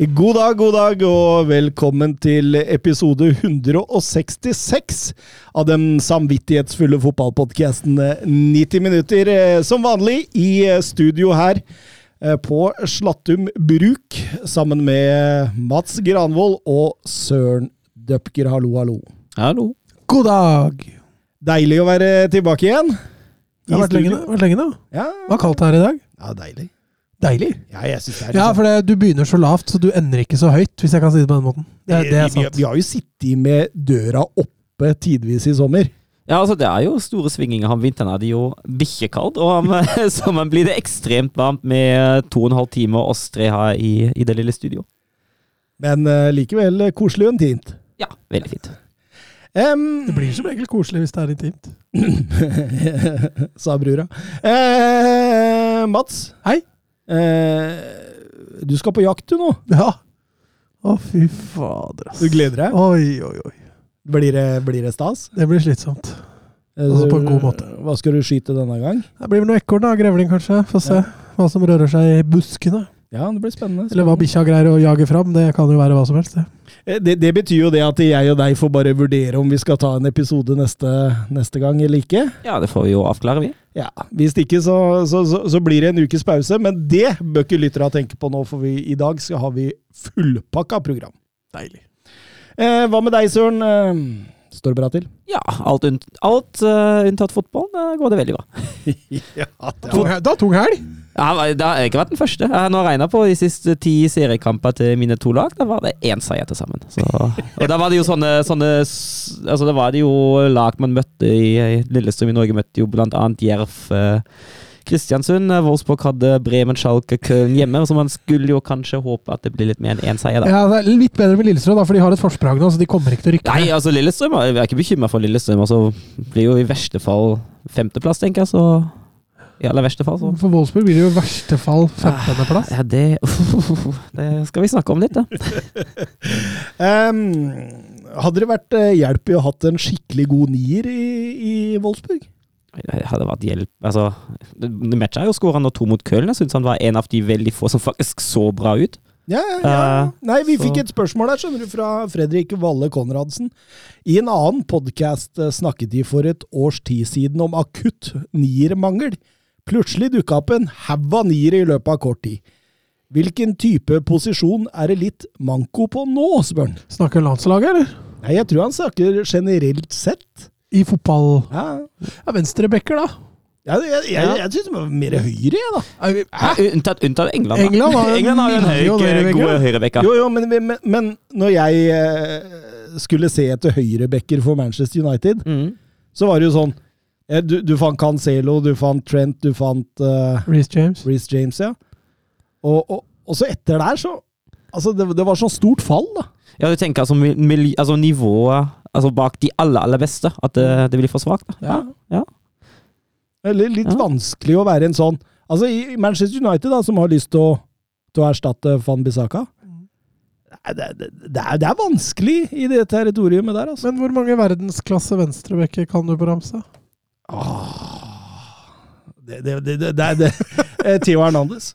God dag, god dag, og velkommen til episode 166 av den samvittighetsfulle fotballpodkasten 90 minutter. eh, Som vanlig i eh, studio her eh, på Slattum bruk, sammen med Mats Granvold og Søren Døpker. Hallo, hallo. Hallo. God dag! Deilig å være tilbake igjen. Det har vært lenge, vært lenge nå. Ja, Det var kaldt her i dag. ja deilig. Deilig. Ja, jeg synes det er Ja, liksom- for det, du begynner så lavt, så du ender ikke så høyt, hvis jeg kan si det på den måten. Det, det er sant. vi, vi har jo sittet med døra oppe tidvis i sommer. Ja, altså Det er jo store svinginger. Om vinteren er det jo bikkjekaldt, og om sommeren blir det ekstremt varmt med to og en halv time og oss tre her i, i det lille studio. Men uh, likevel eh, koselig og intimt. Ja, veldig fint. Um, Det blir som regel koselig hvis det er intimt. sa brura. Uh, Mats. Hei. Eh, du skal på jakt du nå. Ja. Å, fy fader, ass. Du gleder deg? Oi, oi, oi. Blir det, blir det stas? Det blir slitsomt. Eh, Altså på en god måte. Hva skal du skyte denne gang? Det blir vel noe ekorn, da. Grevling, kanskje. Få se hva som rører seg i buskene. Ja, det blir spennende. Eller hva bikkja greier å jage fram. Det kan jo være hva som helst, det. Eh, Det, det betyr jo det at jeg og deg får bare vurdere om vi skal ta en episode neste, neste gang eller ikke. Ja, det får vi jo avklare, vi. Ja, Hvis ikke så, så, så, så blir det en ukes pause, men det bør ikke lytterne tenke på nå, for vi, i dag skal har vi fullpakka program. Deilig. Eh, hva med deg, Søren? Eh, står det bra til? Ja, alt, unnt, alt uh, unntatt fotball, uh, går det veldig bra. ja, da tung helg! Det har ikke vært den første. Jeg har nå regna på de siste ti seriekamper til mine to lag. Da var det én seier til sammen. Så, og da var det jo sånne, sånne Altså, da var det jo lag man møtte i, i Lillestrøm i Norge, møtte jo blant annet Jerv. Eh, Kristiansund, eh, Wolfsburg hadde Bremen, Schalke, Köln hjemme, så man skulle jo kanskje håpe at det blir litt mer enn én seier, da. Ja, det er litt bedre med Lillestrøm, da, for de har et forsprang nå, så de kommer ikke til å rykke Nei, altså Lillestrøm Jeg er ikke bekymra for Lillestrøm. Altså, blir jo i verste fall femteplass, tenker jeg. Så i aller verste fall, så For Wolfsburg blir det jo i verste fall 15.-plass. ja, det, det skal vi snakke om litt, da. um, hadde det vært eh, hjelp i å ha hatt en skikkelig god nier i, i Wolfsburg? Det hadde vært hjelp Altså, Matcha jo skåra nå to mot Köln. Jeg syns han var en av de veldig få som faktisk så bra ut. Ja, ja, ja. Eh, Nei, vi så- fikk et spørsmål der, skjønner du, fra Fredrik Valle Konradsen. I en annen podkast snakket de for et års tid siden om akutt niermangel. Plutselig dukka opp en haug av niere i løpet av kort tid. Hvilken type posisjon er det litt manko på nå, spør han. Snakker landslaget, eller? Nei, jeg tror han snakker generelt sett. I fotball Ja, Ja, Venstrebacker, da. ja jeg, jeg, jeg, jeg syns det var mer høyre, jeg, da. Unntatt, unntatt England, da. England har jo England har jo en høy, høyrebekker, god høyrebekker. Jo, jo, men, men, men når jeg eh, skulle se etter høyrebacker for Manchester United, Mm. så var det jo sånn eh, Du, du fant Cancelo, du fant Trent, du fant uh, Reece James. Reece James, ja. Og, og, og så etter der, så Altså, det, det var sånn stort fall, da. Ja, du tenker altså, mil- altså nivået altså bak de aller, aller beste, at det, det blir for svakt? Ja. ja. Eller litt Ja. vanskelig å være en sånn Altså, i Manchester United, da, som har lyst til å, til å erstatte Van Bissaka det, det, det, det, er, det er vanskelig i det territoriumet der, altså. Men hvor mange verdensklasse venstrebekker kan du på ramsa? Det, det, det, det, det er det. Eh, Theo Hernandez.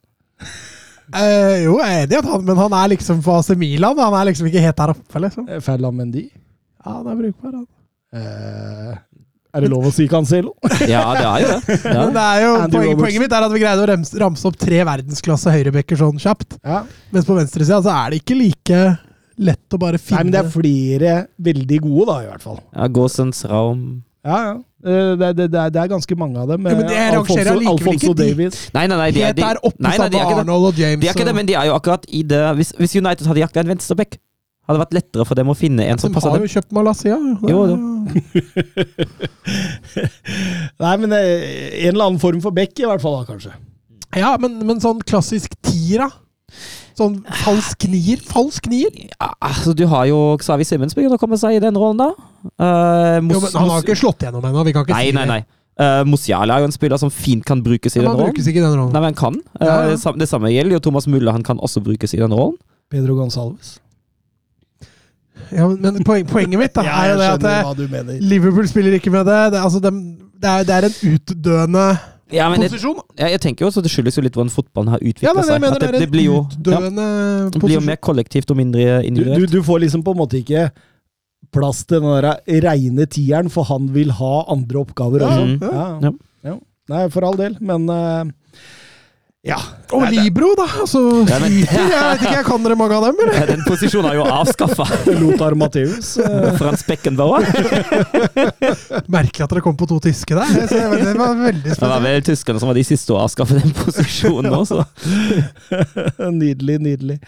Eh, jo, jeg er enig i at han Men han er liksom på AC Milan. Han er liksom ikke helt der oppe, liksom. Eh, Ferland Mendy. Ja, han er brukbar, han. Eh, er det lov å si Cancelo? ja, det er jo det. Ja. Men det er jo, poenget, poenget mitt er at vi greide å ramse, ramse opp tre verdensklasse høyrebacker sånn kjapt. Ja. Mens på venstresida så er det ikke like lett å bare finne Nei, men det er flere veldig gode, da, i hvert fall. Ja, Gåsens Raum Ja, ja. Eh, Det, det, det, er, det er ganske mange av dem. Ja, men det Eh, Alfonso, Alfonso ikke. Davies. Nei, nei, nei. De, er- Helt de, der oppe nei, nei, de er. Arnold og James. De er ikke det, men de er jo akkurat i det Hvis, hvis United hadde jakta en venstreback, hadde det vært lettere for dem å finne en som De har jo kjøpt Malaysia. Jo, jo. Nei, men eh, en eller annen form for bekk, i hvert fall, da, kanskje. Ja, men, men sånn klassisk tier, da? Sånn falsk nier. Falsk nier. Ja, altså, du har jo Xavi Simmons begynner å komme seg i den rollen, da. Uh, Mos- Jo, men han har ikke slått gjennom ennå. Vi kan ikke Nei, si nei, det. nei. Uh, Musiala er jo en spiller som fint kan brukes i Men den han rollen. brukes ikke i den rollen. Nei, men han kan. Uh, Ja, ja. Det samme gjelder jo Thomas Mulle, han kan også brukes i den rollen. Pedro Gonsalves. Ja, men men poeng, poenget mitt da, er jo det at hva du mener. Liverpool spiller ikke med det. Det, altså, de, det, er, det er en utdøende Ja, men posisjon. jeg, jeg tenker jo også det skyldes jo litt hvordan fotballen har utvikla ja, seg. mener det det, det, blir jo, ja, det blir jo mer kollektivt og mindre individuelt. du, du får liksom på en måte ikke plass til den der reine tieren, for han vil ha andre oppgaver også. ja. Ja. Ja. Nei, for all del, men eh, ja. Og Nei, Libro, da. Altså, Ja, men-. Jeg vet ikke, jeg kan dere mange av dem, eller? Ja, Den posisjonen er jo avskaffa. Lothar Matheus. eh, Frans Beckenbauer. Merkelig at dere kom på to tyske der. Jeg synes Det var veldig Det var vel tyskerne som var de siste å avskaffe den posisjonen også. nydelig, nydelig.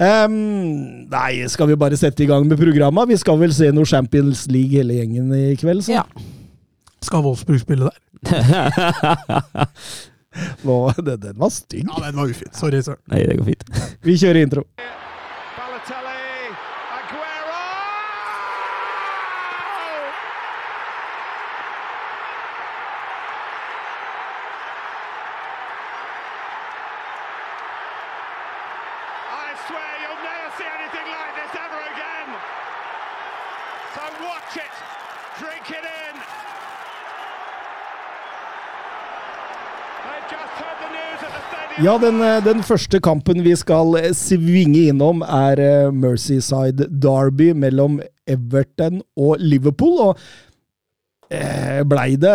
Um, nei, skal vi bare sette i gang med programmet? Vi skal vel se noe Champions League hele gjengen i kveld, så. Ja. Skal Wolfsburg spille der? Nå, den, den var stygg. Ja, den var ufin. Sorry, søren. Nei, det går fint. Vi kjører intro. Ja, den, eh, den første kampen vi skal eh, svinge innom, er eh, Merseyside Derby mellom Everton og Liverpool. Og eh, blei det,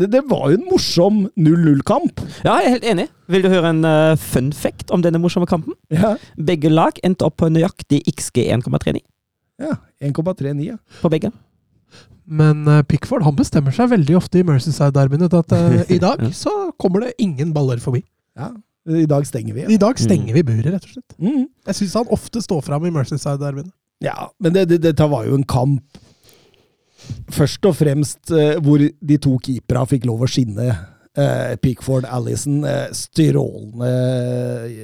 det Det var jo en morsom 0-0-kamp. Ja, jeg er helt enig. Vil du høre en uh, fun fact om denne morsomme kampen? Ja, Begge lag endte opp på nøyaktig XG 1,39 ja 1,39. Ja. på begge. Men Pickford han bestemmer seg veldig ofte i Mercyside-derbyene at uh, i dag så kommer det ingen baller forbi. Ja. I dag stenger vi. I dag stenger vi buret, rett og slett. Mm. Jeg syns han ofte står fram i Mercyside-derbyene. Ja, men det, det, dette var jo en kamp Først og fremst eh, hvor de to keepera fikk lov å skinne. Eh, Pickford, Allison eh, strålende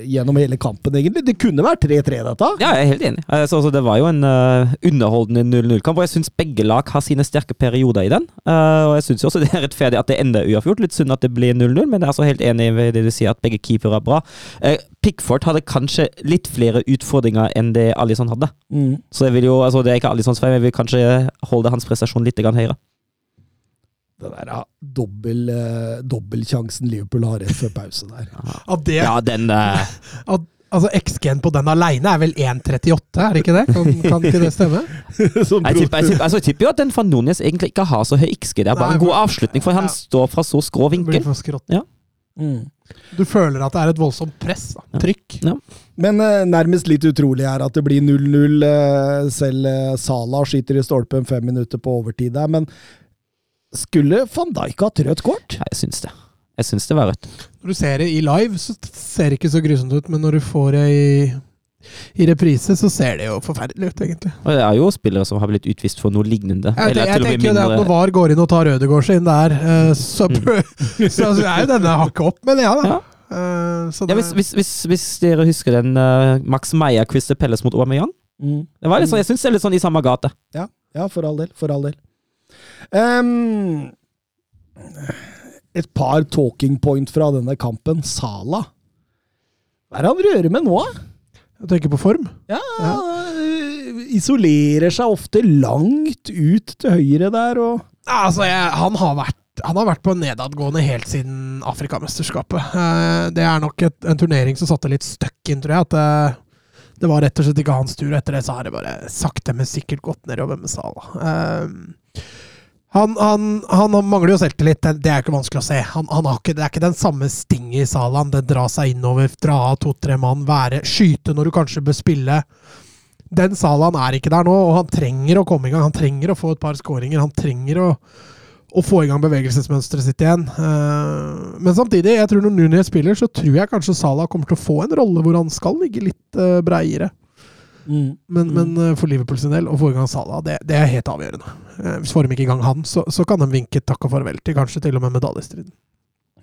gjennom hele kampen, egentlig. Det kunne vært 3-3, dette. Ja, jeg er helt enig. Altså, altså, det var jo en uh, underholdende 0-0-kamp, og jeg syns begge lag har sine sterke perioder i den. Uh, og jeg syns også det er rettferdig at det ender uavgjort. Litt synd at det blir 0-0, men jeg er altså helt enig i det du sier, at begge keepere er bra. Uh, Pickford hadde kanskje litt flere utfordringer enn det Alison hadde. Mm. Så jeg vil jo, altså det er ikke Alisons feil, men jeg vil kanskje holde hans prestasjon litt høyere. Det der ja, dobbel, eh, dobbeltsjansen Liverpool har rett før pause der. Det, Ja, den uh... at, altså XG-en på den aleine er vel 1,38, er det ikke det? Kan, kan ikke det stemme? Som jeg, tipper, jeg, tipper, altså, jeg tipper jo at den van Núñez egentlig ikke har så høy XG. Det er bare Nei, en god avslutning, for han Ja. står fra så skrå vinkel. Mm. Du føler at det er et voldsomt press. Da. Trykk. Men eh, nærmest litt utrolig er at det blir 0-0. Eh, selv eh, Salah skyter i stolpen fem minutter på overtid der. Men skulle van Dijk hatt rødt kort? Ja, jeg syns det. Jeg syns det var rødt. Når du ser det i live, så ser det ikke så grusomt ut, men når du får det i, i reprise, så ser det jo forferdelig ut, egentlig. Og det er jo spillere som har blitt utvist for noe lignende. Jeg, Eller jeg, til og tenker jo det at når VAR går inn og tar Ødegaard sin der, eh, så, så er jo denne hakket opp, men ja da. Ja. Uh, så Ja, hvis, hvis, hvis, hvis dere husker den uh, Max Meyer Crystal Pelles mot Aubameyang Mm. Det var litt sånn, Jeg syns det er litt sånn i samme gate. Ja, ja, for all del. For all del. Ehm, et par talking point fra denne kampen. Sala. Hva er det han rører med nå? jeg tenker på form. Ja, ja. Isolerer seg ofte langt ut til høyre der og Altså, jeg, han, har vært, han har vært på nedadgående helt siden Afrikamesterskapet. Eh, det er nok et, en turnering som satte litt støkk inn, tror jeg. At det, det var rett og slett ikke hans tur. Etter det så har det bare sakte, men sikkert gått nedover med Sala. Eh, han, han, han mangler jo selvtillit, det, er ikke vanskelig å se. Han, ikke, det er ikke den samme stinget i Salan. Det dra seg innover, dra av to-tre mann, være, skyte når du kanskje bør spille. Den Salan er ikke der nå, og han trenger å komme i gang. Han trenger å få et par skåringer. Han trenger å, å få i gang bevegelsesmønsteret sitt igjen. Eh, men samtidig, jeg tror når Nunez spiller, så tror jeg kanskje Salah kommer til å få en rolle hvor han skal ligge litt uh, breiere. Men, Mm. men eh, for Liverpool sin del, få i gang Salah, det, det er helt avgjørende. Eh, hvis får de ikke i gang han, så, så kan de vinke takk og farvel til kanskje til og med medaljestriden.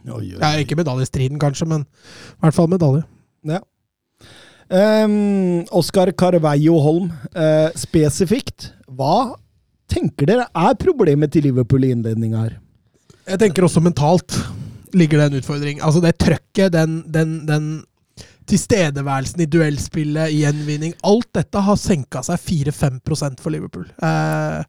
Oi, oi, Ja, ikke medaljestriden, kanskje, men i hvert fall medalje. Um, Oskar Carveio Holm, uh, spesifikt. Hva tenker dere er problemet til Liverpool i innledninga her? Jeg tenker også mentalt ligger det en utfordring. Altså det trøkket, den, den, den tilstedeværelsen i duellspillet, i gjenvinning Alt dette har senka seg 4-5% for Liverpool. Eh,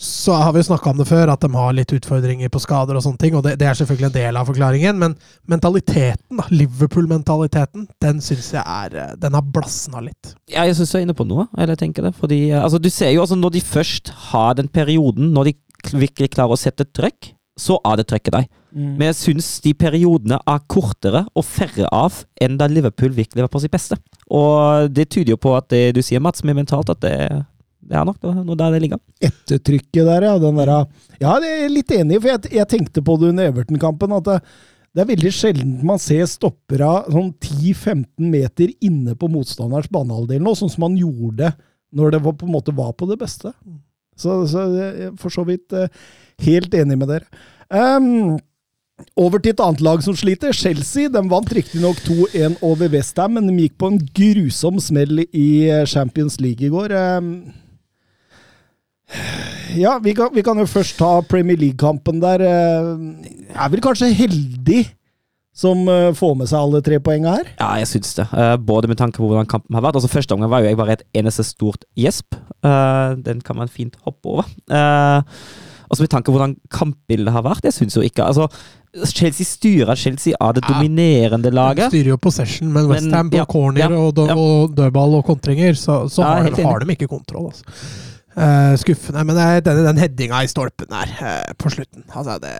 så har vi jo snakka om det før, at de har litt utfordringer på skader og sånne ting. Og det, det er selvfølgelig en del av forklaringen, men mentaliteten, Liverpool-mentaliteten, den syns jeg er eh, Den har blassna litt. Ja, jeg syns du er inne på noe. Eller jeg tenker det. Fordi, eh, altså, du ser jo altså, når de først har den perioden, når de virkelig klarer å sette trøkk, så er det trøkket deg. Men jeg syns de periodene er kortere og færre av enn da Liverpool virkelig var på sitt beste. Og det tyder jo på at det du sier, Mats, med mentalt, at det, det er nok noe der det ligger. Ettertrykket der, ja. Den der, ja, det er jeg litt enig i, for jeg, jeg tenkte på det under Everton-kampen. at det, det er veldig sjelden man ser stoppere sånn 10-15 meter inne på motstanderens banehalvdel nå, sånn som man gjorde når det var, på en måte var på det beste. Så, så for så vidt eh, helt enig med dere. Um, over til et annet lag som sliter. Chelsea de vant riktignok 2-1 over Westham, men de gikk på en grusom smell i eh, Champions League i går. Um, ja, vi kan, vi kan, jo først ta Premier League-kampen der. Jeg er vel kanskje heldig som uh, får med seg alle tre poengene her? Ja, jeg syns det. Uh, både med tanke på hvordan kampen har vært. Altså Første omgang var jo jeg bare et eneste stort gjesp. den kan man fint hoppe over. Altså med tanke på hvordan kampbildet har vært. Jeg syns jo ikke altså Chelsea styrer Chelsea av det dominerende laget. De styrer jo possession, men Westham på ja, corner ja, og, ja. og dødball og kontringer, så, så har, de, har, de ikke kontroll. Altså. Uh, skuffende. Men uh, denne, den headinga i stolpen her uh, på slutten Altså, det,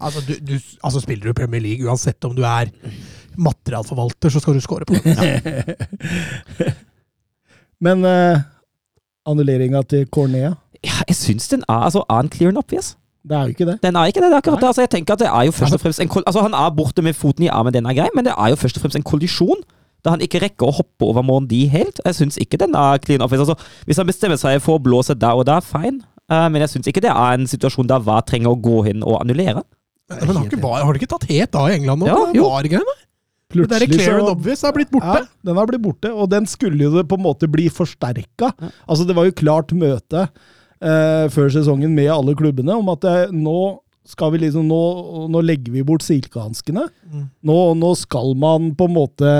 altså, du, du, altså, spiller du Premier League, uansett om du er materialforvalter, så skal du score på den. Ja. men uh, annulleringa til Cornea? Ja, jeg syns den er, altså, er clear and obvious. Det er jo ikke det. Den er ikke det. det er akkurat det. Altså, jeg tenker at det er jo først og fremst en altså, Han er borte med foten i armen, den er grei, men det er jo først og fremst en kollisjon. Da han ikke rekker å hoppe over Mondi helt. Jeg syns ikke den er clean obvious. Altså, hvis han bestemmer seg for å blåse der og der, fine. Uh, men jeg syns ikke det er en situasjon der hva trenger å gå inn og annullere. Men har, ikke, har det ikke tatt helt av i England nå? Ja, jo. VAR-greiene? Det er clear and obvious er blitt borte. Ja, den er blitt borte, og den skulle jo på en måte bli forsterka. Ja. Altså, det var jo klart møte eh, før sesongen med alle klubbene om at eh, nå skal vi liksom, nå, nå legger vi bort silkehanskene. Mm. Nå, nå, skal man på en måte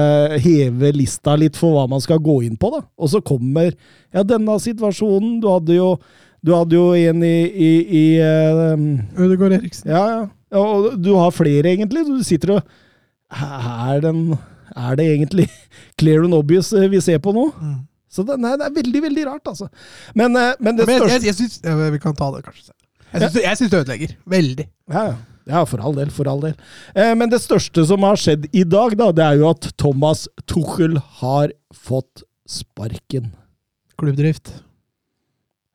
heve lista litt for hva man skal gå inn på. da. Og så kommer ja, denne situasjonen. Du hadde jo, du hadde jo en i, i, i uh, Ødegaard Eriksen. Ja, ja. Og du har flere, egentlig. Du sitter og Er, den, er det egentlig clear and obvious eh, vi ser på nå? Mm. Så det, nei, det er veldig, veldig rart, altså. Men, eh, men det men største jeg, jeg, synes, ja, Vi kan ta det, kanskje. Jeg syns det ødelegger. Veldig. Ja, ja. for all del. For all del. Eh, men det største som har skjedd i dag, da, det er jo at Thomas Tuchel har fått sparken. Klubbdrift.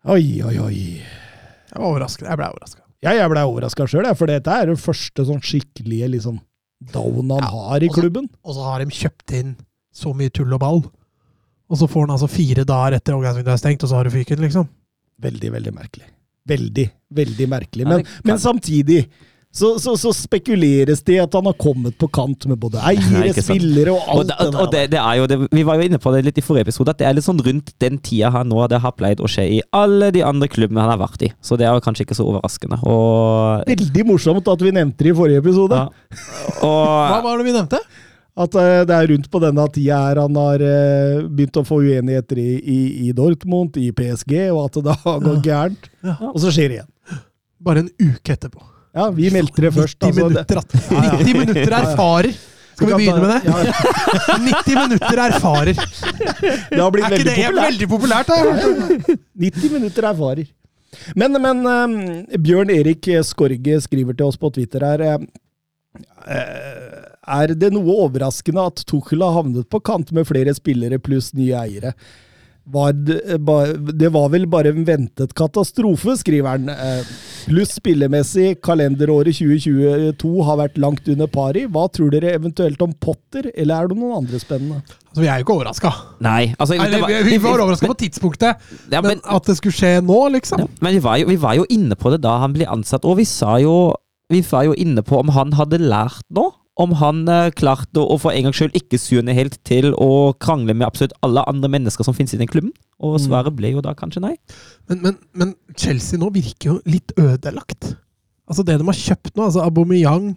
Oi, oi, oi. Jeg var overrasket. Jeg ble overraska. Ja, jeg ble overraska sjøl, for dette er det første sånn skikkelige liksom, down han ja, har i klubben. Og så har de kjøpt inn så mye tull og ball. Og så får han altså fire dager etter overgangsvinduet er stengt, og så har du fyken, liksom. Veldig, veldig merkelig. Veldig, veldig merkelig. Men, men samtidig så, så, så, spekuleres det i at han har kommet på kant med både eiere, spillere og alt. Og, det, og det, det, er jo det, Vi var jo inne på det litt i forrige episode, at det er litt sånn rundt den tida her nå det har pleid å skje i alle de andre klubbene han har vært i. Så det er jo kanskje ikke så overraskende. Og, Veldig morsomt at vi nevnte det i forrige episode. Ja. Og, Hva var det vi nevnte? At uh, det er rundt på denne tida her han har uh, begynt å få uenigheter i, i, i, Dortmund, i PSG, og at det har gått gærent. Ja. Og så skjer det igjen. Bare en uke etterpå. Ja, vi meldte det først. 90 altså, minutter, ja, ja. 90 minutter erfarer! Skal vi begynne med det? 90 minutter erfarer. Det har blitt er ikke det populært. veldig populært? Da? 90 minutter erfarer. Men, men um, Bjørn Erik Skorge skriver til oss på Twitter her uh, er det noe overraskende at Tuchel har havnet på kant med flere spillere pluss nye eiere. Var det, det, var vel bare en ventet katastrofe, skriver han. Eh, pluss spillemessig, kalenderåret 2022 har vært langt under pari. Hva tror dere eventuelt om Potter, eller er det noen andre spennende? Altså, Vi er jo ikke overraska. Altså, vi, vi var overraska på tidspunktet, ja, men, men, at det skulle skje nå, liksom. Ja, men vi var, jo, vi var, jo, inne på det da han ble ansatt, og vi sa jo vi var jo inne på om han hadde lært noe om han eh, klarte å, for en gangs skyld ikke surne helt til å krangle med absolutt alle andre mennesker som finnes i den klubben. Og Mm. svaret ble jo da kanskje nei. Men, men, men Chelsea nå virker jo litt ødelagt. Altså Det de har kjøpt nå, altså Aubameyang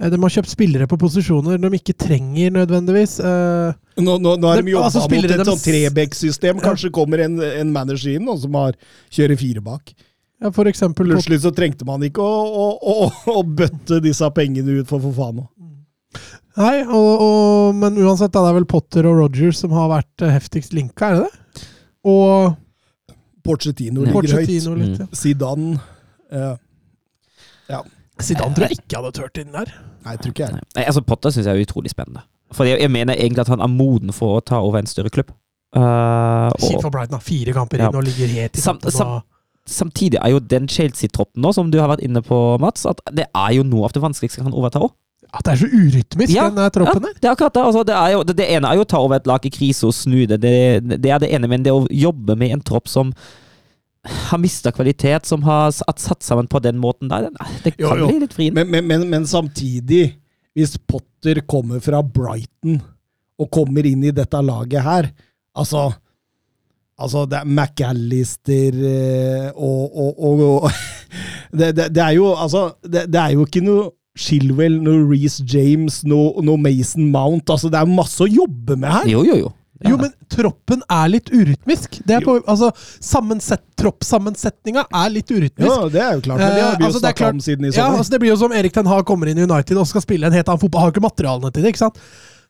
eh, De har kjøpt spillere på posisjoner de ikke trenger nødvendigvis. eh, Nå, nå, nå har Det- de jobba altså, mot et sånt Trebekk-system. Ja. Kanskje kommer en, en manager inn nå, som har kjører fire bak. ja, for eksempel Plutselig så trengte man ikke å, å, å, å bøtte disse pengene ut for nå. Nei, og, og, men uansett, da, det er vel Potter og Rogers som har vært eh, heftigst linka, er det det? Og Porcetino ligger høyt. Litt. Ja. Zidane eh, Zidane tror jeg ikke hadde turt inn der. Nei, tror ikke jeg. Nei, altså Potter syns jeg er utrolig spennende. For jeg, jeg mener egentlig at han er moden for å ta over en større klubb. Uh, Kjipt og for Brighton, da. Fire kamper Ja. inn og ligger helt i samt, toppen. og- samtidig er jo den Chelsea-troppen nå, som du har vært inne på, Mats, at det er jo noe av det vanskeligste han kan overta òg. At det er så urytmisk, Ja, den troppen der. Det er akkurat det. Altså, det, jo, det, det ene er jo å ta over et lag i krise og snu det. Det, det er det ene, men det å jobbe med en tropp som har mista kvalitet, som har satt sammen på den måten der, det, det Jo, kan jo. bli litt vrient. Men, men, men, men samtidig, hvis Potter kommer fra Brighton og kommer inn i dette laget her Altså, altså det er McAllister eh, og, og, og, og det, det, det er jo altså det, det er jo ikke noe Shilwell, noe Reece James, noe, noe Mason Mount altså Det er masse å jobbe med her. Jo, jo, jo. Ja. Jo, men troppen er litt urytmisk. Det er på, altså, sammensett, Troppsammensetninga er litt urytmisk. Ja, det er jo klart, men det har vi Eh, jo altså, snakka om siden i Ja, altså Det blir jo som Erik Ten Hag kommer inn i United og skal spille en helt annen fotball. Har ikke materialene til det. ikke sant?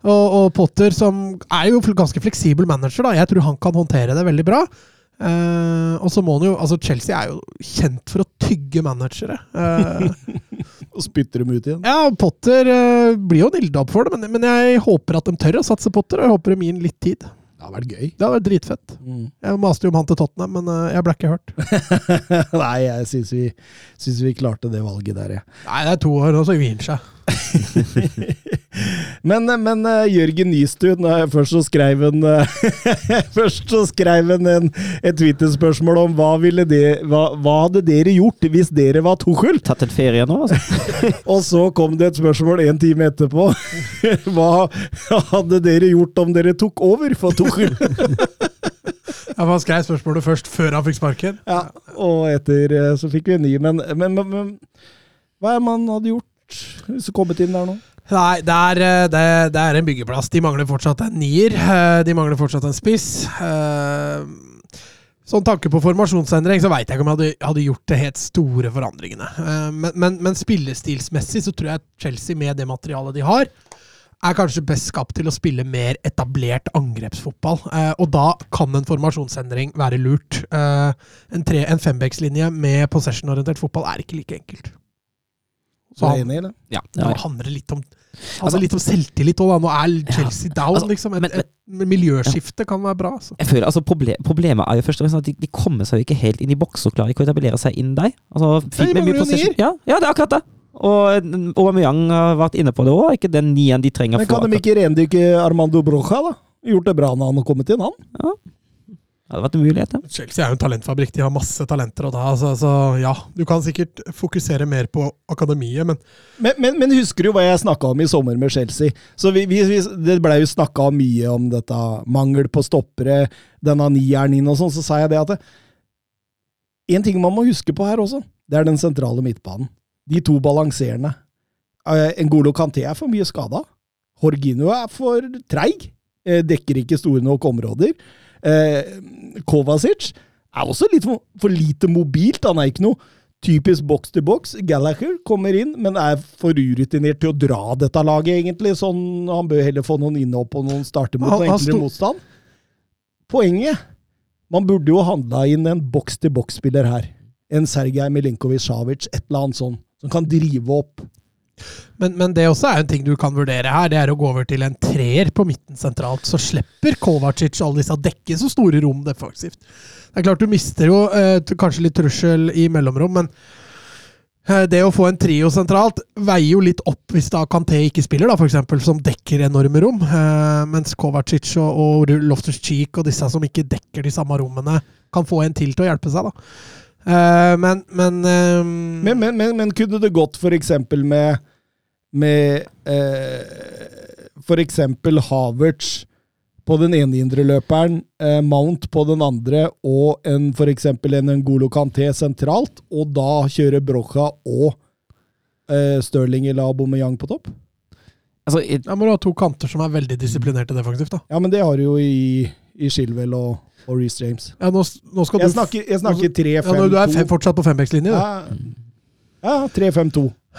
Og, og Potter, som er jo ganske fleksibel manager, da. Jeg tror han kan håndtere det veldig bra. Eh, og så må han jo Altså, Chelsea er jo kjent for å tygge managere. Eh, Og spytter dem ut igjen. ja, Potter uh, blir jo nilda opp for det, men, men jeg håper at de tør å satse Potter, og jeg håper de gir ham litt tid. Det har vært gøy. Det hadde vært dritfett. Mm. Jeg maste jo om han til Tottenham, men uh, jeg ble ikke hørt. Nei, jeg syns vi, syns vi klarte det valget der, jeg. Nei, det er to år, og så gir han seg. Men, men eh, Jørgen Nystuen, først så skrev en eh, Først så skrev han en, et Twitter-spørsmål om hva, ville det, hva, hva hadde dere gjort hvis dere var Tuchel? Tatt en ferie nå, altså. Og så kom det et spørsmål en time etterpå. Hva hadde dere gjort om dere tok over for Tuchel? Ja, Han skrev spørsmålet først, før han fikk sparken. Ja, og etter eh, så fikk vi en ny. Men, men, men, men hva er man hadde gjort hvis du kommet inn der nå? Nei, det er, eh, det, det er en byggeplass. De mangler fortsatt en nier. eh, De mangler fortsatt en spiss. Eh, Sånn tanke på formasjonsendring, så veit jeg ikke om jeg hadde, hadde gjort det helt store forandringene. Eh, Men, men, men spillestilsmessig så tror jeg Chelsea, med det materialet de har, er kanskje best skapt til å spille mer etablert angrepsfotball. Eh, og da kan en formasjonsendring være lurt. Eh, en, tre- en fembekslinje med possession-orientert fotball er ikke like enkelt. Så er han, enig i det. Ja, det handler litt om Altså litt om selvtillit òg, da. Nå er Chelsea down, altså, liksom. Et, men- men- et miljøskifte kan være bra. Altså. Jeg føler, altså proble Problemet er jo først og fremst at de, de kommer seg jo ikke helt inn i boks og klarer ikke å etablere seg inn der. Altså, med mangler mye jo possession. nier. Ja, ja, det er akkurat det. Og Aubameyang har vært inne på det òg. Ikke den nieren de trenger Men kan de ikke rendykke Armando Brocha, da? Gjort det bra når han har kommet inn, han? Det hadde vært en mulighet, ja. Chelsea er jo en talentfabrikk. De har masse talenter og da, Altså, så ja, du kan sikkert fokusere mer på akademiet, men Men, men, men husker du hva jeg snakka om i sommer med Chelsea? Så vi, vi, vi, Det blei jo snakka mye om dette mangel på stoppere, denne nieren inn og sånn. Så sa jeg det at det, En ting man må huske på her også, det er den sentrale midtbanen. De to balanserende. En Ngolo Kanté er for mye skada. Horgino er for treig. Eh, Dekker ikke store nok områder. Eh, Kovacic er også litt for, for lite mobilt. Han er ikke noe typisk boks til boks. Gallagher kommer inn, men er for urutinert til å dra dette laget, egentlig. Sånn, han bør heller få noen innhopp og noen starte mot enklere motstand. Poenget Man burde jo handla inn en boks-til-boks-spiller her. En Sergej Milinkovic-Savic, et eller annet sånn, som kan drive opp. Men, men det også er en ting du kan vurdere her. Det er å gå over til en treer på midten sentralt. Så slipper Kovacic alle disse dekke så store rom defensivt. Det er klart du mister jo eh, kanskje litt trussel i mellomrom, men eh, det å få en trio sentralt veier jo litt opp hvis da Kanté ikke spiller, da, for eksempel, som dekker enorme rom. Eh, mens Kovacic og, og Loftus Cheek og disse som ikke dekker de samme rommene, kan få en til til å hjelpe seg. da. Eh, men men, eh, Men, men, men, kunne det gått eksempel med med eh, f.eks. Havertz på den ene indreløperen, eh, Mount på den andre og en f.eks. en Ngolo Kanté sentralt, og da kjøre Brocha og eh, Stirling eller Aubameyang på topp? Altså, it... Da må du ha to kanter som er veldig disiplinerte defensivt. da. Ja, men det har du jo i, i Shilwell og, og Reece James. Ja, nå, nå skal Jeg du snakker, jeg snakker 3-5-2. ja, Du er fem, fortsatt på fembackslinje, du. Ja, ja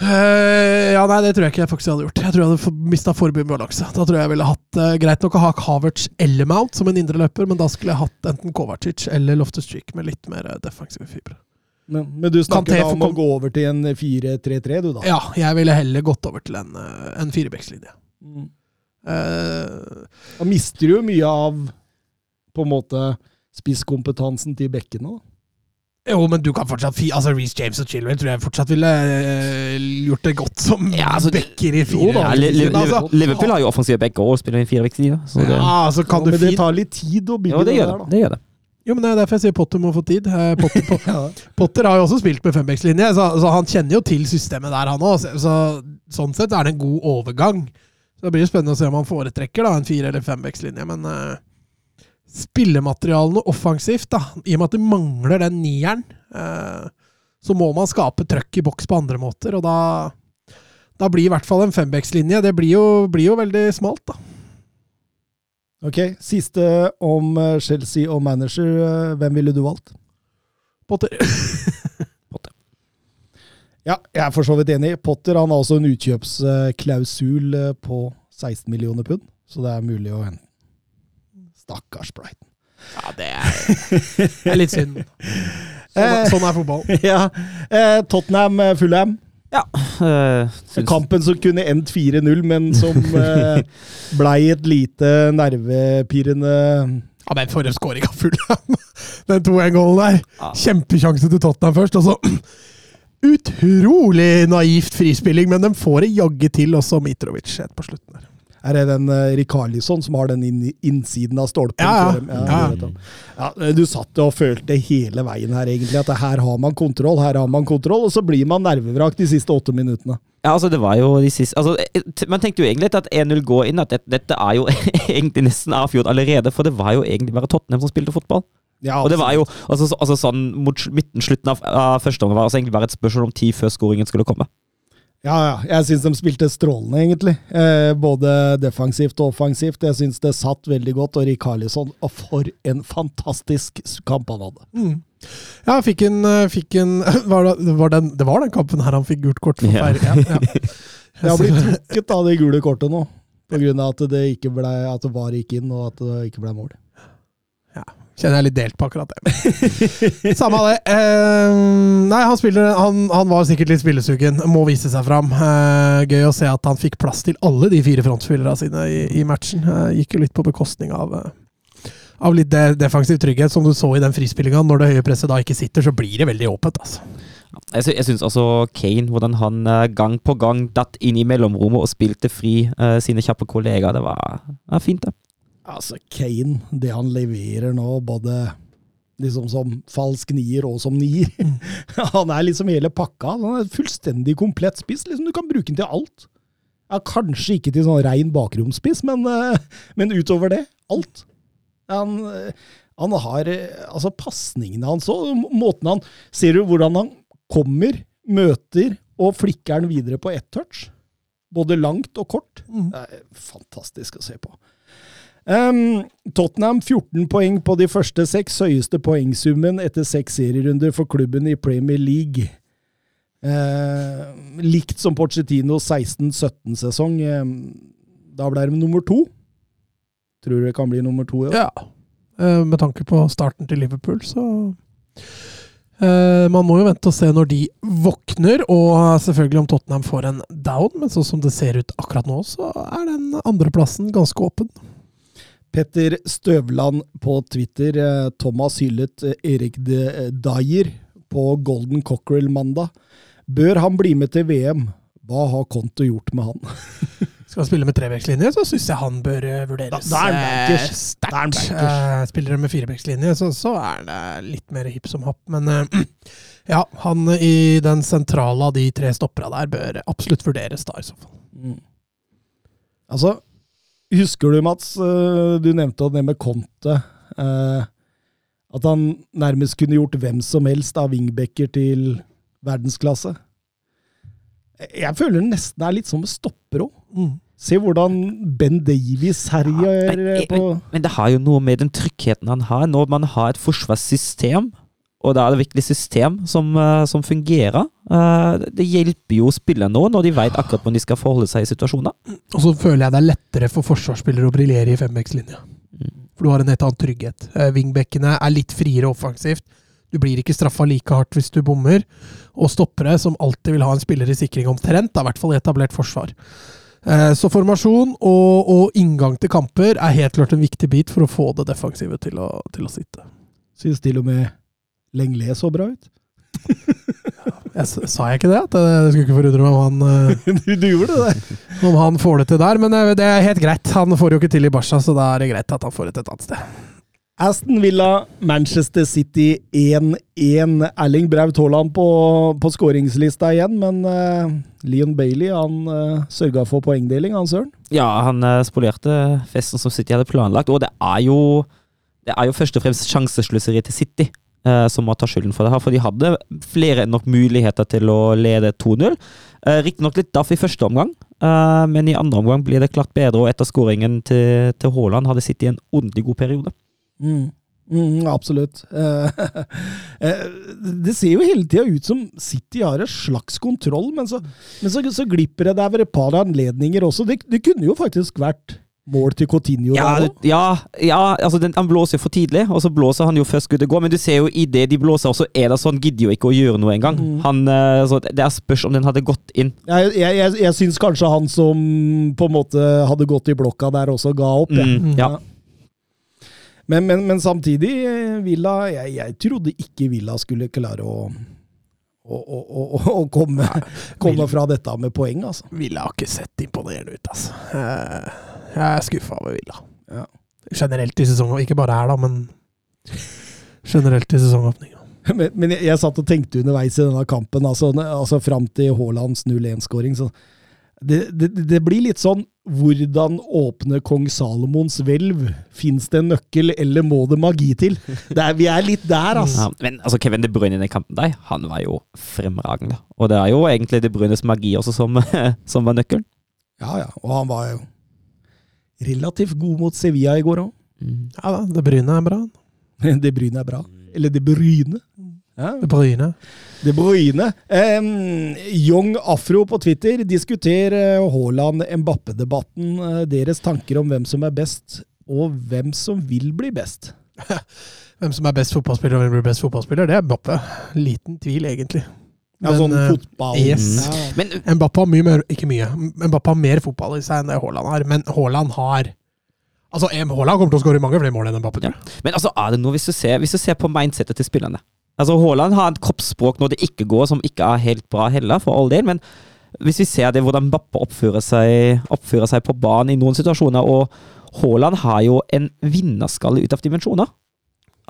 3-5-2. Eh, ja, nei, det tror jeg ikke jeg faktisk hadde gjort. Jeg tror jeg hadde mista forbudt balanse. Da tror jeg jeg ville hatt uh, Greit nok å ha Havertz eller Mount som en indre løper, men da skulle jeg hatt enten Kovacic eller Loftus Cheek med litt mer eh, defensive fibre. Men, men du snakker da om å gå over til en 4-3-3, du, da? Ja, jeg ville heller gått over til en, uh, en firebekslinje. Mm. Uh, Da mister du jo mye av på en måte spisskompetansen til bekkene. da. Jo, men du kan fortsatt fi, altså Reece James og Chilwell tror jeg fortsatt ville uh, gjort det godt som Ja, altså, backer i fire. da, ja, Li- Li- altså, Liverpool har jo offensive backer og spiller i en firevektside. Så det, ja, så kan Ja, du men det tar litt tid å bygge jo, det det gjør der, det. da. det, gjør det. Jo, men Det er derfor jeg sier Potter må få tid. Potter, Potter, Ja. Potter har jo også spilt med fembackslinje, så, så han kjenner jo til systemet der, han òg. Så, så, sånn sett er det en god overgang. Så Det blir jo spennende å se om han foretrekker da, en fire- eller fembackslinje. Men eh, spillematerialene offensivt, da, i og med at de mangler den nieren, eh, så må man skape trøkk i boks på andre måter. Og da, da blir i hvert fall en fembackslinje Det blir jo, blir jo veldig smalt, da. Ok, Siste om eh, Chelsea og manager. eh, Hvem ville du valgt? Potter. Ja, jeg er for så vidt enig. Potter han har også en utkjøpsklausul på 16 millioner pund, så det er mulig å hente. Stakkars Brighton. Ja, det er, det er litt synd. Sånn, er- sånn er fotball. ja, eh, Tottenham eh, Ja. Eh, syns- Kampen som kunne endt 4-0, men som eh, blei et lite nervepirrende Ja, men for en skåring av Fulham! Den 2-1-gålen der. Ja. Kjempesjanse til Tottenham først, og så Utrolig naivt frispilling, men de får det jaggu til, også, Mitrovic helt på slutten der. Er det den uh, Rikarlisson som har den inn, innsiden av stolpen? Ja, ja. Ja. det ja, eh, du satt og følte hele veien her, egentlig, at her har man kontroll, her har man kontroll, og så blir man nervevrak de siste åtte minuttene. Ja, altså det var jo de siste altså, eh, Man tenkte jo egentlig at 1-0 går inn, at dette, dette er jo egentlig nesten avgjort allerede, for det var jo egentlig bare Tottenham som spilte fotball. Ja, Og det var jo altså, altså sånn mot midten, slutten av, av første omgang var altså egentlig bare et spørsmål om tid før skåringen skulle komme. Ja, ja. Jeg syns de spilte strålende, egentlig. Eh, både defensivt og offensivt. Jeg syns det satt veldig godt. Og Rikarlisson, og for en fantastisk kamp han hadde. Mm. Ja, fikk en, eh, fikk en var det, var den, det var den kampen her han fikk gult kort for Ja. Ja, ja. Jeg har blitt trukket av det gule kortet nå. Av at det ikke ble, at det var gikk inn, og at det ikke ble mål. Kjenner jeg litt delt på akkurat det. Samme av det. Eh, nei, han, spiller, han, han var sikkert litt spillesugen. Må vise seg fram. Eh, gøy å se at han fikk plass til alle de fire frontspillerne sine i, i matchen. Eh, gikk jo litt på bekostning av eh, av litt de, defensiv trygghet, som du så i den frispillinga. Når det høye presset da ikke sitter, så blir det veldig åpent. altså. Jeg, sy syns også Kane, hvordan han eh, gang på gang datt inn i mellomrommet og spilte fri eh, sine kjappe kollegaer, det var, var fint, det. Altså, Kane, det han leverer nå, både liksom som falsk nier og som nier Han er liksom hele pakka. Han er fullstendig komplett spiss. Liksom, du kan bruke den til alt. Ja, kanskje ikke til sånn rein bakromsspiss, men, eh, men utover det, alt. Han, eh, han har eh, Altså, pasningene hans og måten han Ser du hvordan han kommer, møter og flikker den videre på ett touch? Både langt og kort. Mm. Det er fantastisk å se på. Ehm, Tottenham 14 poeng på de første seks, høyeste poengsummen etter seks serierunder for klubben i Premier League. Uh, likt som Pochettino 16-17-sesong. Eh, da ble de nummer to. Tror du det kan bli nummer to? Ja. Ja. Uh, med tanke på starten til Liverpool, så eh, Man må jo vente og se når de våkner, og selvfølgelig om Tottenham får en down, men sånn som det ser ut akkurat nå, så er den andreplassen ganske åpen. Petter Støvland på Twitter. eh, Thomas hyllet eh, Erik de Dyer på Golden Cockerel mandag. Bør han bli med til VM? Hva har Konto gjort med han? skal han spille med trebekslinje, så syns jeg han bør eh, vurderes Da- da er eh, er sterkt. Eh, Spiller han med firebekslinje, så, så er det litt mer hipp som happ. Men uh, ja, han i den sentrale av de tre stoppera der bør absolutt vurderes, da, i så fall. Mm. Altså, husker du, Mats, eh, du nevnte det med Conte. eh, At han nærmest kunne gjort hvem som helst av wingbacker til verdensklasse. Jeg føler det nesten er litt som med stopper òg. Se hvordan Ben Davies herjer Men, eh, på men, men det har jo noe med den tryggheten han har. Når man har et forsvarssystem, og da er det virkelig system som, eh, som fungerer, eh, det hjelper jo spillerne nå når de vet akkurat hvordan de skal forholde seg i situasjoner. Og så føler jeg det er lettere for forsvarsspillere å briljere i fembekslinja. For du har en helt annen trygghet. Vingbekkene er litt friere offensivt. Du blir ikke straffa like hardt hvis du bommer. Og stoppere, som alltid vil ha en spiller i sikring omtrent, er i hvert fall i etablert forsvar. Eh, Så formasjon og, og inngang til kamper er helt klart en viktig bit for å få det defensive til å, til å sitte. Synes til og med Lenglet så bra ut. Jeg, sa jeg ikke det? At det, det skulle ikke forundre meg om han, eh, du, du gjorde det. om han får det til der, men eh, det er helt greit. Han får jo ikke til i Barca, så da er det greit at han får det til et annet sted. Aston Villa, Manchester City 1-1. Erling Braut Haaland på, på skåringslista igjen, men uh, Leon Bailey han uh, sørga for poengdeling, han søren. Ja, han uh, spolerte festen som City hadde planlagt, og det er jo, det er jo først og fremst sjansesløseri til City eh, som må ta skylden for det her, for de hadde flere enn nok muligheter til å lede 2-0. Eh, Riktignok litt daff i første omgang, eh, men i andre omgang blir det klart bedre, og etter skåringen til, til Haaland hadde City en ordentlig god periode. Mm. Mm, absolutt. Eh, eh, det ser jo hele tida ut som City har en slags kontroll, men så, men så, så glipper det der ved et par anledninger også. Det, det kunne jo faktisk vært mål til Coutinho. Ja, der òg? ja, ja altså den, han blåser for tidlig, og så blåser han jo først skuddet går. Men du ser jo i det de blåser, så er det sånn, gidder jo ikke å gjøre noe engang. Mm. Han, eh, det er spørs om den hadde gått inn. Jeg, jeg, jeg, jeg syns kanskje han som på en måte hadde gått i blokka der, også ga opp. Ja. Mm, ja. Men, men, men samtidig, eh, Villa jeg, jeg trodde ikke Villa skulle klare å, å, å, å, å komme, komme fra dette med poeng, altså. Villa har ikke sett imponerende ut, altså. Jeg er skuffa over Villa. Ja. Generelt i sesongen, ikke bare her, da, men generelt i sesongåpninga. Men, men jeg, jeg satt og tenkte underveis i denne kampen, altså, altså fram til Haalands 0-1-skåring, det, det, det blir litt sånn hvordan åpne kong Salomons hvelv? Fins det en nøkkel, eller må det magi til? Det er, vi er litt der, altså. Ja, men altså, Kevin De Bruyne i den kampen der, han var jo fremragende. Og det er jo egentlig De Bruynes magi også som, som var nøkkelen. Ja, ja. Og han var jo relativt god mot Sevilla i går òg. Ja da, Det Bryne er bra. Det Bryne er bra. Eller Det Bryne. Ja. Det Bryne. De Bruyne. Um, Young Afro på Twitter, diskuter uh, Haaland-Mbappe-debatten. Uh, deres tanker om hvem som er best, og hvem som vil bli best. Hvem som er best fotballspiller og hvem blir best fotballspiller, det er Mbappe. Liten tvil, egentlig. Ja, Men, sånn eh, fotball. yes. Ja. Men Mbappe har mye mer Ikke mye. Mbappé har mer fotball i seg enn det Haaland har, men Haaland har Altså, Haaland kommer til å skåre mange flere mål enn Mbappé. Ja. Men altså, er det noe hvis du ser, hvis du ser på mindsetet til spillerne Altså, Haaland har et kroppsspråk når det ikke går, som ikke er helt bra heller, for all del. Men hvis vi ser det hvordan Mbappe oppfører seg, oppfører seg på banen i noen situasjoner, og Haaland har jo en vinnerskalle ut av dimensjoner.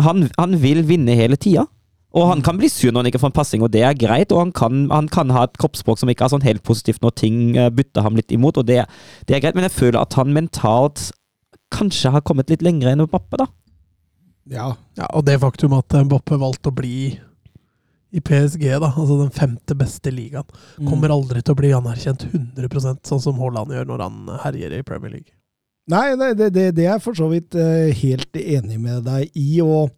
Han, han vil vinne hele tida. Og han kan bli sur når han ikke får en passing, og det er greit. Og han kan, han kan ha et kroppsspråk som ikke er sånn helt positivt når ting bytter ham litt imot, og det, det er greit. Men jeg føler at han mentalt kanskje har kommet litt lenger enn Mbappe, da. Ja. Ja, og det faktum at Mbappe valgte å bli i PSG, da, altså den femte beste ligaen, Mm. kommer aldri til å bli anerkjent 100% sånn som Haaland gjør når han herjer i Premier League. Nei, det, det, det, det er jeg for så vidt eh, helt enig med deg i. Og,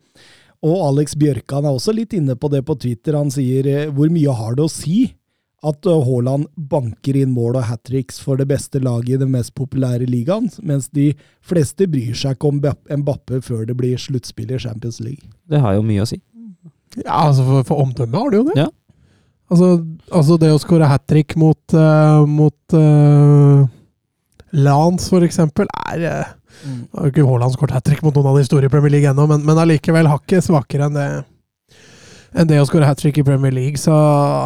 og Alex Bjørkan er også litt inne på det på Twitter. Han sier eh, hvor mye har det å si at eh, Haaland banker inn mål og hat tricks for det beste laget i den mest populære ligaen, mens de fleste bryr seg ikke om Mbapp- Mbappe før det blir sluttspill i Champions League. Det har jo mye å si. Ja, altså for, for omdømmet har det jo det. Ja. Altså, altså det å skåre hat trick mot, uh, mot uh, Lance, for eksempel, er mm. Har jo ikke Haaland skåret hat trick mot noen av de store i Premier League ennå, men, men allikevel hakket svakere enn det enn det å skåre hat trick i Premier League, så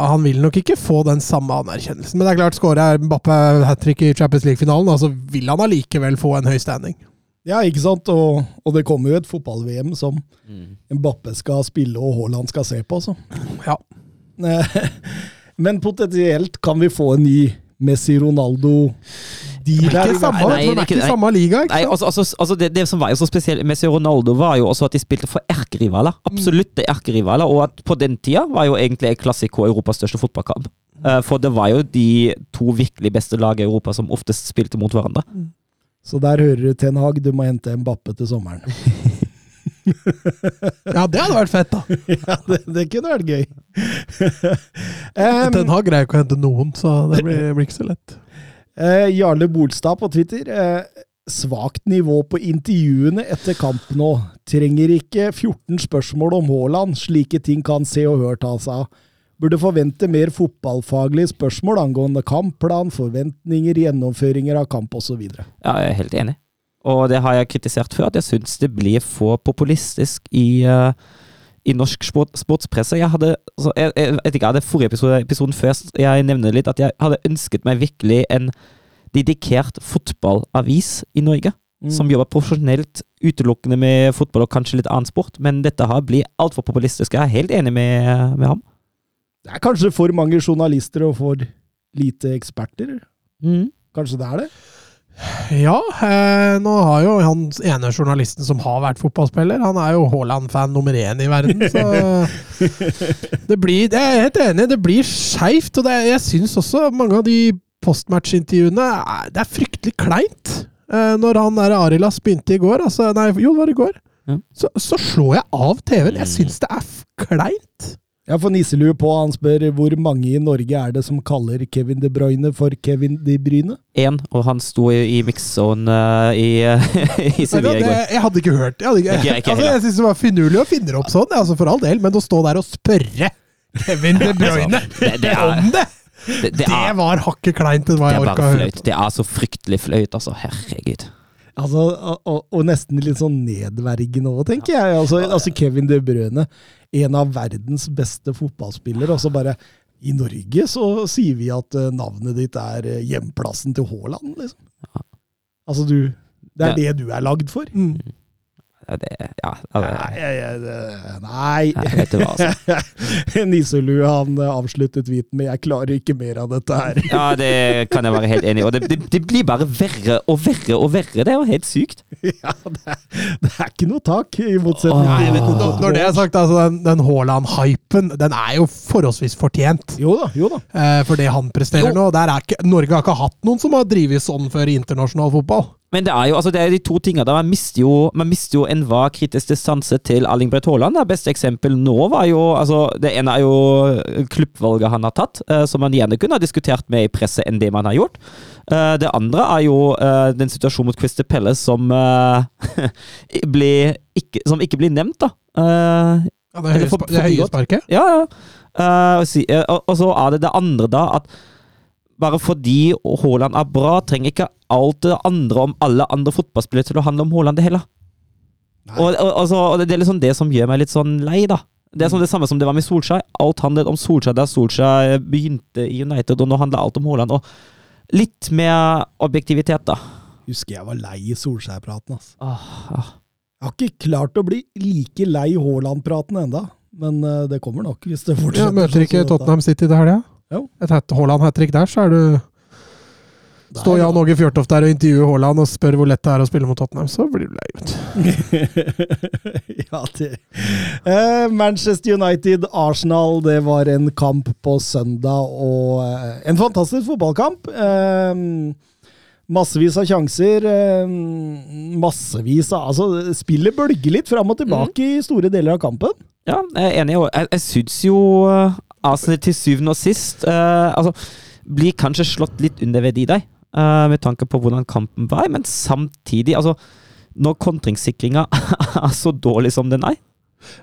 han vil nok ikke få den samme anerkjennelsen. Men det er klart, skårer Mbappé hat trick i Champions League-finalen, så vil han allikevel få en høy standing. Ja, ikke sant? Og, og det kommer jo et fotball-VM som Mbappe skal spille og Haaland skal se på, så. Ja. Men potensielt kan vi få en ny Messi-Ronaldo De er ikke samme, Nei, er ikke nei, samme liga, ikke Nei, sant? altså, altså, altså det, det som var jo så spesielt med Messi og Ronaldo, var jo også at de spilte for erkerivaler. Absolutte erkerivaler. Og at på den tida var jo egentlig Classico Europas største fotballkamp. Eh, For det var jo de to virkelig beste lag i Europa som oftest spilte mot hverandre. Så der hører du Ten Hag, du må hente en bappe til sommeren. Ja, det hadde vært fett, da. ja, det, det kunne vært gøy. um, Ten Hag greier ikke å hente noen, så det blir, blir ikke så lett. Eh, Jarle Bolstad på Twitter. Eh, svakt nivå på intervjuene etter kamp nå. Trenger ikke 14 spørsmål om Haaland. Slike ting kan Se og Hør ta av. Burde forvente mer fotballfaglige spørsmål angående kampplan, forventninger, gjennomføringer av kamp osv. Ja, jeg er helt enig. Og det har jeg kritisert før, at jeg syns det blir for populistisk i, eh, i norsk sport, sportspresse. Jeg hadde, så jeg, jeg vet ikke, hadde forrige episode, episoden før jeg nevner litt, at jeg hadde ønsket meg virkelig en dedikert fotballavis i Norge. Som jobber profesjonelt utelukkende med fotball og kanskje litt annen sport. Men dette her blir altfor populistisk. Jeg er helt enig med, med ham. Det er kanskje for mange journalister og for lite eksperter. Kanskje det er det? Ja, eh, nå har jo han ene journalisten som har vært fotballspiller, han er jo Haaland-fan nummer én i verden, så det blir, Jeg er helt enig, det blir skeivt. Og det, jeg syns også mange av de postmatch-intervjuene er- Det er fryktelig kleint. Eh, når han der Arilas begynte i går, altså, nei, jo, det var i går, Ja. så, så slår jeg av TV-en. Jeg syns det er kleint. Ja, for Nisselue på, han spør hvor mange i Norge er det som kaller Kevin De Bruyne for Kevin De Bryne? Én, og han sto i, mix-zone uh, i, i Sevilla i går. jeg hadde ikke hørt Jeg, hadde ikke, Ikke- ikke altså, jeg synes det var finurlig å finne det opp sånn, altså, for all del, men å stå der og spørre Kevin De Bruyne det- det er- om det! Det, Det var hakket kleint enn hva jeg er orka å høre. Det er så fryktelig flaut, altså. Herregud. Altså, og, og, nesten litt sånn nedverdigende òg, tenker jeg. Altså, altså Kevin De Brøne, en av verdens beste fotballspillere, og så bare I Norge så sier vi at eh, navnet ditt er eh, hjemplassen til Haaland, liksom. Altså, du Det er det du er lagd for? Mm. Ja, det, ja, det, Nei, det- nei. ja, vet du hva, altså. Nisselue han eh, avsluttet tweeten med 'Jeg klarer ikke mer av dette her'. Ja, det kan jeg være helt enig i. Og det, det, det blir bare verre og verre og verre. Det er jo helt sykt. ja, det er, det er ikke noe tak, i motsetning. Til når, når det er sagt, altså, den, den Haaland-hypen, den er jo forholdsvis fortjent. Jo da, jo da. Eh, for det han presterer Jo. nå. Der er ikke, Norge har ikke hatt noen som har drevet sånn før i internasjonal fotball. Men det er jo altså det er de to tingene der. Man mister jo, man mister jo enhver kritisk distanse til Erling Breit Haaland. Det beste eksempel nå var jo altså Det ene er jo klubbvalget han har tatt, eh, som man gjerne kunne ha diskutert med i presset enn det man har gjort. Eh, det andre er jo eh, den situasjonen mot Christer Pelle som eh, blir ikke, som ikke blir nevnt, da. Eh, Ja, det, er høye, sparket. Ja, ja. Eh, og så er det det andre, da, at bare fordi Haaland er bra, trenger ikke alt det andre om alle andre fotballspillere til å handle om Haaland det heller. Og, og, altså, og det er liksom det som gjør meg litt sånn lei, da. Det er som det samme som det var med Solskjær. Alt handlet om Solskjær da Solskjær begynte i United, og nå handler alt om Haaland. Og litt mer objektivitet, da. Husker jeg var lei i Solskjær-praten. Altså. Ah, ah. Jeg har ikke klart å bli like lei Haaland-praten enda, men eh, det kommer nok hvis det Ja, fortsetter. møter sånn ikke. Tottenham City det helga? Jo. Et Haaland hat trick der, så er du Står Jan Åge Fjørtoft der og intervjuer Haaland og spør hvor lett det er å spille mot Tottenham, så blir du lei. vet du. ja, det Eh, Manchester United-Arsenal, det var en kamp på søndag, og eh, en fantastisk fotballkamp. Eh, massevis av sjanser. Massevis av Altså, spillet bølger litt fram og tilbake i store deler av kampen. Ja, jeg er enig. Jeg, jeg syns jo Arsenal til syvende og sist uh, altså, blir kanskje slått litt under ved de der, uh, med tanke på hvordan kampen var. Men samtidig, altså Når kontringssikringa er så dårlig som den er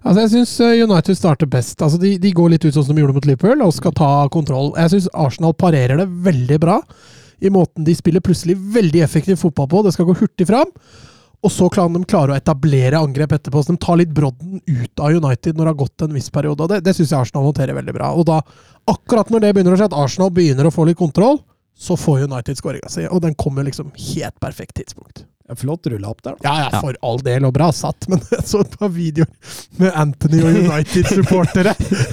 Altså, jeg syns United starter best. Altså, de, de går litt ut sånn som de gjorde mot Liverpool, og skal ta kontroll. Jeg syns Arsenal parerer det veldig bra i måten de spiller plutselig veldig effektiv fotball på. Det skal gå hurtig fram. Og så kan de klare å etablere angrep etterpå. Så de tar litt brodden ut av United når det har gått en viss periode. og Det, det syns jeg Arsenal håndterer veldig bra. Og da, akkurat når det begynner å skje, at Arsenal begynner å få litt kontroll, så får United skåringa si. Og den kommer liksom helt perfekt tidspunkt. Ja, Flott rulla opp der, da. Ja, ja, Ja. for all del, og bra satt, men jeg så et par videoer med Anthony og United-supportere.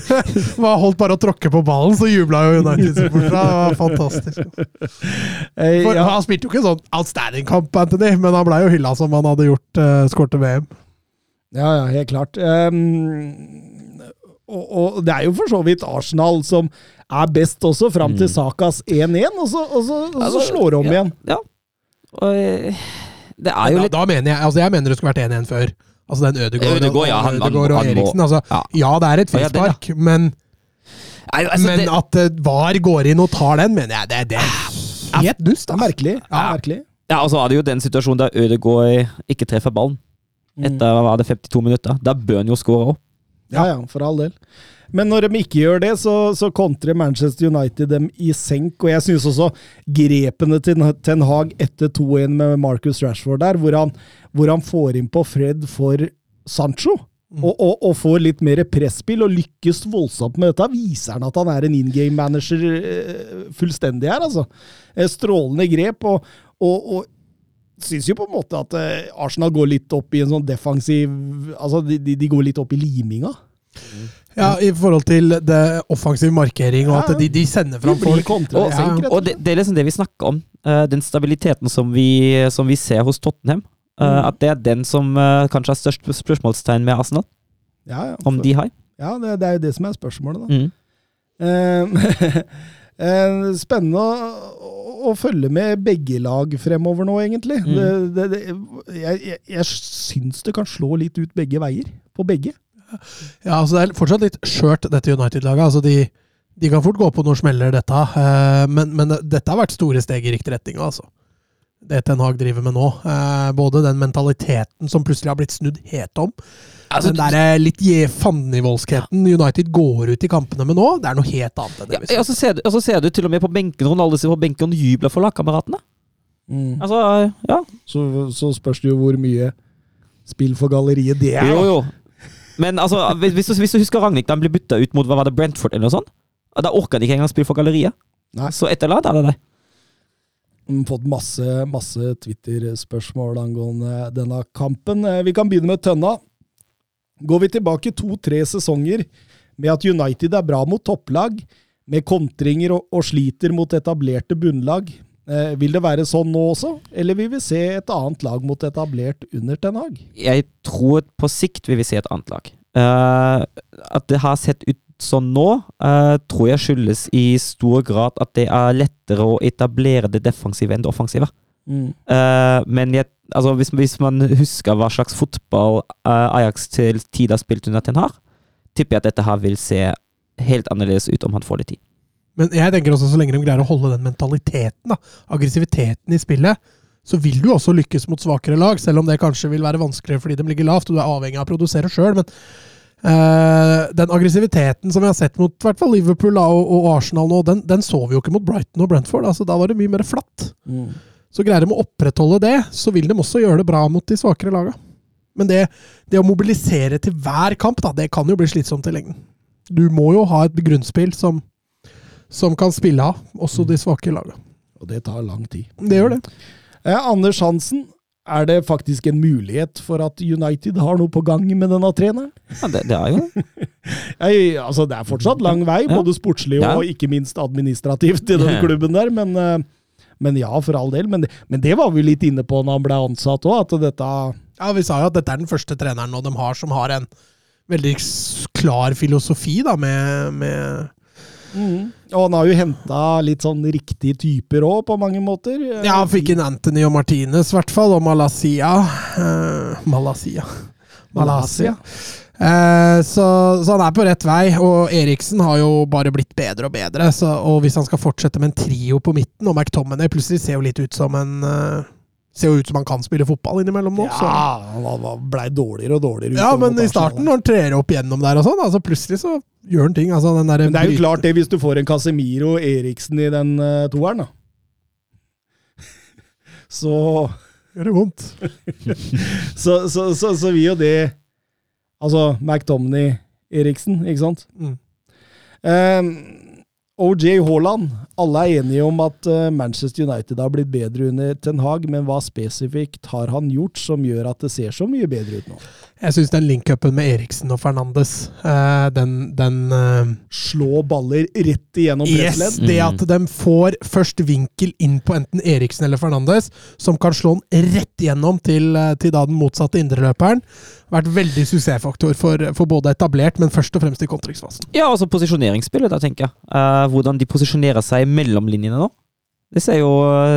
Var holdt bare å tråkke på ballen, så jubla jo United-supporterne. Det var fantastisk. Eh, For, ja, Han spilte jo ikke en sånn outstanding kamp, Anthony, men han blei jo hylla som han hadde gjort uh, skårte VM. ja, ja, helt klart. Um, og, og det er jo for så vidt Arsenal som er best også, fram til Mm. Sakas 1-1, og så, og så, og så slår de om igjen. Ja. Og eh, det er jo Da, litt da mener jeg altså jeg mener det skulle vært 1-1 før. Altså den Ødegaard, Ødegaard, ja, han- Ødegaard og han Eriksen. Altså, Ja. ja, det er et frispark, ja, ja. men, Nei, altså, men det, at uh, VAR går inn og tar den, mener jeg det, det er helt dust. Det er merkelig. Er Ja. merkelig. ja, og så er det jo den situasjonen der Ødegaard ikke treffer ballen. Mm. Etter hva var det, 52 minutter. Da bør han jo skåre òg. Ja, ja, for all del. Men når de ikke gjør det, så, så kontrer Manchester United dem i senk. Og jeg synes også grepene til Ten Hag etter 2-1 med Marcus Rashford der, hvor han, hvor han får inn på Fred for Sancho. Og, og, og får litt mer presspill og lykkes voldsomt med dette. Viser han at han er en in game manager eh, fullstendig her, altså. Eh, Strålende grep. Og, og, syns jo på en måte at eh, Arsenal går litt opp i en sånn defensiv Altså, de, de, går litt opp i liminga. Ja, I forhold til det offensiv markering, og at de, de sender fram folk. kontra Og, ja. og det, det er liksom det vi snakker om. eh, den stabiliteten som vi, som vi ser hos Tottenham. eh, Mm. At det er den som eh, kanskje har størst spørsmålstegn med Arsenal. Ja, ja. Om de har. ja det, det er jo det som er spørsmålet, da. Mm. Spennende å, å følge med begge lag fremover nå, egentlig. Mm. Det, det, det, jeg, jeg, jeg syns det kan slå litt ut begge veier. På begge. Ja, altså Det er fortsatt litt skjørt, dette United-laget. altså de, de kan fort gå på noen smeller, dette. eh, Men, men dette har vært store steg i riktig retning. altså. Det Ten Hag driver med nå. Eh, Både den mentaliteten som plutselig har blitt snudd helt om. Altså, den der eh, litt fandenivoldskheten United går ut i kampene med nå, det er noe helt annet enn det ja, og så ser, du- og så ser du til og med på benken Ronaldo sitter på benken og jubler for lagkameratene. Mm. Altså, ja. Så, så spørs det jo hvor mye spill for galleriet det er. Jo, jo. Men altså, hvis, hvis, du, hvis du husker Ragnhild da han ble bytta ut mot hva var det, Brentford eller noe sånt, da orka de ikke engang spille for galleriet. Nei. Så etterlat eller er det det. Fått masse, masse Twitter-spørsmål angående denne kampen. Eh, Vi kan begynne med Tønna. Går vi tilbake to-tre sesonger med at United er bra mot topplag, med kontringer og, og sliter mot etablerte bunnlag, vil det være sånn nå også, eller vil vi se et annet lag mot etablert under Ten Hag? Jeg tror på sikt vil vi se et annet lag. Uh, at det har sett ut sånn nå, uh, tror jeg skyldes i stor grad at det er lettere å etablere det defensive enn det offensive. Eh, men jeg, altså hvis, hvis man husker hva slags fotball eh, Ajax til tider har spilt under Ten Hag, tipper jeg at dette her vil se helt annerledes ut om han får litt tid. Men jeg tenker også så lenge de greier å holde den mentaliteten, da, aggressiviteten i spillet, så vil du også lykkes mot svakere lag, selv om det kanskje vil være vanskeligere fordi de ligger lavt og du er avhengig av å produsere sjøl. Men eh, den aggressiviteten som vi har sett mot i hvert fall Liverpool og, og Arsenal nå, den, den så vi jo ikke mot Brighton og Brentford. altså Da var det mye mer flatt. Så greier de å opprettholde det, så vil de også gjøre det bra mot de svakere laga. Men det, det å mobilisere til hver kamp, da, det kan jo bli slitsomt i lengden. Du må jo ha et grunnspill som, som kan spille av, også de svake lagene. Og det tar lang tid. Det gjør det. Eh, Anders Hansen, er det faktisk en mulighet for at United har noe på gang med denne treneren? Ja, det, det er jo det. Jeg, altså, det er fortsatt lang vei, Ja. både sportslig og Ja. ikke minst administrativt, i den klubben der. Men, eh, men ja, for all del. Men det, men det var vi litt inne på når han ble ansatt òg, at dette Ja, Vi sa jo at dette er den første treneren nå de har som har en veldig klar filosofi da, med, med Og han har jo henta litt sånn riktige typer òg, på mange måter. Ja, han fikk inn Anthony og Martinez, i hvert fall, og Malasia. Eh, Malasia. Malasia. Eh, så, så han er på rett vei, og Eriksen har jo bare blitt bedre og bedre. Så, og hvis han skal fortsette med en trio på midten, og McTominay plutselig ser jo litt ut som en eh, Ser jo ut som han kan spille fotball innimellom nå. Så. Ja, han var- blei dårligere og dårligere. Ja, men i starten, når han trer opp gjennom der og sånn, altså plutselig så gjør han ting. Altså den der Men det er jo klart det, hvis du får en Casemiro Eriksen i den uh, toeren, da. Så Gjør det vondt. Så, så, så, så vil jo det Altså McDomney Eriksen, ikke sant? Mm. Um, OJ Haaland. Alle er enige om at eh, Manchester United har blitt bedre under Ten Hag, men hva spesifikt har han gjort som gjør at det ser så mye bedre ut nå? Jeg syns den link-upen med Eriksen og Fernandes, eh, den, den eh, Slå baller rett igjennom Yes, pressledd. det at de får først vinkel inn på enten Eriksen eller Fernandes, som kan slå den rett igjennom til, til da den motsatte indreløperen, vært veldig suksessfaktor for, for både etablert, men først og fremst i kontringsfasen. Ja, altså posisjoneringsspillet, da, tenker jeg. Eh, hvordan de posisjonerer seg mellom linjene nå. Det ser jo,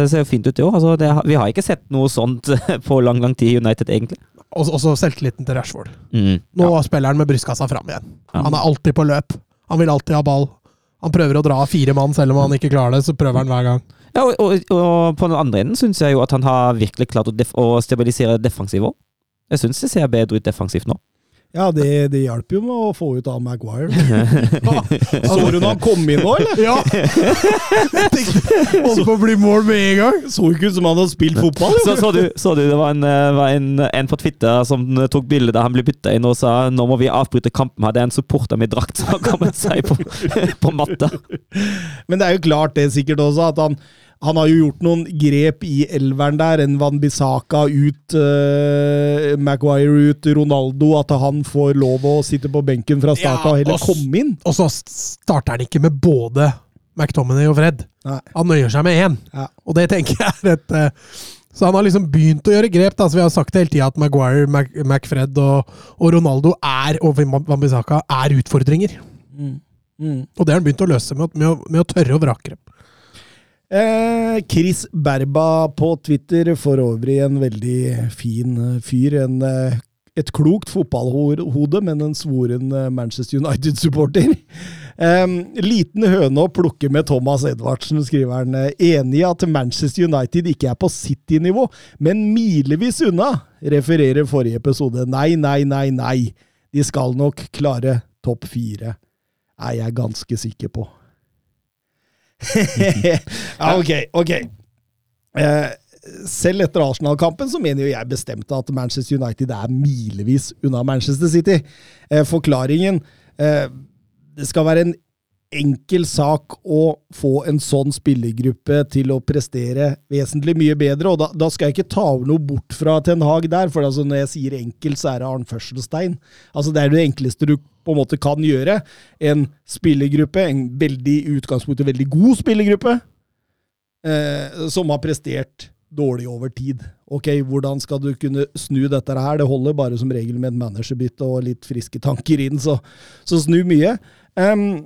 ser jo fint ut, jo. Altså, det vi har ikke sett noe sånt på lang, lang tid i United, egentlig. Også, også selvtilliten til Rashford. Mm. Nå spiller han med brystkassa fram igjen. Ja. Han er alltid på løp. Han vil alltid ha ball. Han prøver å dra fire mann, selv om han ikke klarer det, så prøver han hver gang. Ja, og, og, og på den andre enden syns jeg jo at han har virkelig klart å, def å stabilisere defensivet òg. Jeg syns det ser bedre ut defensivt nå. Ja, det, det hjalp jo med å få ut av Maguire. Så du når han kom inn nå, eller? Ja! Holdt på å bli mål med en gang. Så ikke ut som han hadde spilt fotball. Så, så, du, så du det var, en, eh, var en, en på Twitter som tok bilde da han ble bytta inn og sa nå må vi avbryte kampen. Hadde en supporter med drakt som har kommet seg på, på matta. Men det er jo klart det sikkert også, at han, han har jo gjort noen grep i elveren der. En Van Bissaka ut, uh, Maguire ut, Ronaldo. At han får lov å sitte på benken fra start Ja, og heller komme inn. Og så starter han ikke med både McTominay og Fred. Nei. Han nøyer seg med én. Ja. Og det tenker jeg er et uh, Så han har liksom begynt å gjøre grep. Da. Så vi har sagt det hele tida at Maguire, Mac, McFred og, og Ronaldo er, og Van Bissaka er utfordringer. Mm. Mm. Og det har han begynt å løse med, med, å, med å tørre å vrake dem. Eh, Chris Berba på Twitter, for øvrig en veldig fin eh, fyr. En, eh, et klokt fotballhode, men en svoren eh, Manchester United-supporter. Eh, liten høne å plukke med Thomas Edvardsen, skriver han. Enig i at Manchester United ikke er på City-nivå, men milevis unna, refererer forrige episode. Nei, nei, nei, nei. De skal nok klare topp fire, er jeg ganske sikker på. ja, ok, ok. Eh, selv etter Arsenal-kampen så mener jo jeg bestemt at Manchester United er milevis unna Manchester City. Eh, forklaringen eh, Det skal være en enkel sak å få en sånn spillergruppe til å prestere vesentlig mye bedre, og da, da skal jeg ikke ta noe bort fra Ten Hag der, for altså når jeg sier enkelt, så er det Arn Førselstein. Altså Det er det enkleste du på en måte kan gjøre. En spillergruppe, en veldig i utgangspunktet veldig god spillergruppe, eh, som har prestert dårlig over tid. Ok, hvordan skal du kunne snu dette her? Det holder bare som regel med et managerbytte og litt friske tanker inn, så, så snu mye. Em,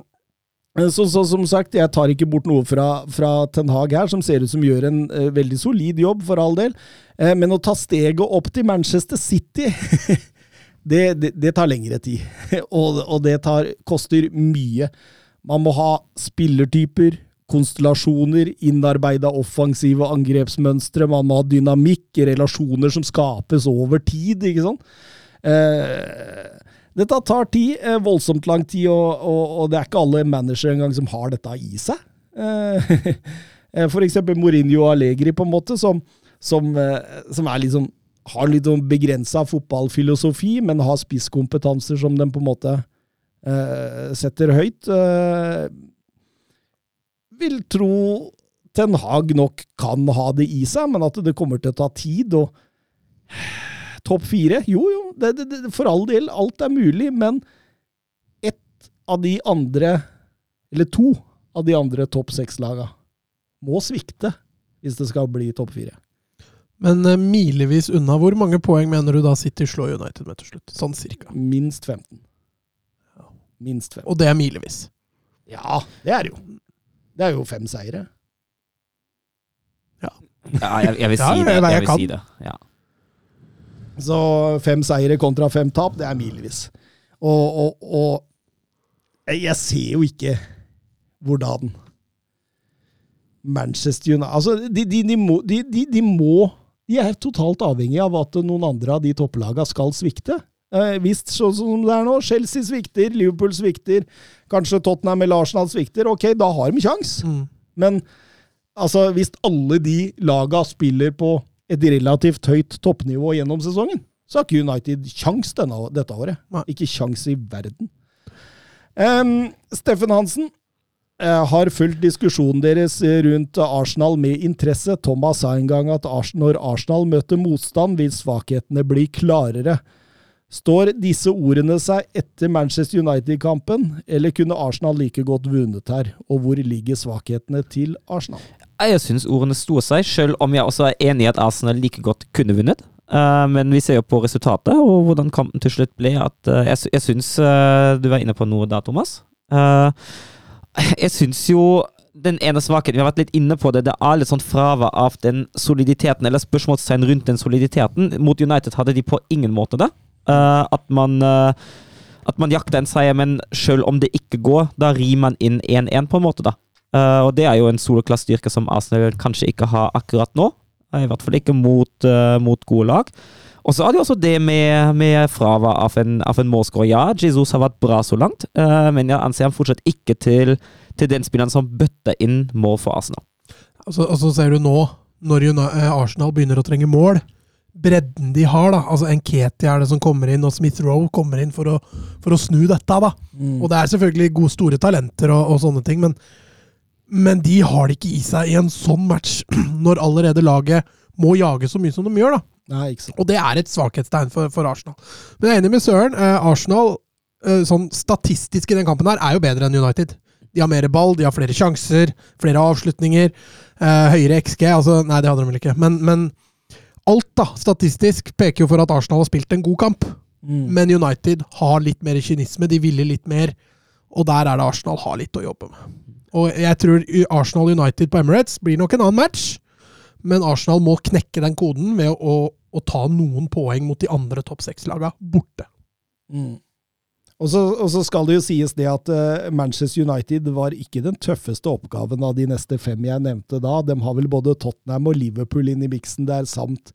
så, så som sagt, jeg tar ikke bort noe fra, fra Ten Hag her, som ser ut som gjør en uh, veldig solid jobb, for all del. Uh, men å ta steget opp til Manchester City det, det, det tar lengre tid. og, og det tar, koster mye. Man må ha spillertyper, konstellasjoner, innarbeida offensive angrepsmønstre, man må ha dynamikk, relasjoner som skapes over tid, ikke sant? Eh, dette tar tid, eh, voldsomt lang tid, og, og, og det er ikke alle managere engang som har dette i seg. Eh, eh, eksempel Mourinho Allegri, på en måte, som, som, eh, som liksom har litt sånn begrensa fotballfilosofi, men har spisskompetanser som de på en måte eh, setter høyt. Eh, vil tro Ten Hag nok kan ha det i seg, men at det kommer til å ta tid. og Topp fire? Jo, jo, det, det, det, for all del. Alt er mulig, men ett av de andre, eller to av de andre topp seks-laga, må svikte hvis det skal bli topp fire. Men uh, milevis unna, hvor mange poeng mener du da City slår United med til slutt? Sånn cirka. Minst 15. Minst 15. Og det er milevis. Ja, det er det jo. Det er jo fem seire. Ja, jeg, jeg vil si det. jeg- jeg Jeg vil si det. Ja. Så fem seire kontra fem tap, det er milevis. Og, og, og jeg- ser jo ikke hvordan Manchester United Altså, de, de, de, må, de, må De er totalt avhengig av at noen andre av de topplagene skal svikte. Eh, hvis sånn som det er nå, Chelsea svikter, Liverpool svikter, kanskje Tottenham eller han svikter, ok, da har de kjangs. Mm. Men altså, hvis alle de lagene spiller på et relativt høyt toppnivå gjennom sesongen, så har ikke United kjangs dette året. Ikke kjangs i verden. Um, Steffen Hansen eh, har fulgt diskusjonen deres rundt Arsenal med interesse. Thomas sa en gang at når Arsenal møter motstand, vil svakhetene bli klarere. Står disse ordene seg etter Manchester United-kampen, eller kunne Arsenal like godt vunnet her? Og hvor ligger svakhetene til Arsenal? Jeg syns ordene sto seg, selv om jeg også er enig i at Arsenal like godt kunne vunnet. Eh, men vi ser jo på resultatet og hvordan kampen til slutt ble. at eh, Jeg, jeg syns eh, Du var inne på noe da, Thomas. Jeg syns jo den ene svakheten Vi har vært litt inne på det. Det er litt sånn fravær av den soliditeten, eller spørsmålstegn rundt den soliditeten. Mot United hadde de på ingen måte det. At man at man jakter en seier, men selv om det ikke går, da rir man inn 1-1, på en måte, da. Eh, og det er jo en soloklass styrke som Arsenal kanskje ikke har akkurat nå. Eh, I hvert fall ikke mot, uh, mot gode lag. Og så er det jo også det med, med fravær av en, av en målskårer. Ja, Jesus har vært bra så langt, uh, men jeg anser han fortsatt ikke til, til den spilleren som bøtter inn mål for Arsenal. Og så, ser du nå, når Arsenal begynner å trenge mål, bredden de har, da. Altså Enketi er det som kommer inn, og Smith Rowe kommer inn for å, for å snu dette, da. Og det er selvfølgelig gode, store talenter og, og sånne ting, men, men de har det ikke i seg i en sånn match, når allerede laget må jage så mye som de gjør, da. Nei. Og det er et svakhetstegn for, for Arsenal. Men jeg er enig med Søren. Eh, Arsenal, eh, sånn statistisk i den kampen her, er jo bedre enn United. De har mer ball, de har flere sjanser, flere avslutninger, eh, høyere XG. Altså, nei, det hadde de vel ikke. Men, men alt da, statistisk peker jo for at Arsenal har spilt en god kamp. Mm. Men United har litt mer kynisme, de ville litt mer. Og der er det Arsenal har litt å jobbe med. Og jeg tror Arsenal United på Emirates blir nok en annen match. Men Arsenal må knekke den koden ved å, å ta noen poeng mot de andre topp seks-laga borte. Mm. Og så, og så skal det jo sies det at eh, Manchester United var ikke den tøffeste oppgaven av de neste fem jeg nevnte da. De har vel både Tottenham og Liverpool inn i miksen der, samt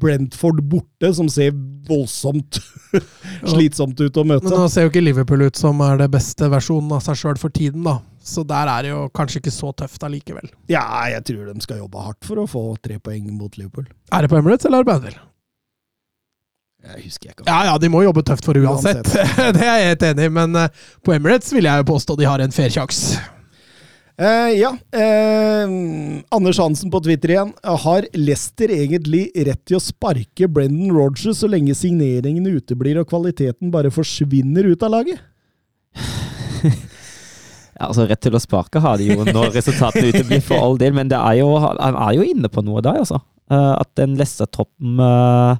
Brentford borte, som ser voldsomt slitsomt ut å møte. Men nå ser jo ikke Liverpool ut som er det beste versjonen av seg sjøl for tiden, da. Så der er det jo kanskje ikke så tøft allikevel. Ja, jeg tror de skal jobbe hardt for å få tre poeng mot Liverpool. Er det på Emirates eller er det på Anfield? Jeg husker jeg ikke. Ja ja, de må jobbe tøft for uansett. det er jeg helt enig i, men eh, på Emirates vil jeg jo påstå de har en fair sjanse. Eh, ja. Eh, Anders Hansen på Twitter igjen. Har Lester egentlig rett til å sparke Brendan Rodgers så lenge signeringene uteblir og kvaliteten bare forsvinner ut av laget? Altså Rett til å sparke har de jo når resultatene uteblir, for all del, men det er jo, han er jo inne på noe der, altså. Eh, at den Leicester-toppen eh,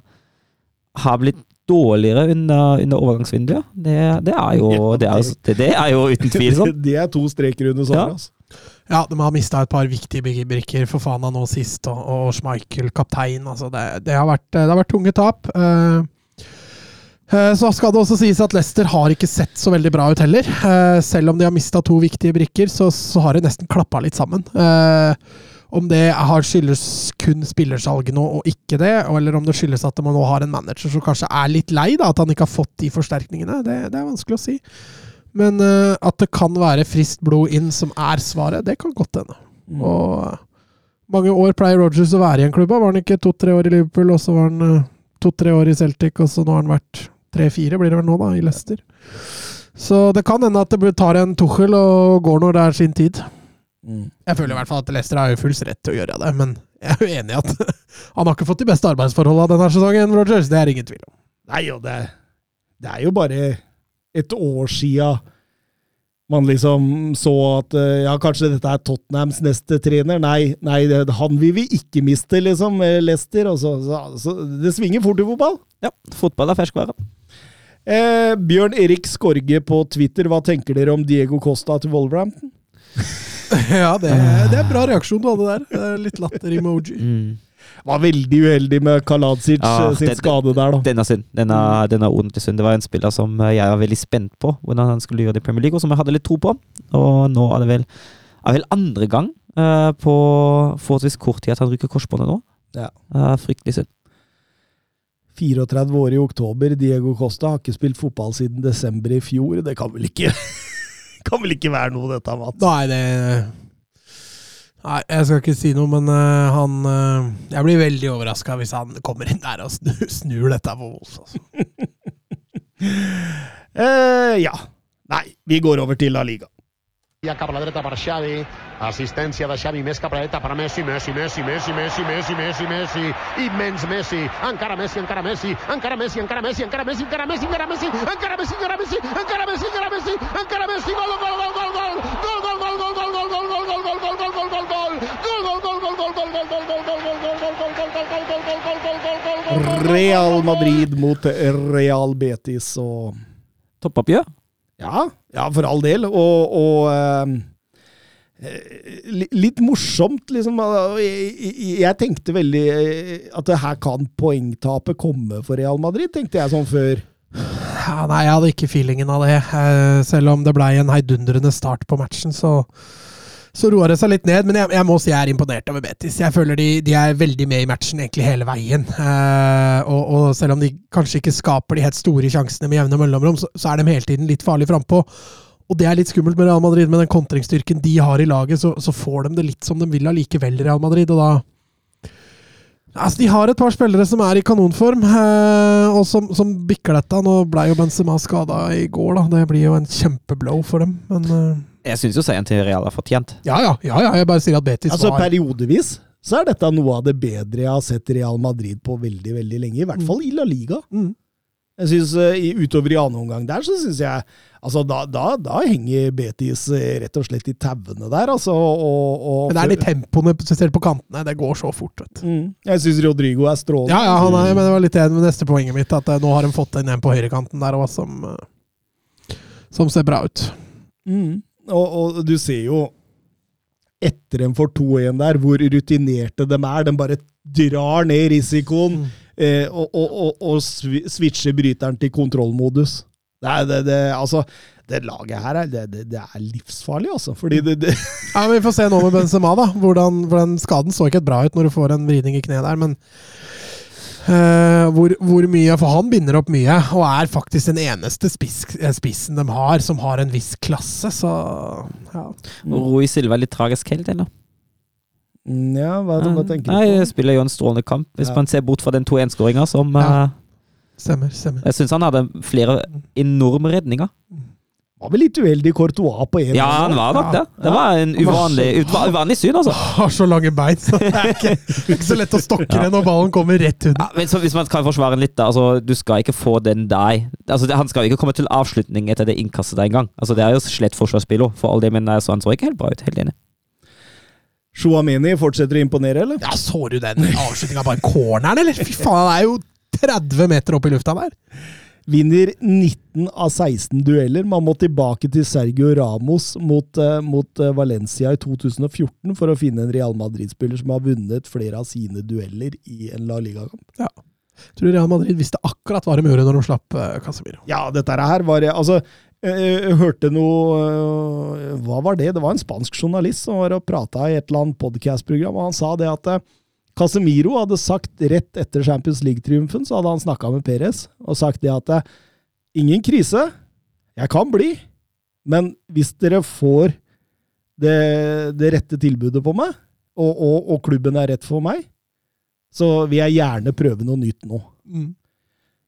har blitt dårligere under, under overgangsvinduet. Det, det, er jo, det, er, det, det er jo uten tvil sånn. Det er to streker under Ja. Altså. Ja, de har mista et par viktige brikker for Fana nå sist, og, og Schmeichel kaptein. Altså det, det, har vært, det har vært tunge tap. Eh, så skal det også sies at Leicester har ikke sett så veldig bra ut heller. Eh, selv om de har mista to viktige brikker, så, så har det nesten klappa litt sammen. Eh, om det har skyldes kun spillersalget nå og ikke det, eller om det skyldes at man nå har en manager som kanskje er litt lei, da, at han ikke har fått de forsterkningene, det, det er vanskelig å si. Men eh, at det kan være friskt blod inn som er svaret, det kan godt hende. Mm. Og mange år pleier Rogers å være i en klubb. Var han ikke to-tre år i Liverpool, og så var han eh, to-tre år i Celtic, og så nå har han vært tre-fire, blir det vel nå, da, i Leicester. Så det kan hende at det tar en Tuchel og går når det er sin tid. Mm. Jeg føler i hvert fall at Leicester har jo full rett til å gjøre det, men jeg er jo enig i at han har ikke fått de beste arbeidsforholdene denne sesongen, Rogers. Det er ingen tvil om. Nei, og det, det er jo bare et år sia man liksom så at eh, ja, kanskje dette er Tottenhams neste trener. Nei, nei det, han vil vi ikke miste, liksom, Leicester. Og så, så, så det svinger fort i fotball. Ja, fotball er ferskvare. Eh, Bjørn Erik Skorge på Twitter, hva tenker dere om Diego Costa til Wolverhampton? Ja, det, det er bra reaksjon du hadde der. Er Litt latter-emoji. Mm. Var veldig uheldig med Kaladzic Ja, eh, sin den, skade der, da. Den er synd. Den er, den er ordentlig synd. Det var en spiller som eh, jeg var veldig spent på hvordan han skulle gjøre det i Premier League, og som jeg hadde litt tro på. Og nå er det vel, er vel andre gang uh, på forholdsvis kort tid at han ryker korsbåndet nå. Ja. Uh, fryktelig synd. 34 år i oktober. Diego Costa har ikke spilt fotball siden desember i fjor. Det kan vel ikke Kan vel ikke være noe, dette, Mats? Nei, det Nei, jeg skal ikke si noe, men uh, han uh, Jeg blir veldig overraska hvis han kommer inn der og snur, snur dette på Wolves. Altså. Eh, ja. Nei, vi går over til La Liga. Assistència de Xavi més que a la dreta per Messi, Messi, Messi, Messi, Messi, Messi, Messi, Messi, immens Messi, encara Messi, encara Messi, encara Messi, encara Messi, encara Messi, encara Messi, encara Messi, encara Messi, encara Messi, encara Messi, encara Messi, encara Messi, gol, gol, gol, gol, gol, gol, gol, gol, gol, gol, gol, gol, gol, gol, gol, gol, gol, gol, gol, Real Madrid mot Real Betis og Toppoppgjør? Ja, ja, for all del. Og, og eh, litt morsomt, liksom. Jeg, tenkte veldig at her kan poengtapet komme for Real Madrid, tenkte jeg sånn før. Ja, nei, jeg hadde ikke feelingen av det. Selv om det blei en heidundrende start på matchen, så så roa det seg litt ned, men jeg, jeg, må si jeg er imponert over Betis. Jeg føler de, de er veldig med i matchen egentlig hele veien. Eh, og, og, selv om de kanskje ikke skaper de helt store sjansene med jevne mellomrom, så, så, er de hele tiden litt farlig frampå. Og det er litt skummelt med Real Madrid, med den kontringsstyrken de har i laget, så, så får de det litt som de vil allikevel, Real Madrid. og da Altså, De har et par spillere som er i kanonform, eh, og som, som bikker dette. Nå ble jo Benzema skada i går, da. Det blir jo en kjempeblow for dem, men eh. Jeg syns jo seieren til Real er fortjent. Ja, ja, ja, ja, jeg bare sier at Betis altså, var Periodevis så er dette noe av det bedre jeg har sett Real Madrid på veldig veldig lenge. I hvert Mm. fall i La Liga. mm. Jeg synes, uh, Utover i annen omgang der, så syns jeg altså da, da, da henger Betis eh, rett og slett i tauene der, altså. Og, og, Men det er de tempoene, spesielt på kantene. Det går så fort, vet du. mm, Jeg syns Rodrigo er strålende. Ja, ja, han er, men det var litt enig med neste poenget mitt, at eh, nå har de fått inn en på høyrekanten der òg, som, eh, som ser bra ut. Mm. Og, og du ser jo etter en for 2-1 der, hvor rutinerte de er. De bare drar ned risikoen Mm. Eh, og, og, og, og switche bryteren til kontrollmodus. Det, det, det, altså, det laget her er, det, det, det er livsfarlig, altså. Fordi det, det Ja, Vi får se nå med Benzema, da. Hvordan, for den skaden så ikke bra ut når du får en vridning i kneet der, men Uh, hvor, hvor mye For han binder opp mye, og er faktisk den eneste spiss, eh, spissen de har som har en viss klasse, så ja. Rui Silva er litt tragisk helt, tiden. Mm, Ja, hva, hva tenker Nei, du jeg på? spiller jo en strålende kamp, hvis Ja. man ser bort fra den 2-1-skåringa som Ja. eh, Stemmer. stemmer. Jeg syns han hadde flere enorme redninger. Var vel litt uheldig Courtois på en Ja, han var nok det. Det var en uvanlig, uvanlig syn, altså. Har så lange bein, så det er ikke, ikke så lett å stokke det når ballen kommer rett under. Ja, men så Hvis man kan forsvare den litt, da. Altså, du skal ikke få den der altså, Han skal jo ikke komme til avslutning etter det innkastet der engang. Altså, det er jo slett forsvarsspiller, for all det, men eh, så han så ikke helt bra ut. Helt enig. Chouameni fortsetter å imponere, eller? Ja, Så du den avslutninga på corneren, eller? Fy faen, han er jo 30 meter opp i lufta der. Vinner 19 av 16 dueller. Man må tilbake til Sergio Ramos mot, eh, mot eh, Valencia i 2014 for å finne en Real Madrid-spiller som har vunnet flere av sine dueller i en La Liga-kamp. Tror du Real Madrid visste akkurat hva de gjorde når de slapp uh, Casemiro? Ja, dette her var Altså, eh, jeg hørte noe eh, Hva var det? Det var en spansk journalist som var og prata i et eller annet podcast-program, og han sa det at eh, Casemiro hadde sagt rett etter Champions League-triumfen, så hadde han snakka med Perez og sagt det at eh, ingen krise, jeg kan bli, men hvis dere får det, det rette tilbudet på meg, og, og, og klubben er rett for meg, så vil jeg gjerne prøve noe nytt nå. Mm.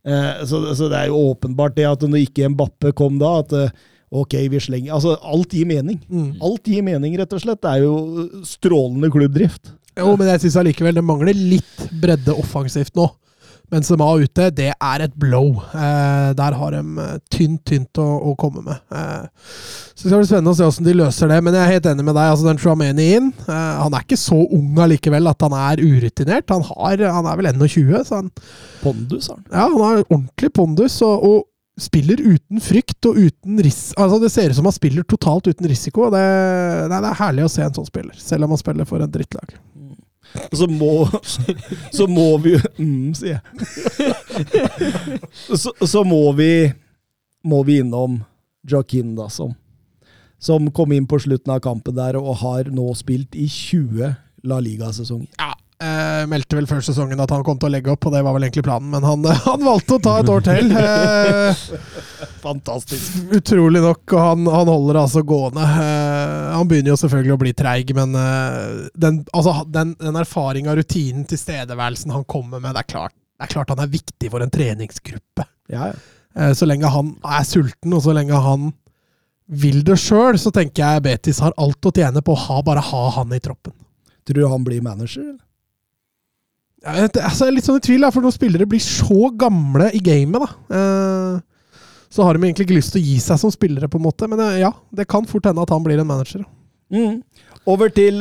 Eh, så, så det er jo åpenbart det at når ikke Mbappe kom da, at eh, ok, vi slenger Altså, alt gir mening. Mm. Alt gir mening, rett og slett. Det er jo strålende klubbdrift. Jo, men jeg syns allikevel det mangler litt bredde offensivt nå. Benzema ute, det er et blow. Eh, der har de eh, tynt, tynt å, å komme med. Eh, så det skal bli spennende å se hvordan de løser det. Men jeg er helt enig med deg. altså Den Trameni inn. Eh, han er ikke så ung allikevel at han er urutinert. Han, har, han er vel 21, så han, Pondus har han. ja, han har ordentlig pondus. Og, og spiller uten frykt og uten ris... Altså Det ser ut som han spiller totalt uten risiko. Det, nei, det er herlig å se en sånn spiller, selv om han spiller for en drittlag. Og så må, så må vi mm, sier jeg. Så, så må vi må vi innom Joaquin, da, som, som kom inn på slutten av kampen der og har nå spilt i 20 La Liga-sesonger. Ja, Eh, meldte vel før sesongen at han kom til å legge opp, og det var vel egentlig planen, men han, han valgte å ta et år til. Eh, Fantastisk. utrolig nok, og han, han holder altså gående. Eh, han begynner jo selvfølgelig å bli treig, men eh, den, altså, den, den erfaringa, rutinen, tilstedeværelsen han kommer med, det er klart, det er klart han er viktig for en treningsgruppe. Ja, ja. Eh, Så lenge han er sulten, og så lenge han vil det sjøl, så tenker jeg Betis har alt å tjene på å ha, bare ha han i troppen. Tror du han blir manager? eller? Jeg, altså, jeg er litt sånn i tvil, for når spillere blir så gamle i gamet, da eh, Så har de egentlig ikke lyst til å gi seg som spillere, på en måte. Men eh, ja, det kan fort hende at han blir en manager. Mm. Over til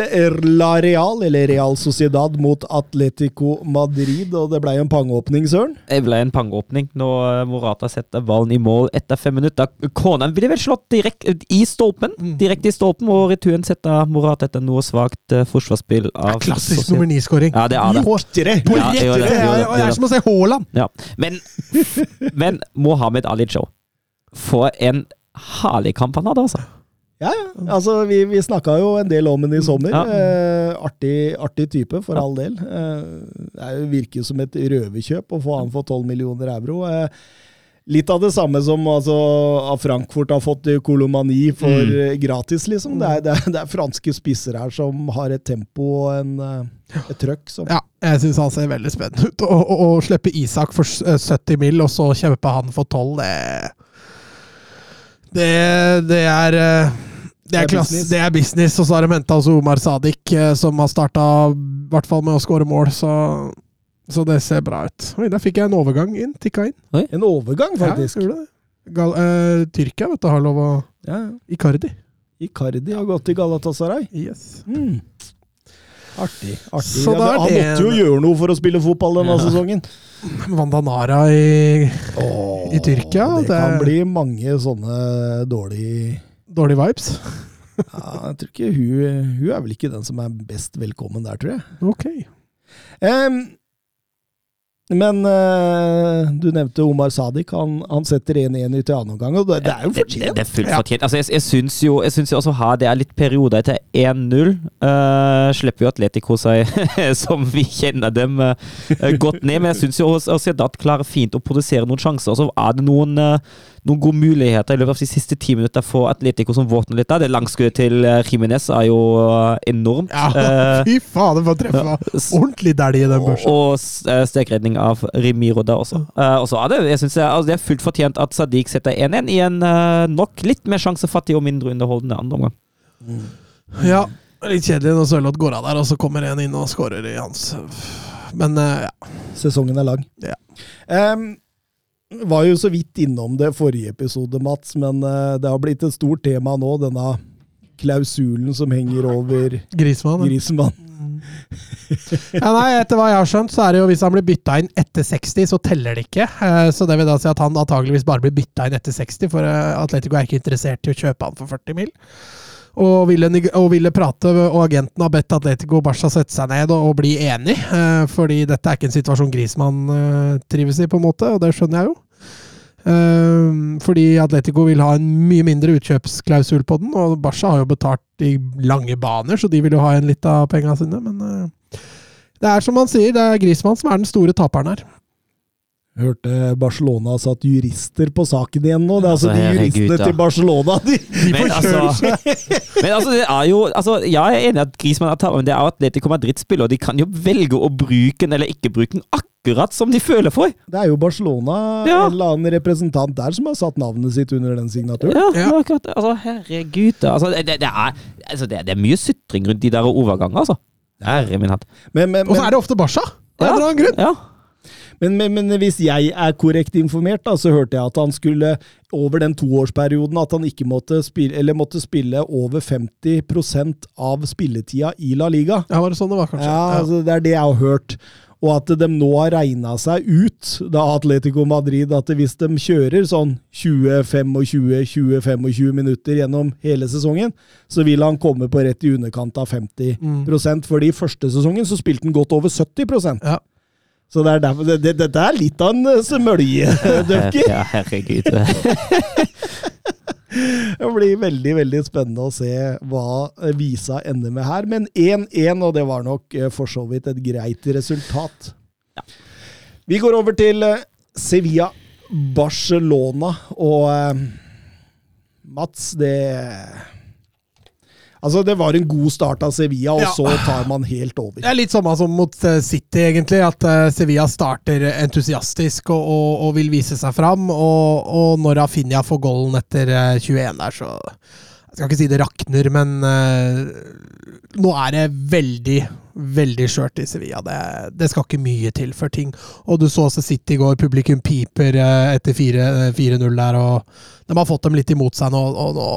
La Real, eller Real Sociedad mot Atletico Madrid, og det ble en pangeåpning, Søren. Det ble en pangeåpning når eh, Morata setter ballen i mål etter fem minutter. Konan ble vel slått direkte i stolpen, Mm. direkte i stolpen, og returen setter Morata etter noe svakt eh, forsvarsspill av Klassisk Sociedad. nummer ni-skåring. Ja, det er det. På, på Ja, det, det, det, er- det er som å se Haaland! Ja. Men, men Mohammed Ali Joe For en herlig kamp han hadde, altså. Ja, ja. Altså, vi, vi snakka jo en del om henne i sommer. Ja. Eh, artig, artig type, for all del. Eh, det er virker jo som et røverkjøp å få han for 12 millioner euro. Eh, litt av det samme som altså, Frankfurt har fått eh, Kolomani for Mm. eh, gratis, liksom. Det er, det, er, det er franske spisser her som har et tempo og en, eh, et trøkk som Ja, jeg syns han ser veldig spennende ut. Å- Å å slippe Isak for eh, 70 mill., og så kjempe han for 12, det Det, det er det er, Det er klass, business. det er business, og så har de henta Omar Sadik, eh, som har starta i hvert fall med å skåre mål, så, så det ser bra ut. Oi, der fikk jeg en overgang inn. Tikka inn. En overgang, faktisk. Ja. Gal uh, Tyrkia vet du, har lov å Ja, Icardi. Icardi har gått til Galatasaray. Yes. Mm. Artig. artig. Så Ja, han måtte jo en- gjøre noe for å spille fotball denne Ja. sesongen. Vandanara i oh, I Tyrkia, Det, det- kan bli mange sånne dårlige dårlige vibes. ja, Jeg tror ikke hun, hun er vel ikke den som er best velkommen der, tror jeg. Ok. Um, men uh, du nevnte Omar Sadik. Han, han setter 1-1 i til annen omgang, og det, det er jo fortjent. det, det er fullt fortjent. Altså, jeg, jeg syns jo, jeg synes jo også her det er litt perioder etter 1-0. Uh, slipper jo Atletico seg, som vi kjenner dem, uh, godt ned. Men jeg syns jo også Sociedad klarer fint å produsere noen sjanser. Og så er det noen, eh, noen gode muligheter i løpet av de siste ti minutter for Atletico som våkner litt. Da. Det langskuddet til eh, Jimenez er jo eh, enormt. Ja, Eh, fy fader, for å treffe s- ordentlig dælj i den og, børsen. og eh, stekredning av Remiro der også. Eh, og så er det, jeg synes det, altså det er fullt fortjent at Sadiq setter 1-1 i en eh, nok litt mer sjansefattig og mindre underholdende andre omgang. Ja, litt kjedelig når Sørloth går av der, og så kommer en inn og skårer i hans Men eh, ja. Sesongen er lang. Ja. Em, var jo så vidt innom det forrige episode, Mats, men eh, det har blitt et stort tema nå, denne klausulen som henger over Grismann. Grismann. Ja, nei, etter hva jeg har skjønt, så er det jo hvis han blir bytta inn etter 60, så teller det ikke. Eh, Så det vil da si at han antageligvis bare blir bytta inn etter 60, for eh, Atletico er ikke interessert i å kjøpe han for 40 mil. Og ville, og ville prate, og agenten har bedt Atletico Barca sette seg ned og, og bli enig, eh, fordi dette er ikke en situasjon Grismann eh, trives i, på en måte, og det skjønner jeg jo. Eh, fordi Atletico vil ha en mye mindre utkjøpsklausul på den, og Barca har jo betalt i lange baner, så de vil jo ha igjen litt av penga sine, men eh, det er som han sier, det er Grismann som er den store taperen her. Hørte Barcelona har satt jurister på saken igjen nå. Det er altså, Altså, de juristene til Barcelona. De, de Men forkjører altså- seg! Men altså, det er jo altså, Jeg er enig i at Griezmann er tatt, men det er jo Atletico Madrid-spill, og de kan jo velge å bruke den eller ikke bruke den akkurat som de føler for. Det er jo Barcelona, Ja. en eller annen representant der, som har satt navnet sitt under den signaturen. Ja, Ja. er akkurat. Altså, herregud. da. Altså, det, det, er, altså, det, det er mye sutring rundt de der overgangene, altså. Herre min hatt. Men, men, Og så er det ofte Barca! Av en eller annen grunn. Ja. Men, men, men hvis jeg er korrekt informert, da, så hørte jeg at han skulle over den toårsperioden at han ikke måtte spille, eller måtte spille over 50% av spilletida i La Liga. Ja, var det sånn det var, kanskje? Ja, altså, Det er det jeg har hørt. Og at de nå har regna seg ut, da Atletico Madrid, at hvis de kjører sånn 20-25-20-25 minutter gjennom hele sesongen, så vil han komme på rett i underkant av 50 Mm. Fordi i første sesongen så spilte han godt over 70 Ja. Så det er derfor, det, det, dette er litt av en eh, smølje, Døkke. Ja, herregud. Det blir veldig veldig spennende å se hva Visa ender med her. Men 1-1, og det var nok eh, for så vidt et greit resultat. Vi går over til eh, Sevilla Barcelona, og eh, Mats, det Altså, det var en god start av Sevilla, og Ja. så tar man helt over. Det er litt samme som mot eh, City, egentlig. At eh, Sevilla starter entusiastisk og, og, og vil vise seg fram. Og, og når Afinia får goalen etter eh, 21 der, så Jeg skal ikke si det rakner, men uh, nå er det veldig, veldig skjørt i Sevilla. Det, det skal ikke mye til for ting Og du så også City i går, publikum piper eh, etter 4 eh, 4-0 der. og de har fått dem litt imot seg nå, og nå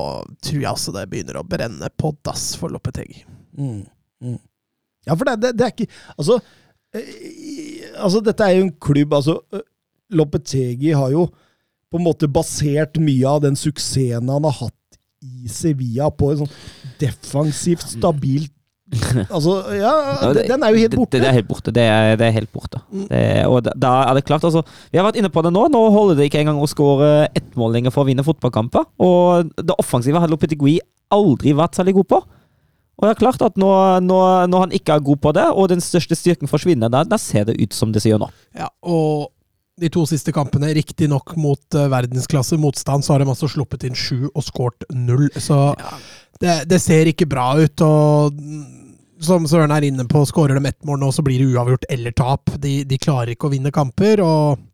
tror jeg altså det begynner å brenne på dass for Loppetegi. Mm, mm. Ja, for det, det, det er ikke Altså, eh, altså dette er jo en klubb altså, Lopetegi har jo på en måte basert mye av den suksessen han har hatt i Sevilla, på en sånn defensivt, stabilt Altså, ja, Ja, det- den er jo helt borte. det er helt borte. Det er, det er helt borte. Det, og da, er det klart, altså Vi har vært inne på det nå. Nå holder det ikke engang å skåre ett mål lenger for å vinne fotballkamper. Og det offensive har Lopetegui aldri vært særlig god på. Og det er klart at nå, nå, når han ikke er god på det, og den største styrken forsvinner, da, da ser det ut som det sier nå. Ja, og de to siste kampene, riktignok mot uh, verdensklasse motstand, så har de altså sluppet inn sju og skåret null. Så det, det ser ikke bra ut. Og mm, som Søren er inne på, skårer de ett mål nå, så blir det uavgjort eller tap. De, de klarer ikke å vinne kamper. og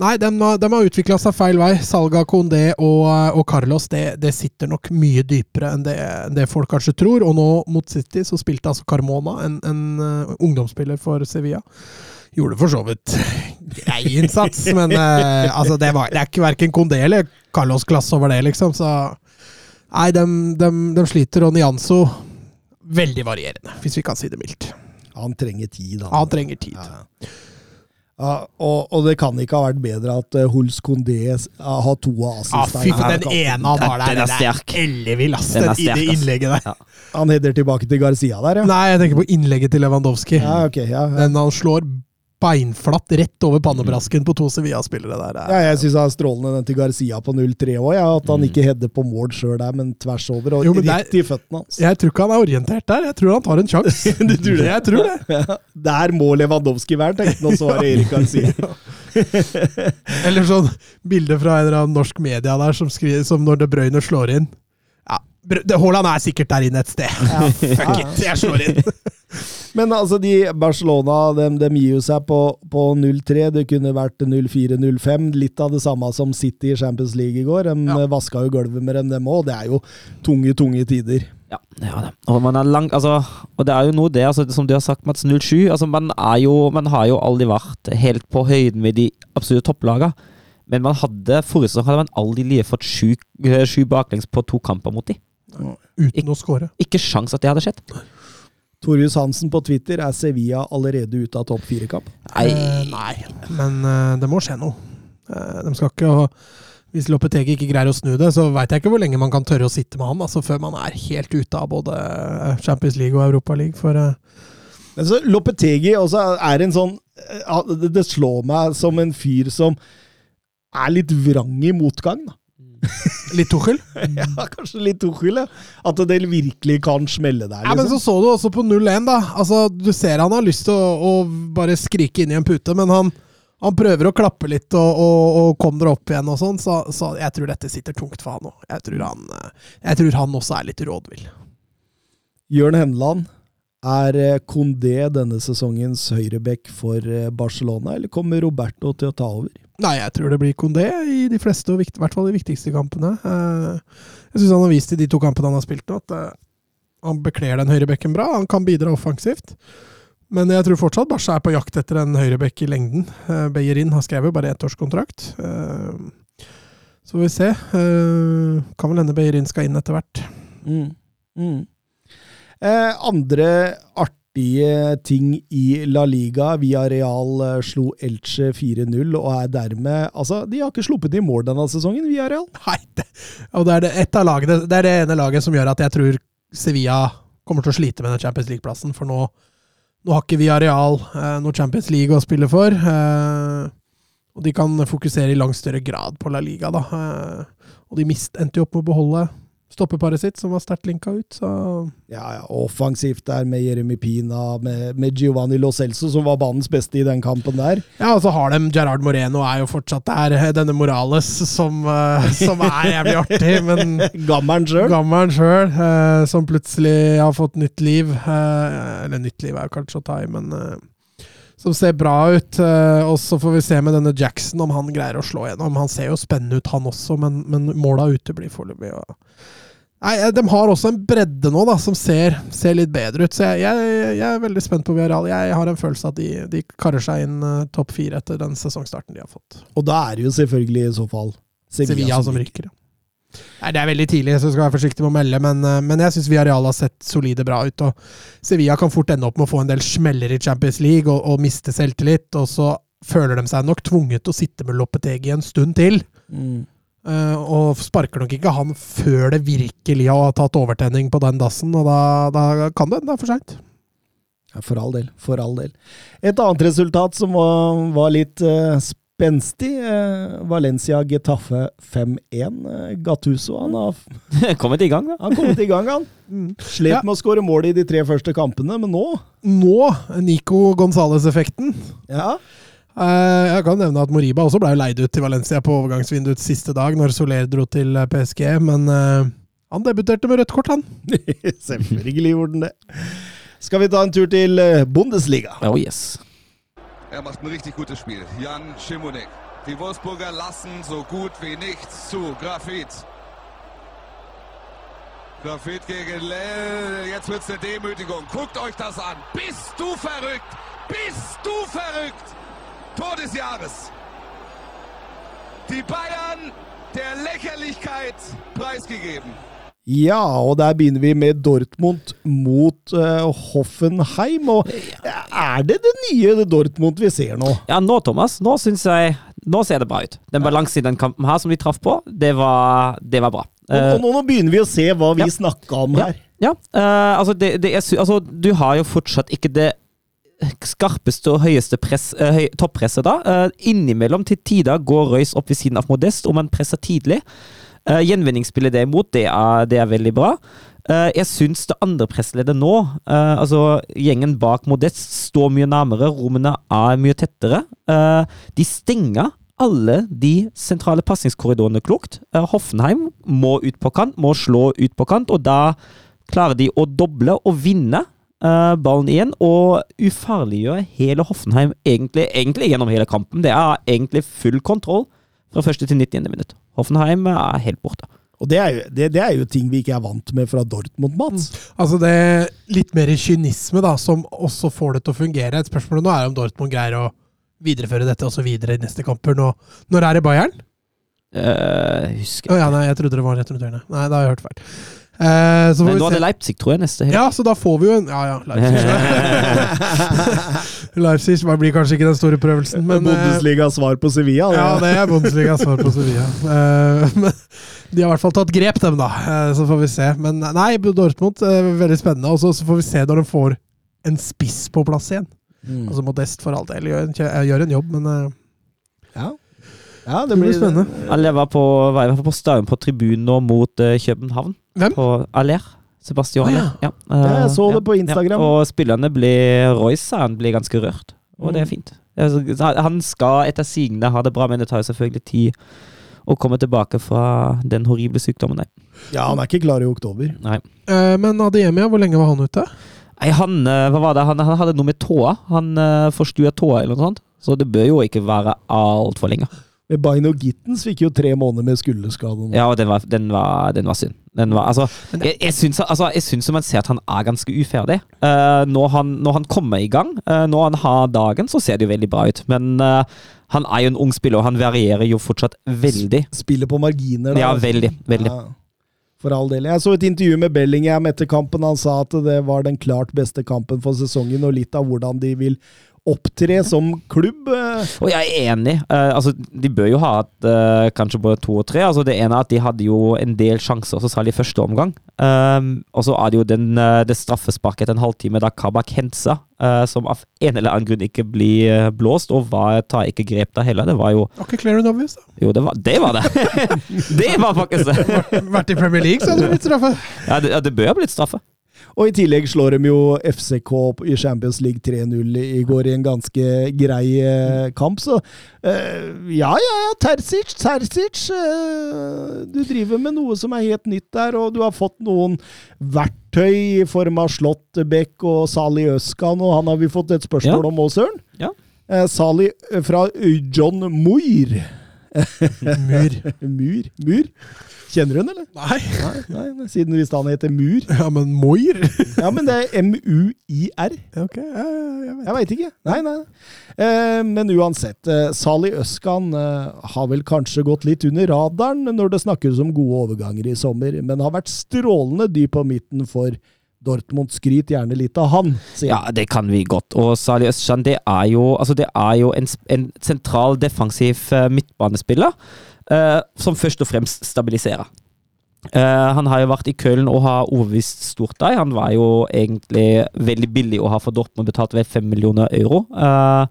Nei, de, de har utvikla seg feil vei. Salga Condé og, eh, og Carlos det, det sitter nok mye dypere enn det, det folk kanskje tror. Og nå mot City så spilte altså Carmona, en, en eh, ungdomsspiller for Sevilla. Gjorde for så vidt grei innsats, men eh, altså det, var, det er ikke verken Condé eller Carlos klasse over det, liksom. Så nei, de, de, de sliter. Og Nianzo veldig varierende, hvis vi kan si det mildt. Han trenger tid, han. Han trenger tid. Ja. Ja, og, og det kan ikke ha vært bedre at uh, Huls Condé uh, har to assist. Ja, fy for den ene han har der, Den er sterk. ellevill, ass. Den Den det innlegget der. Ja. Han header tilbake til Garcia der, ja. Nei, jeg tenker på innlegget til Lewandowski. Ja, okay, ja, ja. Den han slår beinflatt rett over pannebrasken på to Sevilla-spillere der. Ja, jeg syns han er strålende den til Garcia på 0-3 òg. Ja, at han ikke header på mål sjøl der, men tvers over. Og Jo, rett i føttene hans. Jeg tror ikke han er orientert der. Jeg tror han tar en sjanse. Du tror det? Jeg tror det. Ja, der må Lewandowski være, tenkte han, og så var det Erik Garcia. Eller sånn bilde fra en eller annen norsk media der som, skriver, som når De Bruyne slår inn. Ja, Haaland er sikkert der inne et sted. Fuck it, jeg slår inn! Men altså, de Barcelona de, de gir jo seg på, på 0-3. Det kunne vært 0-4-0-5. Litt av det samme som City i Champions League i går. De Ja. vaska jo gulvet med dem, dem òg. Det er jo tunge, tunge tider. Ja, det er det. Og, man er langt, altså, og det er jo noe det, altså, som du har sagt, Mats 07. Altså, man, er jo, man har jo aldri vært helt på høyden med de absolutte topplagene. Men man hadde, forrige sesong hadde man aldri fått sju, eh, sju baklengs på to kamper mot de. Uten å score. Ikke sjans at det hadde skjedd. Torjus Hansen på Twitter er Sevilla allerede ute av topp fire-kamp. Nei, Eh, nei, men eh, det må skje noe. Eh, de skal ikke ha Hvis Lopetegi ikke greier å snu det, så veit jeg ikke hvor lenge man kan tørre å sitte med han altså før man er helt ute av både eh, Champions League og Europa League. For eh, Men så Lopetegi også er en sånn eh, det- Det slår meg som en fyr som er litt vrang i motgang. da. litt Tuchel. Ja, kanskje litt Tuchel, ja. At det virkelig kan smelle der. Ja, men så Liksom. så du også på 0-1, da. Altså, du ser han har lyst til å, å bare skrike inn i en pute, men han, han prøver å klappe litt og, og, og kommer opp igjen og sånn, så, så jeg tror dette sitter tungt for han òg. Jeg, tror han, eh, jeg tror han også er litt rådvill. Jørn Henland, er eh, Condé denne sesongens høyreback for eh, Barcelona, eller kommer Roberto til å ta over? Nei, jeg tror det blir Kondé i de fleste, og i hvert fall de viktigste kampene. Eh, Jeg syns han har vist i de to kampene han har spilt nå, at eh, han bekler den høyrebekken bra. Han kan bidra offensivt. Men jeg tror fortsatt Barca er på jakt etter en høyrebekk i lengden. Eh, Beyerin har skrevet bare ettårskontrakt. Så får vi se. Kan vel hende Beyerin skal inn etter hvert. Mm. Mm. Eh, andre artige ting i La Liga. Via Real slo Elche 4-0 og er dermed Altså, de har ikke sluppet i mål denne sesongen, Villarreal. Nei, det, og det er det, et av lagene, det er det ene laget som gjør at jeg tror Sevilla kommer til å slite med den Champions League-plassen. For nå, nå har ikke Villarreal eh, noe Champions League å spille for. Eh, Og de kan fokusere i langt større grad på La Liga, da. Eh, og de mist, endte jo opp med å beholde stoppeparet sitt, som var sterkt linka ut, så Ja, ja, offensivt der med Jeremy Pina, med, med Giovanni Lo Celso, som var banens beste i den kampen der. Ja, og så har de Gerard Moreno, er jo fortsatt der. Denne Morales, som, eh, som er jævlig artig, men Gammelen sjøl. gammelen sjøl, eh, som plutselig har fått nytt liv. Eh, eller nytt liv er jo kanskje å ta i, men eh, som ser bra ut. Eh, og så får vi se med denne Jackson om han greier å slå gjennom. Han ser jo spennende ut, han også, men, men måla uteblir foreløpig. Nei, eh, De har også en bredde nå da, som ser, ser litt bedre ut. Så jeg, jeg, jeg er veldig spent på Villarreal. Jeg har en følelse at de, de karer seg inn eh, topp fire etter den sesongstarten de har fått. Og da er det jo selvfølgelig i så fall Sevilla, Sevilla som rykker. ja. Nei, Det er veldig tidlig, så skal være forsiktig med å melde, men, eh, men jeg syns Villarreal har sett solide bra ut. og Sevilla kan fort ende opp med å få en del smeller i Champions League og, og miste selvtillit, og så føler de seg nok tvunget til å sitte med Loppetegi en stund til. Mm. Uh, og sparker nok ikke han før det virkelig har tatt overtenning på den dassen, og da, da kan det det er for seint. Ja, for all del. For all del. Et annet resultat som var, var litt eh, spenstig. eh, Valencia Getafe 5-1. Eh, Gattuso han har, Kommet i gang, da. han har kommet i gang, han. Slet Ja. med å skåre mål i de tre første kampene, men nå Nå, Nico Gonzales-effekten. ja. Eh, Jeg kan nevne at Moriba også ble leid ut til Valencia på overgangsvinduets siste dag, når Soler dro til PSG, men han debuterte med rødt kort, han. Selvfølgelig gjorde han det. Skal vi ta en tur til Bundesliga? Oh yes. Er macht ein richtig gutes Spiel. Jan Schimonek. Die Wolfsburger lassen so gut wie nichts zu. Grafit. Grafit gegen Lell. Jetzt wird's eine Demütigung. Guckt euch das an. Bist du verrückt? Bist du verrückt? Tor des Jahres. Die Bayern der Lächerlichkeit preisgegeben. Ja, og der begynner vi med Dortmund mot uh, Hoffenheim. Og er det det nye Dortmund vi ser nå? Ja, nå, Thomas, nå syns jeg Nå ser det bra ut. Den balansen i den kampen her som vi traff på, det var, det var bra. Og, og nå, nå begynner vi å se hva vi ja. snakka om her. Ja, eh, altså, det, det er, altså Du har jo fortsatt ikke det skarpeste og høyeste press, høy, toppresset da. Innimellom til tider går Røys opp ved siden av Modest, om han presser tidlig. Uh, gjenvinningsspillet derimot, det er, det er veldig bra. Uh, jeg syns det andre pressleddet nå, uh, altså gjengen bak Modest, står mye nærmere. Rommene er mye tettere. Uh, de stenger alle de sentrale pasningskorridorene klokt. Hoffenheim må ut på kant, må slå ut på kant, og da klarer de å doble og vinne ballen igjen, og ufarliggjøre hele Hoffenheim egentlig, egentlig gjennom hele kampen. Det er egentlig full kontroll fra første til 90. minutt. Hoffenheim er helt borte. Og det er, jo, det, det er jo ting vi ikke er vant med fra Dortmund, Mats. Altså det litt mer kynisme da, som også får det til å fungere. Et spørsmål nå er om Dortmund greier å videreføre dette også videre i neste kamper. Nå, når er det Bayern? Uh, husker Å ja, nei, jeg trodde det var rett rundt hjørnet. Nei, da har jeg hørt feil. Eh, så får Men vi nå er det Leipzig, tror jeg, neste helg. Ja, så da får vi jo en Ja, ja, Leipzig. Leipzig blir kanskje ikke den store prøvelsen, men eh, Bundesligas svar på Sevilla. det. Ja, det er Bundesligas svar på Sevilla. Eh, men de har i hvert fall tatt grep, dem, da. Eh, så får vi se. Men nei, Dortmund eh, veldig spennende. Og så så får vi se når de får en spiss på plass igjen. Mm. Altså Modest for all del gjør en, gjør en jobb, men eh, ja. Ja, det blir spennende. Aller var på, var jeg på stadion på tribunen nå mot uh, København. Hvem? På Aller. Sebastian. Ah, ja. ja. jeg så det på Instagram. Ja, og spillerne ble Royce han ble ganske rørt, og det er Mm. fint. Han skal etter sigende ha det bra, men det tar jo selvfølgelig tid å komme tilbake fra den horrible sykdommen. Nei. ja, han er ikke klar i oktober. Nei. Uh, Men Ademia, hvor lenge var han ute? Nei, han, hva var det? Han, han hadde noe med tåa. Han uh, forstua tåa eller noe sånt. Så det bør jo ikke være altfor lenge. Men Baino Gittens fikk jo tre måneder med skulderskade. Ja, og den var, den var, den var synd. Den var, altså, jeg, jeg, syns, altså, jeg syns man ser at han er ganske uferdig. Uh, når, han, når han kommer i gang, uh, når han har dagen, så ser det jo veldig bra ut. Men uh, han er jo en ung spiller, og han varierer jo fortsatt veldig. Spiller på marginer. da. Ja, veldig. veldig. Ja, for all del. Jeg så et intervju med Bellingham etter kampen. Han sa at det var den klart beste kampen for sesongen, og litt av hvordan de vil opptre som klubb. eh. Og jeg er enig. Uh, altså, de bør jo ha hatt uh, kanskje både to og tre. Altså, det ene er at de hadde jo en del sjanser, så særlig i første omgang. Um, og så er det jo den, uh, det straffesparket etter en halvtime da Kabak Hensa, eh, som av en eller annen grunn ikke blir eh, blåst, og var, tar ikke grep da heller. Det var jo Var ikke Claire and obvious, da. Jo, det var det! Var det. det var faktisk det! Vært i Premier League, så hadde det blitt straffe. Ja, det, ja, det bør ha blitt straffe. Og i tillegg slår de jo FCK i Champions League 3-0 i går i en ganske grei eh, kamp, så eh, ja, ja, ja, Terzic, Terzic. eh, du driver med noe som er helt nytt der, og du har fått noen verktøy i form av Slåttebekk og Sali Øskan, og han har vi fått et spørsmål Ja. om òg, Søren. Ja. Sali fra John Moir. Mur. Mur? Mur? Kjenner du den, eller? Nei. Nei, nei, siden han heter Mur. Ja, men Moir? Ja, men det er M-U-I-R. Ok, ja, jeg vet. Jeg ikke. Nei, nei. Eh, men uansett, eh, Sali Øskan eh, har vel kanskje gått litt under radaren når det snakkes om gode overganger i sommer, men har vært strålende dyp på midten for Dortmund. skryter gjerne litt av han, sier Ja, det kan vi godt. Og Salih Østjan, det er jo, altså det er jo en, en sentral defensiv eh, midtbanespiller eh, som først og fremst stabiliserer. Eh, han har jo vært i Köln og har overbevist stort der. Han var jo egentlig veldig billig å ha for Dortmund, betalt ved fem millioner euro. Eh,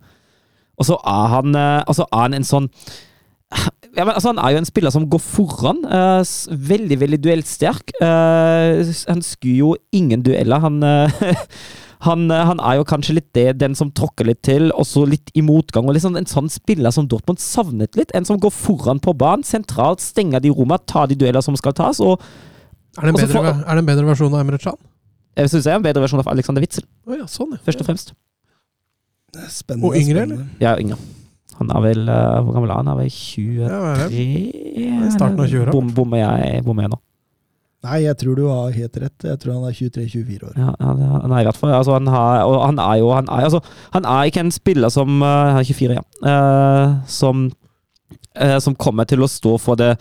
og så er han, eh, altså er han en sånn ja, men, altså, han er jo en spiller som går foran. Uh, veldig, veldig duellsterk. Uh, han skyr jo ingen dueller. Han, eh, han, han er jo kanskje litt det, den som tråkker litt til, også litt i motgang. og liksom En sånn spiller som Dortmund savnet litt. En som går foran på banen, sentralt, stenger de rommene, tar de dueller som skal tas. og Er det en Og så bedre, får- er det en bedre versjon av Emre Can? jeg synes jeg er en bedre versjon av Alexander Witzel, Oh, ja, sånn, ja. først og fremst. Spennende. Og yngre, spennende. Ja, yngre. Han er vel eh, Hvor gammel er han? Han er vel 23? Ja, starten av 20-åra. Bom, bommer jeg, bom jeg nå? Nei, jeg tror du har helt rett. Jeg tror han er 23-24 år. Ja, han, han er i hvert fall altså han, har, og han er jo han er, altså, han er ikke en spiller som uh, Han er 24, ja. Uh, som, uh, som kommer til å stå for det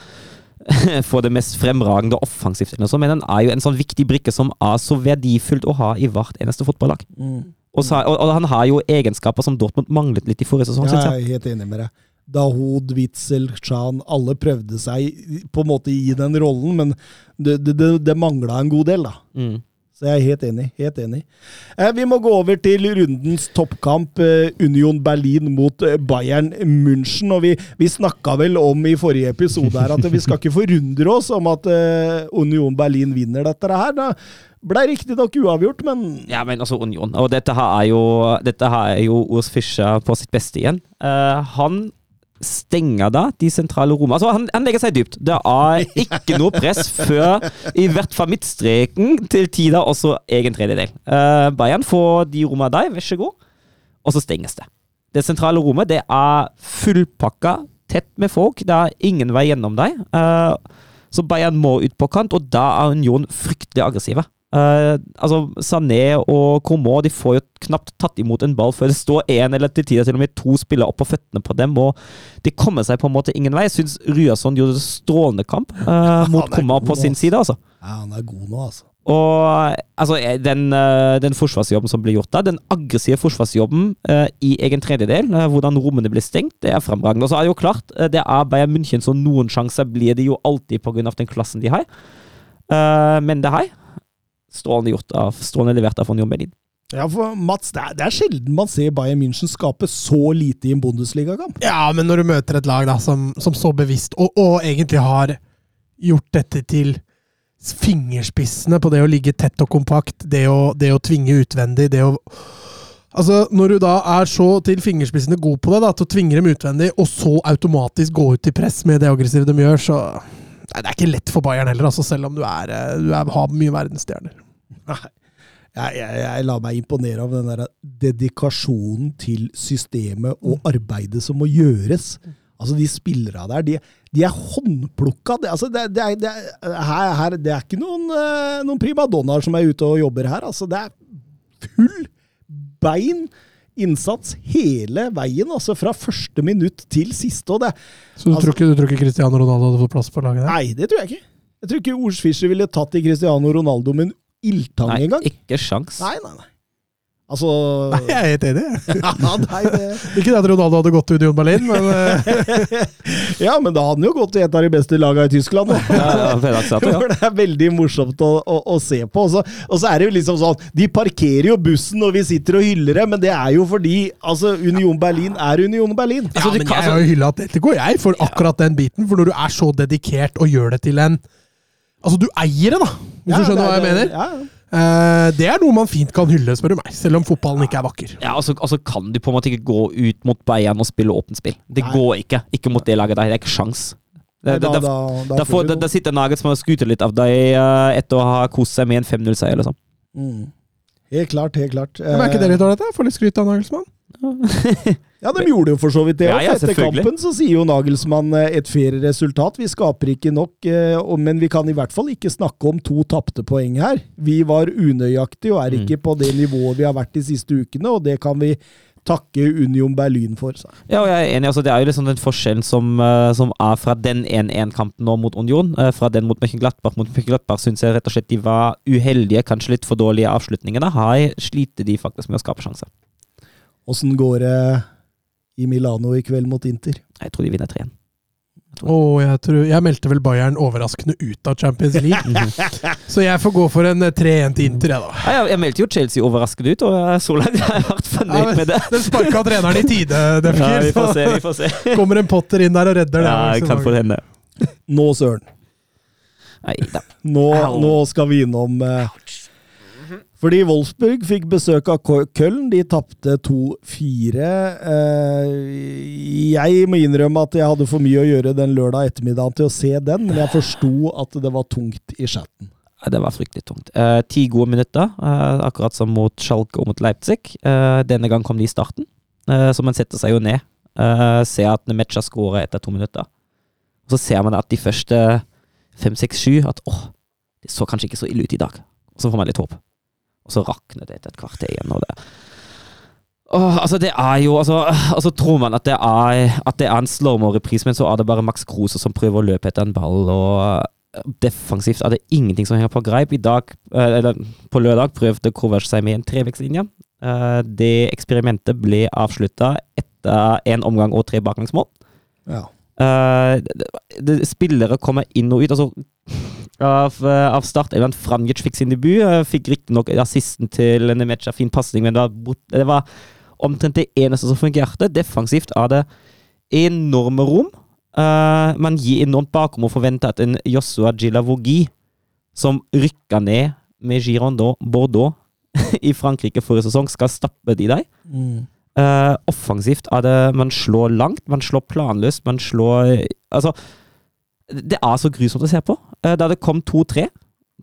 for det mest fremragende offensivt, men han er jo en sånn viktig brikke som er så verdifullt å ha i hvert eneste fotballag. Mm. Og, så, og, og han har jo egenskaper som Dortmund manglet litt i forrige sesong. Ja, jeg. er helt enig med deg. Dahoud, Witzel, Chan, alle prøvde seg på en måte i den rollen, men det, det, det, mangla en god del, da. Mm. Så jeg er helt enig. helt enig. Eh, vi må gå over til rundens toppkamp, eh, Union Berlin mot eh, Bayern München. og Vi, vi snakka vel om i forrige episode her at vi skal ikke forundre oss om at eh, Union Berlin vinner dette her. Det ble riktignok uavgjort, men Ja, men altså Union. Og dette her er jo, dette her er jo Urs Fischer på sitt beste igjen. Uh, han stenger da de sentrale rommene. Altså, han, han legger seg dypt. Det er ikke noe press før i hvert fall midtstreken, til tider også egen tredjedel. Uh, Bayern får de rommene der, vær så god, og så stenges det. Det sentrale rommet det er fullpakka, tett med folk. Det er ingen vei gjennom deg. Uh, så Bayern må ut på kant, og da er Union fryktelig aggressive. Eh, altså Sané og Coman de får jo knapt tatt imot en ball før det står én eller til tider til og med to spillere opp på føttene på dem, og de kommer seg på en måte ingen vei. Jeg syns Ryerson gjorde en strålende kamp uh, mot Coman på sin side, altså. ja, han er god nå, altså. Og altså, eh, den, den forsvarsjobben som blir gjort da, den aggressive forsvarsjobben uh, i egen tredjedel, uh, hvordan rommene blir stengt, det er fremragende. Og så er det jo klart, uh, det er Bayern München, så noen sjanser blir det jo alltid pga. den klassen de har. Men det her, strålende gjort av, strålende levert av von Jon Berlin. Ja, for Mats, det er, det er sjelden man ser Bayern München skape så lite i en Bundesliga-kamp. Ja, men når du møter et lag da, som, som så bevisst, og, og egentlig har gjort dette til fingerspissene på det å ligge tett og kompakt, det å, det å tvinge utvendig, det å Altså, Når du da er så til fingerspissene god på det, da, til å tvinge dem utvendig, og så automatisk gå ut i press med det aggressive de gjør, så Nei, Det er ikke lett for Bayern heller, altså, selv om du, er, eh, du er, har mye verdensstjerner. Jeg, jeg, jeg lar meg imponere av den der dedikasjonen til systemet og arbeidet som må gjøres. Altså, de spillerne der, de, de er håndplukka. Det, altså, det, det, det, er, her, her, det er ikke noen, eh, noen primadonnaer som er ute og jobber her. Altså, det er full bein innsats hele veien, altså fra første minutt til siste. Og det, Så du, Altså- tror ikke, du tror ikke Cristiano Ronaldo hadde fått plass på laget der? nei, det tror jeg ikke. Jeg tror ikke Ors Fischer ville tatt i Cristiano Ronaldo med en ildtang Nei, engang. ikke sjans. Nei, nei, nei. Altså Nei, jeg er helt enig. ja, nei, det, Ikke det at Ronaldo hadde gått til Union Berlin, men eh, ja, men da hadde han jo gått til et av de beste lagene i Tyskland. Ja, ja, Fedaksate, ja. Det er veldig morsomt å, å, å se på. Og så, og så er det jo liksom sånn De parkerer jo bussen når vi sitter og hyller det, men det er jo fordi altså, Union Berlin er Union Berlin. ja, Altså, men kan- jeg har jo hylla Atletico, jeg, for akkurat den biten. For når du er så dedikert og gjør det til en Altså, du eier det, da! Hvis Ja, du skjønner det hva jeg mener? Ja, ja. Eh, det er noe man fint kan hylle, spør du meg. Selv om fotballen ikke er vakker. Ja, altså, altså kan du på en måte ikke gå ut mot Bayern og spille åpent spill. Det Nei. går ikke. Ikke mot det laget der. Det er ikke sjans. Det, Da, det, da, da, da, får, da, da sitter Nagelsmann og skryter litt av deg eh, etter å ha kost seg med en 5-0-seier, liksom. Mm. Helt klart, helt klart. Men er ikke det litt ålreit? Får litt skryt av Nagelsmann? Ja, de gjorde jo for så vidt det. Ja, ja, Etter kampen så sier jo Nagelsmann eh, et fair resultat. Vi skaper ikke nok, eh, men vi kan i hvert fall ikke snakke om to tapte poeng her. Vi var unøyaktige og er Mm. ikke på det nivået vi har vært de siste ukene, og det kan vi takke Union Berlin for. Så. Ja, og jeg er enig. Altså, det er jo liksom den forskjellen som, eh, som er fra den 1-1-kampen nå mot Union. fra den mot Mönchenglattberg. Mot Mönchenglattberg syns jeg rett og slett de var uheldige, kanskje litt for dårlige avslutningene. Her sliter de faktisk med å skape sjanser. Åssen går det i Milano i kveld mot Inter? Jeg tror de vinner 3-1. Og jeg, tror, jeg meldte vel Bayern overraskende ut av Champions League. Så jeg får gå for en eh, 3-1 til Inter, jeg, da. Ja, jeg, jeg meldte jo Chelsea overraskende ut, og eh, så langt har jeg vært Ja, fornøyd men med det. Den sparka treneren i tide, Ja, Defker. vi får se, vi får se. kommer en Potter inn der og redder det. Ja, jeg kan få hende. Nå, søren. Nei da. Nå, nå skal vi innom eh, Fordi Wolfsburg fikk besøk av Köln. De tapte 2-4. Eh, jeg må innrømme at jeg hadde for mye å gjøre den lørdag ettermiddagen til å se den, men jeg forsto at det var tungt i chatten. Det var fryktelig tungt. Eh, ti gode minutter, eh, akkurat som mot Schalke og mot Leipzig. Eh, denne gang kom de i starten, eh, så man setter seg jo ned. Eh, ser at Nemecha skårer etter to minutter. Så ser man at de første fem, seks, sju At åh, det så kanskje ikke så ille ut i dag. Så får man litt håp. Og så rakner det etter et kvarter igjen. Og det Åh, altså det er jo altså, altså tror man at det er At det er en slow-mo-reprise, men så er det bare Max Kruse som prøver å løpe etter en ball. og defensivt er det ingenting som henger på greip. I dag, eh, eller på lørdag prøvde Kovac seg med en trevekslinje. Eh, Det eksperimentet ble avslutta etter en omgang og tre baklengsmål. Ja. Spillere kommer inn og ut. altså av, eh, av start Evan Frangic fikk sin debut. eh, Fikk riktignok assisten til Nemecha, fin pasning, men det var, det var omtrent det eneste som fungerte. Defensivt er det enorme rom. Uh, man gir enormt bakom og forventer at en Joshua Gilavogi, som rykka ned med Girondin Bordeaux i Frankrike forrige sesong, skal stappe de deg. Mm. Uh, offensivt er det Man slår langt, man slår planløst, man slår Altså, det er så grusomt å se på. Eh, da det kom 2-3,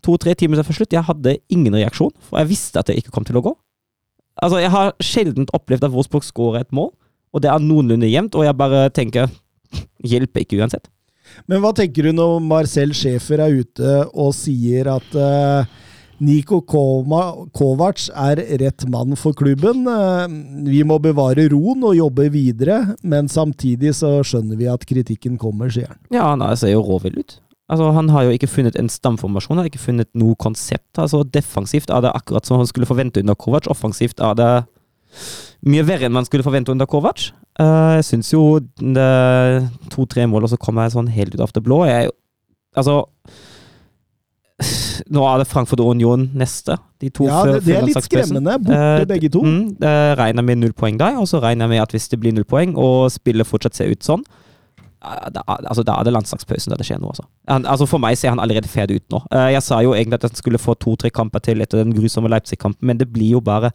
to-tre timer før slutt, jeg hadde ingen reaksjon, for jeg visste at det ikke kom til å gå. Altså, jeg har sjelden opplevd at Wolfsburg skårer et mål, og det er noenlunde jevnt, og jeg bare tenker Hjelper ikke uansett. Men hva tenker du når Marcel Schäfer er ute og sier at eh, Niko Kovac er rett mann for klubben? Eh, vi må bevare roen og jobbe videre, men samtidig så skjønner vi at kritikken kommer, sier han. Ja, han er- ser jo råvill ut. Altså, Han har jo ikke funnet en stamformasjon, har ikke funnet noe konsept. Altså, Defensivt er det akkurat som han skulle forvente under Kovac. Offensivt er det mye verre enn man skulle forvente under Kovac. Eh, jeg syns jo to-tre mål, og så kommer jeg sånn helt ut av det blå. Jeg, altså Nå er det Frankfurt og Union neste. De to Ja, det, det er litt skremmende. Borte uh, begge to. Mm, uh, regner med null poeng der, og så regner jeg med at hvis det blir null poeng, og spillet fortsatt ser ut sånn, eh, da, altså, da er det landslagspausen der det skjer noe. Altså. Han, altså For meg ser han allerede ferdig ut nå. Eh, Jeg sa jo egentlig at han skulle få to-tre kamper til etter den grusomme Leipzig-kampen, men det blir jo bare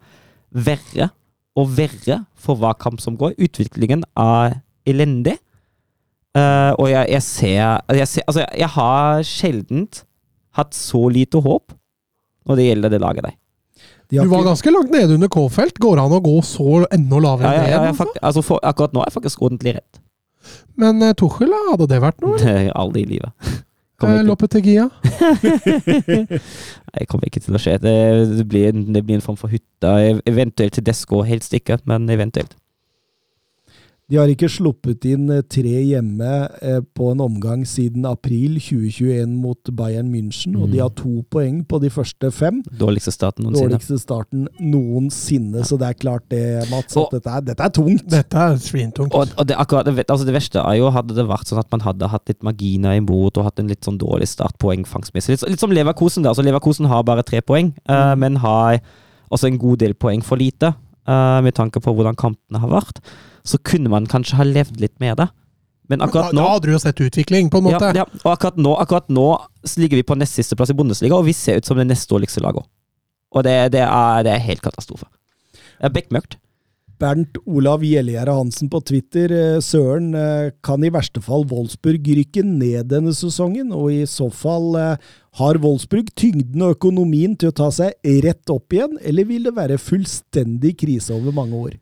verre og verre for hver kamp som går. Utviklingen er elendig. Uh, og jeg, jeg, ser, jeg ser Altså, jeg, jeg har sjeldent hatt så lite håp når det gjelder det laget der. De Du var ganske langt nede under K-felt. Går det an å gå så enda lavere Ja, ja, ja, ned? altså? altså for, akkurat nå er jeg faktisk ordentlig redd. Men uh, Tuchel. Hadde det vært noe? Aldri i livet. Eh, Nei, det? Kommer ikke til å skje. Det, det, blir, en- det blir en form for hytte. Eventuelt til Desko, helst ikke, men eventuelt. De har ikke sluppet inn eh, tre hjemme eh, på en omgang siden april 2021 mot Bayern München, og de Mm. har to poeng på de første fem. Dårligste starten noensinne. Dårligste starten noensinne, så det er klart det, Mats, Og- at dette er, dette er tungt. Dette er svintungt. Og, og det, akkurat, altså det verste er jo, hadde det vært sånn at man hadde hatt litt marginer imot og hatt en litt sånn dårlig start poengfangstmessig. Litt, litt som Leverkosen. der, altså Leverkosen har bare tre poeng, eh, men har også en god del poeng for lite. uh, med tanke på hvordan kampene har vært. Så kunne man kanskje ha levd litt med det. Men akkurat nå da hadde du jo sett utvikling, på en måte. Ja, ja. Og akkurat nå, akkurat nå ligger vi på nest siste plass i Bundesliga, og vi ser ut som det nest dårligste laget. Og det, det, er, det er helt katastrofe. Det er bekmørkt. Bernt Olav Gjellegjerde Hansen på Twitter. eh, Søren, eh, kan i verste fall Wolfsburg rykke ned denne sesongen? Og i så fall, eh, har Wolfsburg tyngden og økonomien til å ta seg rett opp igjen, eller vil det være fullstendig krise over mange år?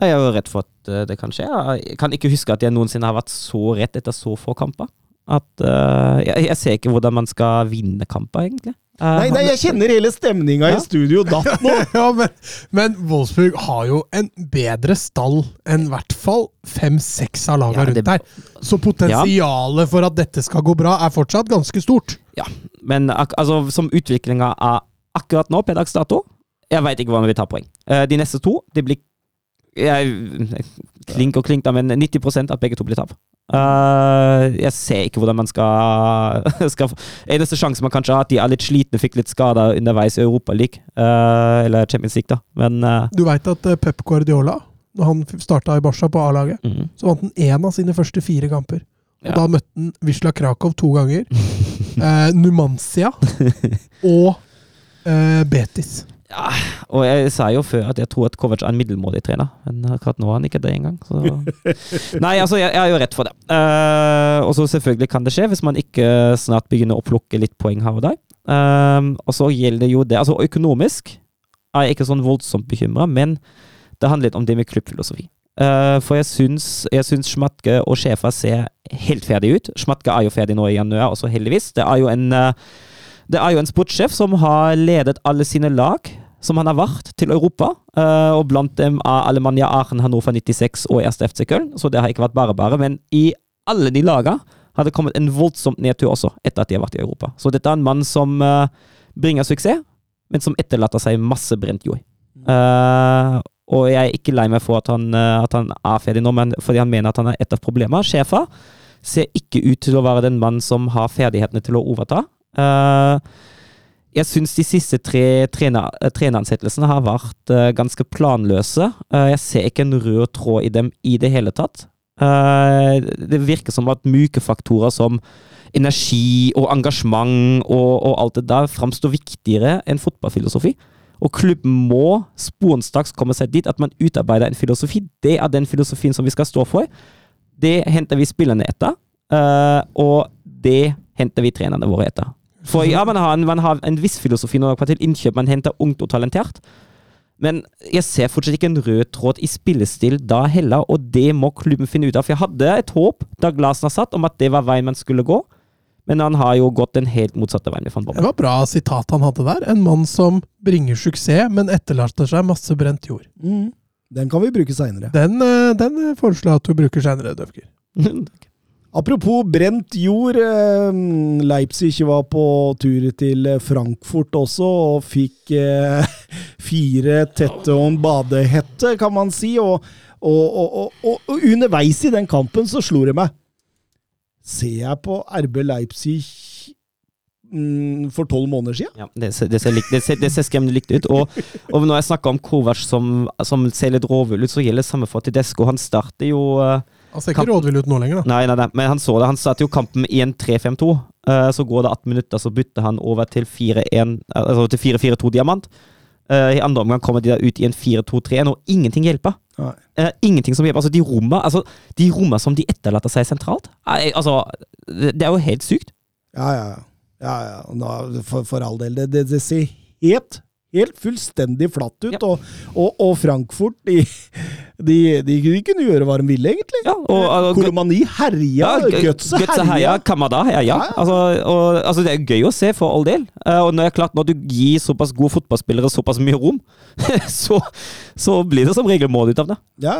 Jeg er jo redd for at eh, det kan skje. Jeg kan ikke huske at jeg noensinne har vært så redd etter så få kamper. At uh, jeg, jeg ser ikke hvordan man skal vinne kamper, egentlig. Uh, Nei, nei, jeg kjenner hele stemninga Ja. i studio datt nå! Ja, men, men Wolfsburg har jo en bedre stall enn i hvert fall fem-seks av laga Ja, rundt det- der. Så potensialet for at dette skal gå bra, er fortsatt ganske stort. Ja, men ak altså, som utviklinga er akkurat nå, per dags dato Jeg veit ikke hvordan vi tar poeng. Eh, de neste to, det blir jeg, Klink og klink, da, men 90 at begge to blir tap. Uh, jeg ser ikke hvordan man skal, skal Eneste sjanse man kanskje har, at de er litt slitne, fikk litt skader underveis i Europa League. eh, eller Champions League, da. Men uh, Du veit at eh, Pep Guardiola, når han starta i Barca på A-laget, mm, så vant han én av sine første fire kamper. Og Ja. da møtte han Wisla Krakow to ganger. uh, Numancia og eh, Betis. Ja, og jeg sa jo før at jeg tror at Kovac er en middelmådig trener, men akkurat nå er han ikke det engang. Så. Nei, altså, jeg, jeg er jo redd for det. Uh, og så selvfølgelig kan det skje, hvis man ikke snart begynner å plukke litt poeng her og der. Uh, og så gjelder jo det Altså, økonomisk er jeg ikke sånn voldsomt bekymra, men det handler litt om det med klubbfilosofi. Uh, for jeg syns, jeg syns Schmatke og Schäfer ser helt ferdig ut. Schmatke er jo ferdig nå i januar, også heldigvis. Det er jo en det er jo en sportssjef som har ledet alle sine lag, som han har vært, til Europa. eh, og blant dem er Alemania Aachen, Hannover 96 og 1. FC Köln. Så det har ikke vært bare bare. Men i alle de lagene har det kommet en voldsomt nedtur også, etter at de har vært i Europa. Så dette er en mann som eh, bringer suksess, men som etterlater seg masse brent jord. Uh, og jeg er ikke lei meg for at han, at han er ferdig nå, men fordi han mener at han er et av problemene. Sjefa ser ikke ut til å være den mann som har ferdighetene til å overta. Eh, jeg syns de siste tre eh, treneransettelsene har vært uh, ganske planløse. Uh, jeg ser ikke en rød tråd i dem i det hele tatt. Uh, det virker som at myke faktorer som energi og engasjement og, og alt det der framstår viktigere enn fotballfilosofi. Og klubben må sporenstraks komme seg dit at man utarbeider en filosofi. Det er den filosofien som vi skal stå for. Det henter vi spillerne etter, og det henter vi trenerne våre etter. For ja, man har en, man har en viss filosofi når det kommer til innkjøp. Man henter ungt og talentert. Men jeg ser fortsatt ikke en rød tråd i spillestil da heller, og det må klubben finne ut av. For jeg hadde et håp da Glasner satt, om at det var veien man skulle gå. Men han har jo gått den helt motsatte veien Det var bra sitat han hadde der. En mann som bringer suksess, men etterlater seg masse brent jord. Mm. Den kan vi bruke seinere. Den, eh, den foreslår jeg at du bruker seinere, Døfker. Apropos brent jord. eh, Leipzig var på tur til Frankfurt også, og fikk eh, fire tette og en badehette, kan man si. Og, og, og, og, underveis i den kampen så slo det meg. Ser jeg på RB Leipzig mm, for tolv måneder siden? Ja, det ser, det ser, likt, det ser, det ser skremmende likt ut. Og, og når jeg snakker om Kovac som, som ser litt råvull ut, så gjelder det samme for Tidesco. Han starter jo eh, Han ser ikke rådvill ut nå lenger, da. Nei, nei, nei, men han så det. Han satte jo kampen i en 3-5-2. Eh, så går det 18 minutter, så bytter han over til 4-1 Altså til 4-4-2 diamant. Eh, I andre omgang kommer de da ut i en 4-2-3-1, og ingenting hjelper. Nei. Eh, ingenting som hjelper. Altså, de romma altså, som de etterlater seg sentralt, altså, det, er jo helt sykt. Ja, ja. ja, ja. Nå, for, for all del. Det, det, det ser helt, helt fullstendig flatt ut. Ja. Og, og, og Frankfurt, de, de, de, kunne gjøre hva de ville, egentlig. Ja, og, og, Kolomani herja, ja, Gutse herja. heia, Kamada herja. Ja. Ja. Altså, og, altså, det er gøy å se, for all del. Eh, og når, er klart, når du gir såpass gode fotballspillere såpass mye rom, så, så blir det som regel mål ut av det. Ja,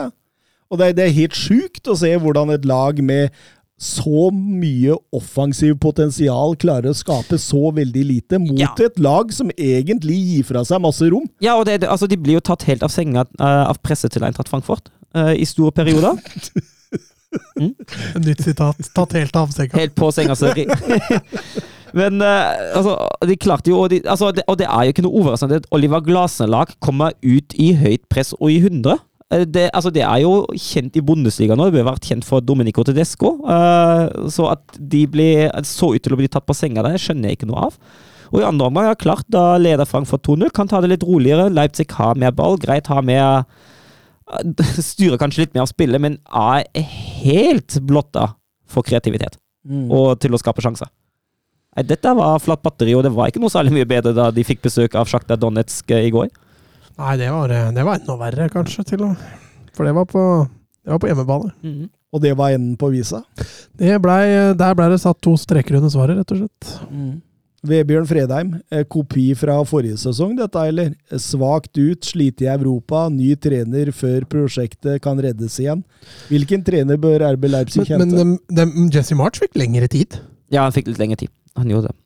Og det, er- det er helt sjukt å se hvordan et lag med så mye offensiv potensial klarer å skape så veldig lite mot Ja. et lag som egentlig gir fra seg masse rom. Ja, og det, det- altså, de blir jo tatt helt av senga uh, av presset til Eintracht Frankfurt uh, i store perioder. Mm. nytt sitat. Tatt helt av senga. Helt på senga. sorry. Men uh, altså, de klarte jo og, de, altså, det, og det er jo ikke noe overraskende at Oliver Glasner-lag kommer ut i høyt press og i 100. Eh, Det, altså, det er jo kjent i Bundesliga nå. Det bør vært kjent for Domenico Tedesco. Uh, så at de blir, så ut til å bli tatt på senga der, skjønner jeg ikke noe av. Og i andre omgang, ja, klart, da leder Frankfurt 2-0. Kan ta det litt roligere. Leipzig har mer ball. Greit, har mer Styrer kanskje litt mer av spillet, men er helt blotta for kreativitet og til å skape sjanser. Nei, dette var flatt batteri, og det var ikke noe særlig mye bedre da de fikk besøk av Sjakta Donetsk eh, i går. Nei, det var, det var enda verre, kanskje, til og For det var på, det var på hjemmebane. Og det var enden på visa. Det blei, der ble det satt to streker under svaret, rett og slett. Vebjørn Fredheim, eh, kopi fra forrige sesong, dette, eller? Svakt ut, slite i Europa, ny trener før prosjektet kan reddes igjen. Hvilken trener bør RB Leipzig Men, men de, dem- Jesse March fikk lengre tid. Ja, han fikk litt lengre tid. Han gjorde det.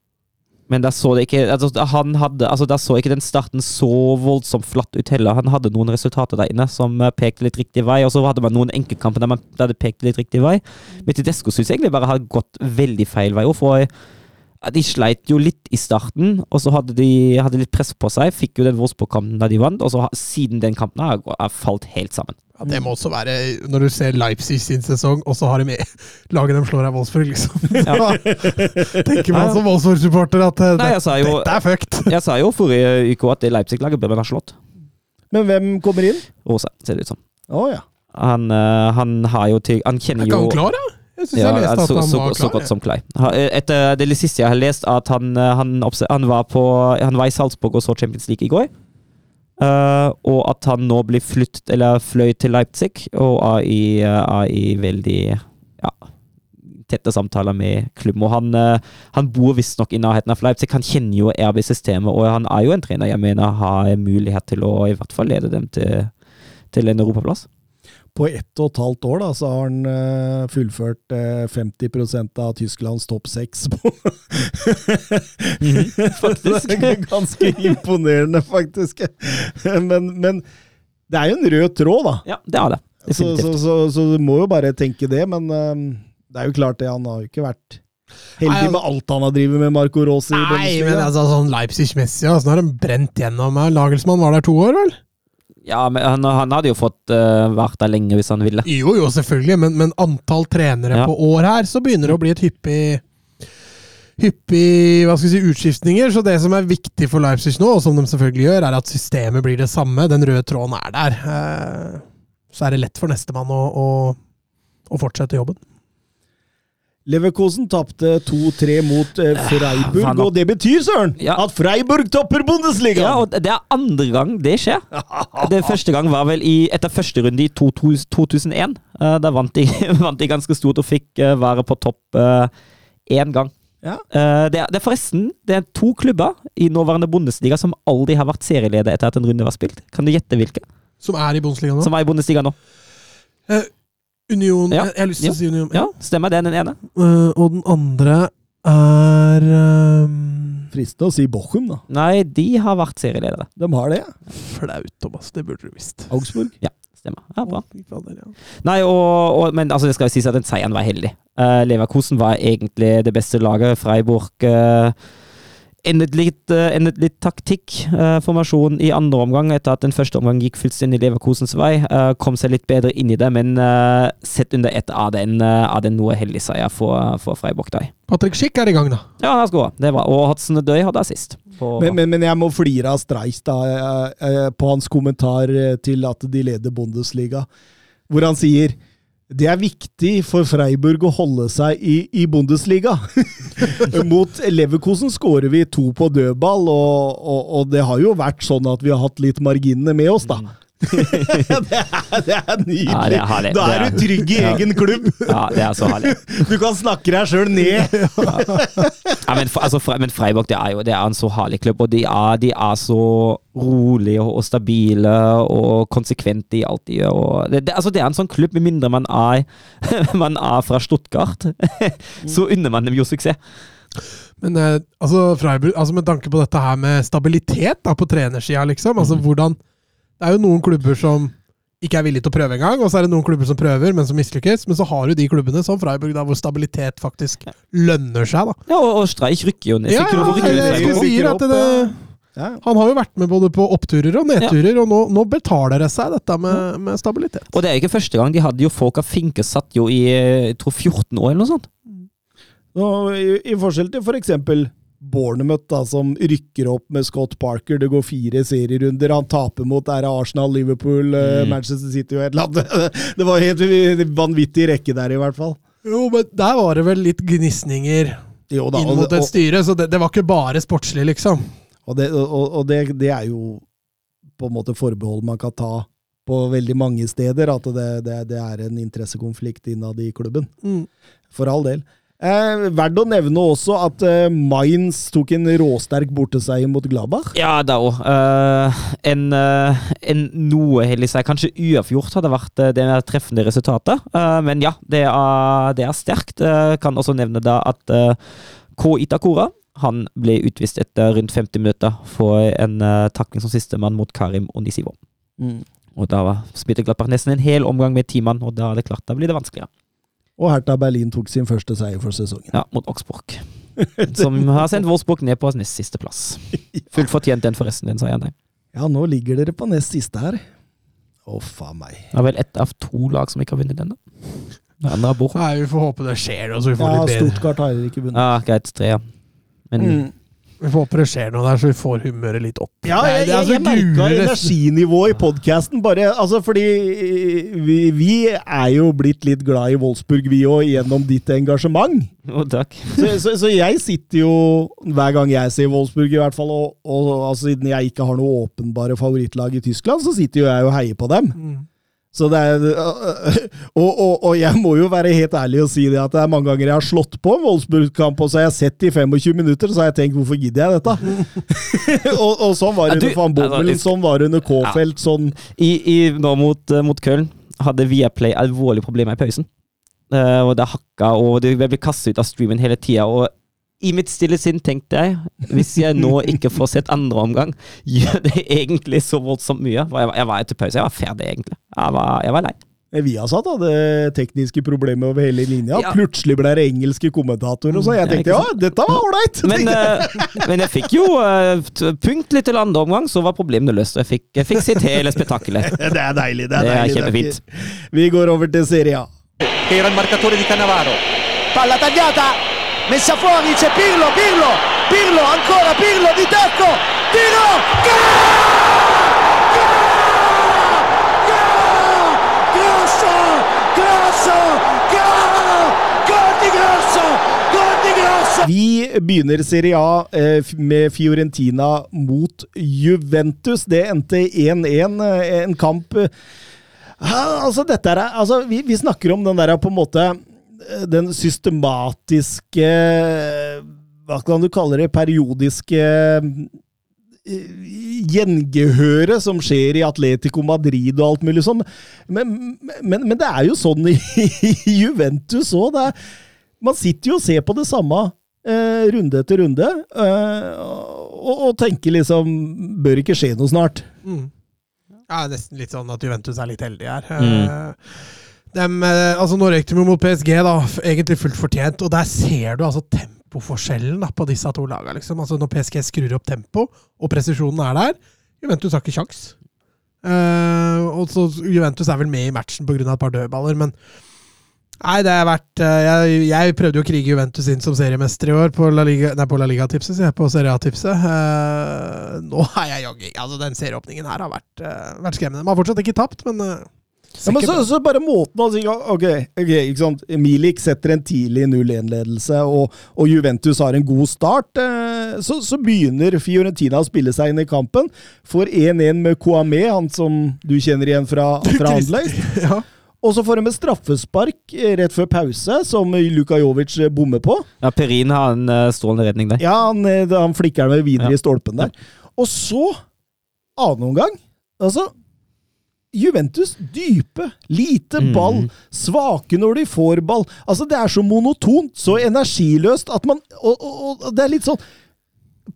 Men der så det ikke altså, han hadde, altså, der så ikke den starten så voldsomt flatt ut heller. Han hadde noen resultater der inne som eh, pekte litt riktig vei, og så hadde man noen enkeltkamper der, man, der det pekte litt riktig vei. Men Tedesco syns egentlig bare har gått veldig feil vei. og For ja, de sleit jo litt i starten, og så hadde de hadde litt press på seg. Fikk jo den Wolfsburg-kampen da de vant, og så siden den kampen har har falt helt sammen. Ja, det må også være Når du ser Leipzig sin sesong, og så har de med laget de slår av Wolfsburg, liksom. Ja. Tenker man som Wolfsburg-supporter at det, Nei, jo- dette er fucked. Jeg sa jo forrige uke at det Leipzig-laget bør man ha slått. Men hvem kommer inn? Rosa, ser det ut som. Å ja. Han, eh, han har jo til Han Er kjenner ikke han klar, da? Jeg syns ja, jeg leste at så, han så, var så klar. godt som Klei. Ha- Etter det siste jeg har lest, at han, eh, han, han, var, på, han var i Salzburg og så Champions League i går. Uh, og at han nå blir flyttet, eller fløy til Leipzig, og er i, eh, er i veldig ja, tette samtaler med klubben. Og han, eh, han bor visstnok i nærheten av Leipzig. Han kjenner jo RB-systemet, og han er jo en trener jeg mener har mulighet til å i hvert fall lede dem til, til en europaplass. På ett og et halvt år da, så har han uh, fullført uh, 50% av Tysklands topp seks. på- faktisk. det er ganske imponerende, faktisk. Men, men det er jo en rød tråd, da. Ja, det er det. Så, så, så, så du må jo bare tenke det. Men uh, det er jo klart det. Han har jo ikke vært heldig med alt han har drevet med Marco Rossi. Nei, men altså sånn Leipzig-messig, altså, nå har de brent gjennom. eh, Lagelsmann var der to år, vel? Ja, men han, han hadde jo fått uh, vært der lenge hvis han ville. Jo, jo, selvfølgelig, men, men antall trenere Ja. på år her, så begynner det å bli et hyppig Hyppig hva skal vi si, utskiftninger. Så det som er viktig for Leipzig nå, og som de selvfølgelig gjør, er at systemet blir det samme. Den røde tråden er der. Eh, Så er det lett for nestemann å, å, å fortsette jobben. Leverkosen tapte 2-3 mot eh, Freiburg, og det betyr, Søren, Ja. at Freiburg topper Bundesliga! Ja, og det er andre gang det skjer. Det første gang var vel i, etter første runde i 2001. Eh, Da vant de, vant de ganske stort og fikk eh, være på topp eh, én gang. Ja. Eh, Det er, det er forresten det er to klubber i nåværende Bundesliga som aldri har vært serieleder etter at en runde var spilt. Kan du gjette hvilke? Som er i Bundesliga nå. Som er i Bundesliga nå. Union Ja. Jeg jeg har lyst til å si Union. Ja, stemmer det, den ene. Uh, og den andre er um, Fristende å si Bochum, da. Nei, de har vært serieledere. De har det. ja. Flaut, Thomas. Det burde du visst. Augsburg. Stemmer. Ja, bra. Ja. Nei, og, og, men altså, det skal jo sies at den seieren var heldig. Uh, Leverkosen var egentlig det beste laget. Freiburg uh, endet litt, uh, endet litt taktikk-formasjon i andre omgang, etter at den første omgang gikk fullstendig Leverkosens vei. Uh, kom seg litt bedre inn i det, men uh, sett under ett av den, uh, av den noe heldig seier for, for Freiburg. Da. Patrick Schick er i gang, da. Ja, han skal gå. Det var, og Hudson Døy hadde assist. På, Men, men, men jeg må flire av Streis da, eh, eh, på hans kommentar eh, til at de leder Bundesliga, hvor han sier det er viktig for Freiburg å holde seg i, i Bundesliga. Mot Leverkosen skårer vi to på dødball, og, og, og det har jo vært sånn at vi har hatt litt marginene med oss, da. det, er, det er nydelig! Ja, det er herlig. da er du trygg i Ja. egen klubb! Ja, det er så herlig. Du kan snakke deg sjøl ned! Ja, men, altså, men Freiburg det er jo det er en så herlig klubb, og de er, de er så rolige og, og stabile og konsekvente i alt de gjør. Og det, det, altså, det er en sånn klubb, med mindre man er, man er fra Stuttgart, så unner man dem jo suksess. Men eh, altså, Freiburg, altså med tanke på dette her med stabilitet da, på trenersida, liksom. Altså hvordan Det er jo noen klubber som ikke er villige til å prøve engang, og så er det noen klubber som prøver, men som mislykkes. Men så har du de klubbene som Freiburg, da, hvor stabilitet faktisk lønner seg. da. Ja, og, og Streich rykker jo ned. Ja, ja, jeg, jeg, sier at det, Ja. han har jo vært med både på oppturer og nedturer, og nå, nå betaler det seg, dette med, med stabilitet. Og det er ikke første gang. De hadde jo folk av Finke satt jo i jeg tror 14 år eller noe sånt. Nå, i, I forskjell til for eksempel Bournemouth, da, som rykker opp med Scott Parker. Det går fire serierunder. Han taper mot er Arsenal, Liverpool, eh, Mm. Manchester City og et eller annet. Det var helt vanvittig rekke der, i hvert fall. Jo, men der var det vel litt gnisninger Jo da, inn mot et styre, så det, det var ikke bare sportslig, liksom. og, det, og, og det, det er jo på en måte forbehold man kan ta på veldig mange steder, at det, det, det er en interessekonflikt innad i klubben. Mm. For all del. Eh, Verdt å nevne også at eh, Mainz tok en råsterk borteseier mot Gladbach. Ja, det òg. en, eh, en noe heldig seier. Kanskje uavgjort hadde vært eh, det treffende resultatet. Eh, men ja, det er, det er sterkt. Kan også nevne da at K. Itakora han ble utvist etter rundt 50 minutter for en uh, takling som sistemann mot Karim Onisivo. Og da var- spilte Gladbach nesten en hel omgang med ti mann, og da er det klart, da blir det vanskeligere. Og Hertha Berlin tok sin første seier for sesongen. Ja, mot Augsburg. Som har sendt Wolfsburg ned på nest siste plass. Fullt fortjent den forresten, den seieren. jeg. Ja, nå ligger dere på nest siste her. Å, faen meg. Det er vel ett av to lag som ikke har vunnet den. er Nei, vi får håpe det skjer da. så vi får Ja, litt bedre. Stuttgart har heller ikke vunnet. Ja, greit, tre, ja. Men Mm. Vi får håpe det skjer noe der, så vi får humøret litt opp. Ja, jeg, det er jeg, jeg merka energinivået i podkasten, bare altså fordi vi, vi er jo blitt litt glad i Wolfsburg, vi òg, gjennom ditt engasjement. Oh, takk. Så, så, så jeg sitter jo, hver gang jeg ser Wolfsburg i hvert fall, og, og altså, siden jeg ikke har noe åpenbare favorittlag i Tyskland, så sitter jo jeg og heier på dem. Mm. Så det er, og, og, og jeg må jo være helt ærlig og si det at det er mange ganger jeg har slått på en Wolfsburg-kamp, og så har jeg sett i 25 minutter, så har jeg tenkt hvorfor gidder jeg dette? og, og sånn var det under van Bommel, altså, sånn var det under K-felt, sånn I, i, nå mot, eh, mot Köln hadde Viaplay alvorlige problemer i pausen. Uh, og det hakka, og det ble kastet ut av streamen hele tida. Og i mitt stille sinn tenkte jeg, hvis jeg nå ikke får sett andre omgang, gjør det egentlig så voldsomt mye? Jeg, var- jeg var etter pause, jeg var ferdig, egentlig. Jeg var, jeg var lei. Viasat hadde tekniske problemer over hele linja. Ja. Plutselig ble det engelske kommentatorer, og så jeg tenkte ja, dette var ålreit! Men, eh, men jeg fikk jo uh, punktlig til andre omgang, så var problemene løst. og Jeg fikk, jeg fikk sitt hele spetakkelet. Det er deilig. Det er, Det er kjempefint. Vi går over til Serie A. era il marcatore di Cannavaro. Palla tagliata, messa fuori, c'è Pirlo, Pirlo, Pirlo, ancora Pirlo di tacco, tiro, gol. Vi begynner Serie A eh, med Fiorentina mot Juventus. Det endte 1-1. eh, En kamp ah, Altså, dette er altså, vi, vi snakker om den der på en måte Den systematiske Hva kan du kalle det? Periodiske eh, gjengehøret som skjer i Atletico Madrid og alt mulig sånn. Men, men, men det er jo sånn i, i Juventus òg. Man sitter jo og ser på det samme eh, runde etter runde, eh, og, og tenker liksom Bør ikke skje noe snart? Mm. Ja, nesten litt sånn at Juventus er litt heldig her. Mm. Eh, Dem, eh, altså de mot PSG, da, egentlig fullt fortjent. Og der ser du altså tempoforskjellen da, på disse to lagene. Liksom. Altså Når PSG skrur opp tempo, og presisjonen er der Juventus har ikke kjangs. Uh, Juventus er vel med i matchen pga. et par dødballer, men Nei, det har vært uh, jeg, jeg prøvde jo å krige Juventus inn som seriemester i år på La Liga, Liga-tipset, jeg, på Serie A-tipset. Uh, nå er jeg jogging. Altså, den serieåpningen her har vært, eh, vært skremmende. Man har fortsatt ikke tapt, men eh, Ja, men så, så bare måten å si Ok, okay ikke sant. Milik setter en tidlig 0-1-ledelse, og, og Juventus har en god start. Eh, så, så begynner Fiorentina å spille seg inn i kampen. Får 1-1 med Kouame, han som du kjenner igjen fra, fra Anderlecht. Ja. Og så får de et straffespark eh, rett før pause, som Luka Jovic eh, bommer på. Ja, Perin har en eh, strålende redning der. Ja, han, han flikker den med videre Ja. i stolpen der. Og så, annen omgang Altså, Juventus dype, lite Mm. ball, svake når de får ball. Altså, det er så monotont, så energiløst at man Og, og, og det er litt sånn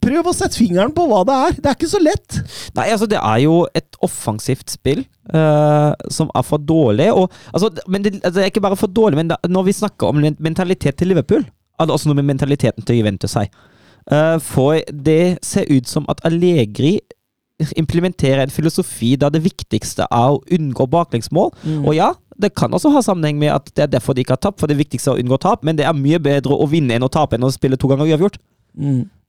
Prøv å sette fingeren på hva det er. Det er ikke så lett. Nei, altså det er jo et offensivt spill uh, som er for dårlig. Og, altså, men det, altså, det er ikke bare for dårlig, men da, når vi snakker om mentalitet til Liverpool, er det også noe med mentaliteten til Juventus her. Eh, for det ser ut som at Allegri implementerer en filosofi der det viktigste er å unngå baklengsmål. Og ja, det kan også ha sammenheng med at det er derfor de ikke har tapt, for det viktigste er å unngå tap, men det er mye bedre å vinne enn å tape enn å spille to ganger uavgjort.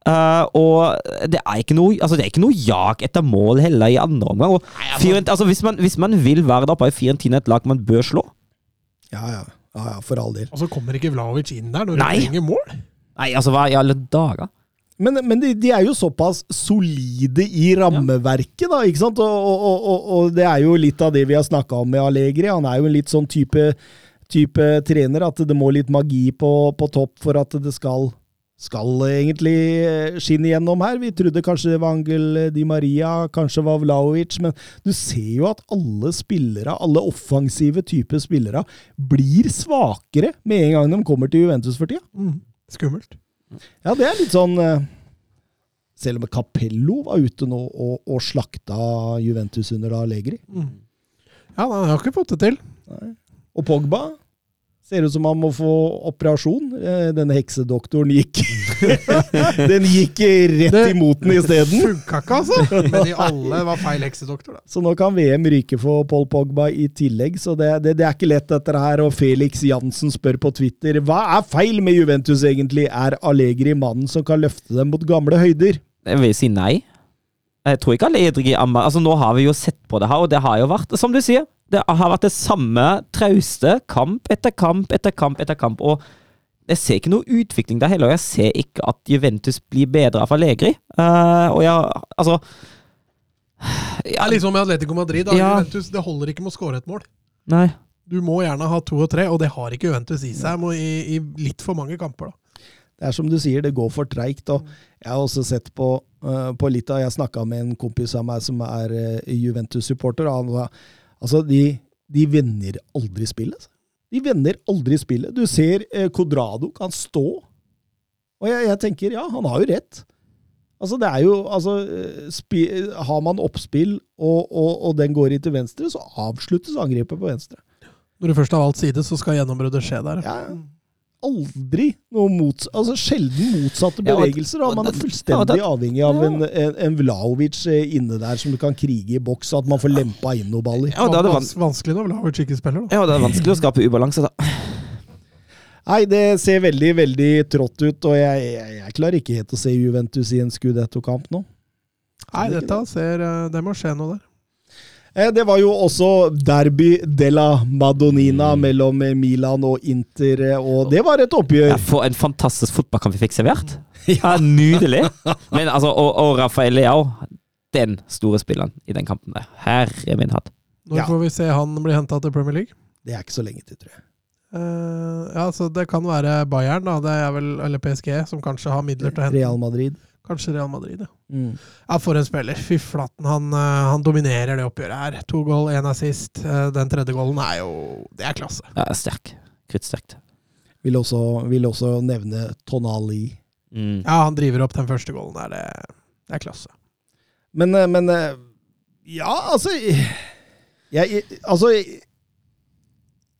Eh, og det er ikke noe Altså det er ikke noe jag etter mål heller i andre omgang. Og Fiorent, altså hvis, man, hvis man vil være der oppe, er Fiorentina et lag man bør slå. Ja, ja. ja, ja for all del. Og så kommer ikke Vlaovic inn der når Nei. du trenger mål. Nei, altså hva i alle dager? Men, men de, de er jo såpass solide i rammeverket, da. ikke sant? Og, og, og, og, det er jo litt av det vi har snakka om med Allegri. Han er jo en litt sånn type, type trener at det må litt magi på, på topp for at det skal, skal egentlig eh, skinne gjennom her. Vi trodde kanskje det var Angel Di Maria, kanskje var Vlaovic, men du ser jo at alle spillere, alle offensive typer spillere, blir svakere med en gang de kommer til Juventus for tida. Mm. Skummelt. Ja, det er litt sånn eh, Selv om Capello var ute nå og, og slakta Juventus under Allegri. Mm. Ja, han har ikke fått det til. Og Pogba ser ut som han må få operasjon. Eh, Denne heksedoktoren gikk Den gikk rett Det- imot den isteden. Funka ikke, altså! Men de alle var feil heksedoktor, da. Så nå kan VM ryke for Paul Pogba i tillegg, så det, det, det er ikke lett dette her. Og Felix Jansen spør på Twitter hva er feil med Juventus egentlig? Er Allegri mannen som kan løfte dem mot gamle høyder? Jeg vil si nei. Jeg tror ikke alle er ammer. Altså Nå har vi jo sett på det her, og det har jo vært, som du sier, det har vært det samme trauste kamp etter kamp etter kamp etter kamp. og jeg ser ikke noe utvikling der heller, og jeg ser ikke at Juventus blir bedre av Allegri. Uh, og jeg, altså ja, liksom med Atletico Madrid. Da. Ja. Juventus, det holder ikke med å skåre et mål. Nei. Du må gjerne ha to og tre, og det har ikke Juventus i seg i, i litt for mange kamper. da. Det er som du sier, det går for treigt. Og jeg har også sett på, eh, på litt av Jeg snakka med en kompis av meg som er eh, Juventus-supporter. og Han sa altså, de, de vender aldri spillet. altså. De vender aldri spillet. Du ser eh, Codrado kan stå, og jeg, jeg tenker ja, han har jo rett. Altså, det er jo altså, spi, Har man oppspill, og, og, og den går i til venstre, så avsluttes angrepet på venstre. Når du først har valgt side, så skal gjennombruddet skje der. Ja, Ja, aldri noe mots... Altså sjelden motsatte Ja, og- bevegelser. Da. Man er fullstendig ja, avhengig av en, en, en Vlaovic eh, inne der som kan krige i boks, så at man får lempa inn noen baller. Ja, det er van Vans vanskelig når Vlaovic ikke spiller, da. ja, det er vanskelig å skape ubalanse, da. Nei, det ser veldig, veldig trått ut, og jeg, jeg, jeg klarer ikke helt å se Juventus i en Scudetto-kamp nå. Nei, dette ser eh, Det må skje noe der. Eh, Det var jo også derby della Madonina Mm. mellom eh, Milan og Inter, eh, og det var et oppgjør. Ja, for en fantastisk fotballkamp vi fikk servert. Ja, Nydelig. Men altså, og, og Rafael Leao, den store spilleren i den kampen der. Herre min hatt. Når Ja. får vi se han bli henta til Premier League? Det er ikke så lenge til, tror jeg. Uh, ja, så Det kan være Bayern, da. Det er vel, eller PSG, som kanskje har midler til å hente. Real Madrid. Kanskje Real Madrid, ja. Mm. Ja, For en spiller. Fy flaten, han, eh, han dominerer det oppgjøret her. To goal, én assist. Eh, Den tredje goalen er jo Det er klasse. Ja, sterk. Kruttsterkt. Vil, vil også nevne Tonali. Mm. Ja, han driver opp den første goalen der. Det, det er klasse. Men, eh, men Ja, altså jeg, Altså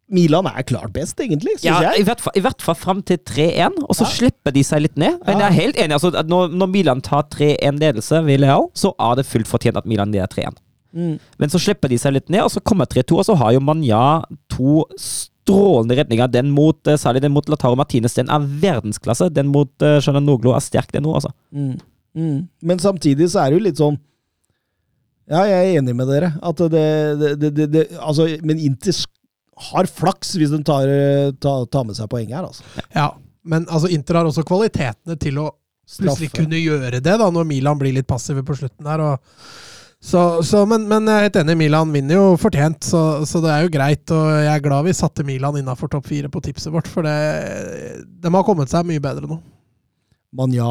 Milan er klart best, egentlig, syns Ja, i jeg. hvert fall, i hvert fall fram til 3-1, og så Ja. slipper de seg litt ned. Men Ja. jeg er helt enig. altså, når, når Milan tar 3-1-ledelse ved Leao, så er det fullt fortjent at Milan leder 3-1. Mm. Men så slipper de seg litt ned, og så kommer 3-2, og så har jo Manja to strålende redninger. Den mot, eh, særlig den mot Lataro Martinez, den er verdensklasse. Den mot uh, Noglo er sterk, den nå, altså. Mm. Mm. Men samtidig så er det jo litt sånn Ja, jeg er enig med dere. Det, det, det, Altså, men Inter har flaks hvis de tar, tar, tar med seg poeng her, altså. Ja, men altså, Inter har også kvalitetene til å plutselig Straffe. kunne gjøre det, da, når Milan blir litt passive på slutten der. Og, så, så, men, men jeg er helt enig, Milan vinner jo fortjent, så, så det er jo greit. Og jeg er glad vi satte Milan innafor topp fire på tipset vårt, for det, de har kommet seg mye bedre nå. Manja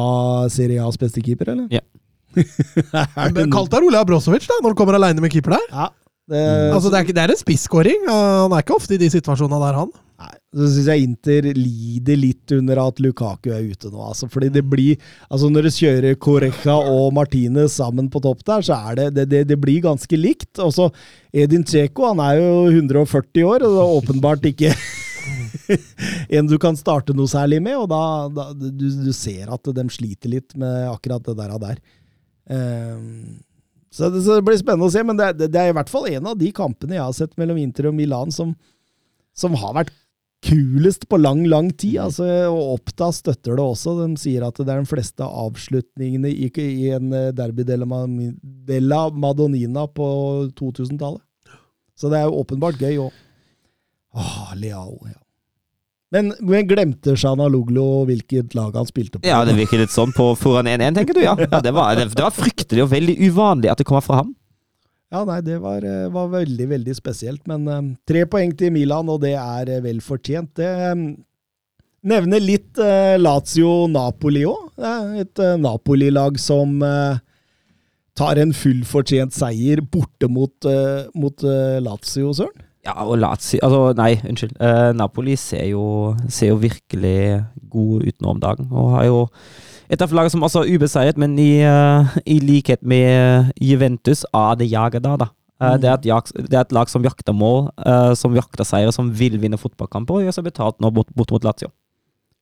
Serie A's beste keeper, eller? Ja. Men Kalt deg Ole Abrosovic da, når han kommer aleine med keeper der. Ja. Det, Altså, det, er, det er en spisskåring. Han er ikke ofte i de situasjonene der, han. Nei, så syns jeg Inter lider litt under at Lukaku er ute nå. Altså, fordi det blir Altså Når du kjører Correca og Martinez sammen på topp der, så er det det, det, det blir ganske likt. Og så Edin Cheko, han er jo 140 år, og det er åpenbart ikke en du kan starte noe særlig med. Og da, da du, du ser at de sliter litt med akkurat det der. Der. Ehm, så, det, så det blir spennende å se, men det, det, det er i hvert fall en av de kampene jeg har sett mellom Inter og Milan som, som har vært kulest på lang, lang tid. Altså, og Oppda støtter det også. De sier at det er de fleste avslutningene i, i en eh, derby della Madonnina på 2000-tallet. Så det er jo åpenbart gøy òg. Åh, Leao, ja. Men, men glemte Shanaloglu hvilket lag han spilte på? Ja, det virker litt sånn på foran 1-1, tenker du, ja. ja det, var, det, det var fryktelig og veldig uvanlig at det kommer fra ham. Ja, nei, det var, eh, var veldig, veldig spesielt. Men eh, tre poeng til Milan, og det er uh, vel fortjent. Det eh, nevner litt uh, Lazio-Napoli òg. Et eh, Napoli-lag som tar en fullfortjent seier borte mot, mot Lazio, Søren. Ja, og Lazio Altså, nei, unnskyld. Eh, Napoli ser jo, ser jo virkelig god ut nå om dagen, og har jo et av lagene som også er ubeseiret, men i, eh, i likhet med Juventus er det jaget da, da. Eh, det, er et jag, det er et lag som jakter mål, eh, som jakter seire, som vil vinne fotballkamper, og gjør seg betalt nå bort, bort mot Lazio.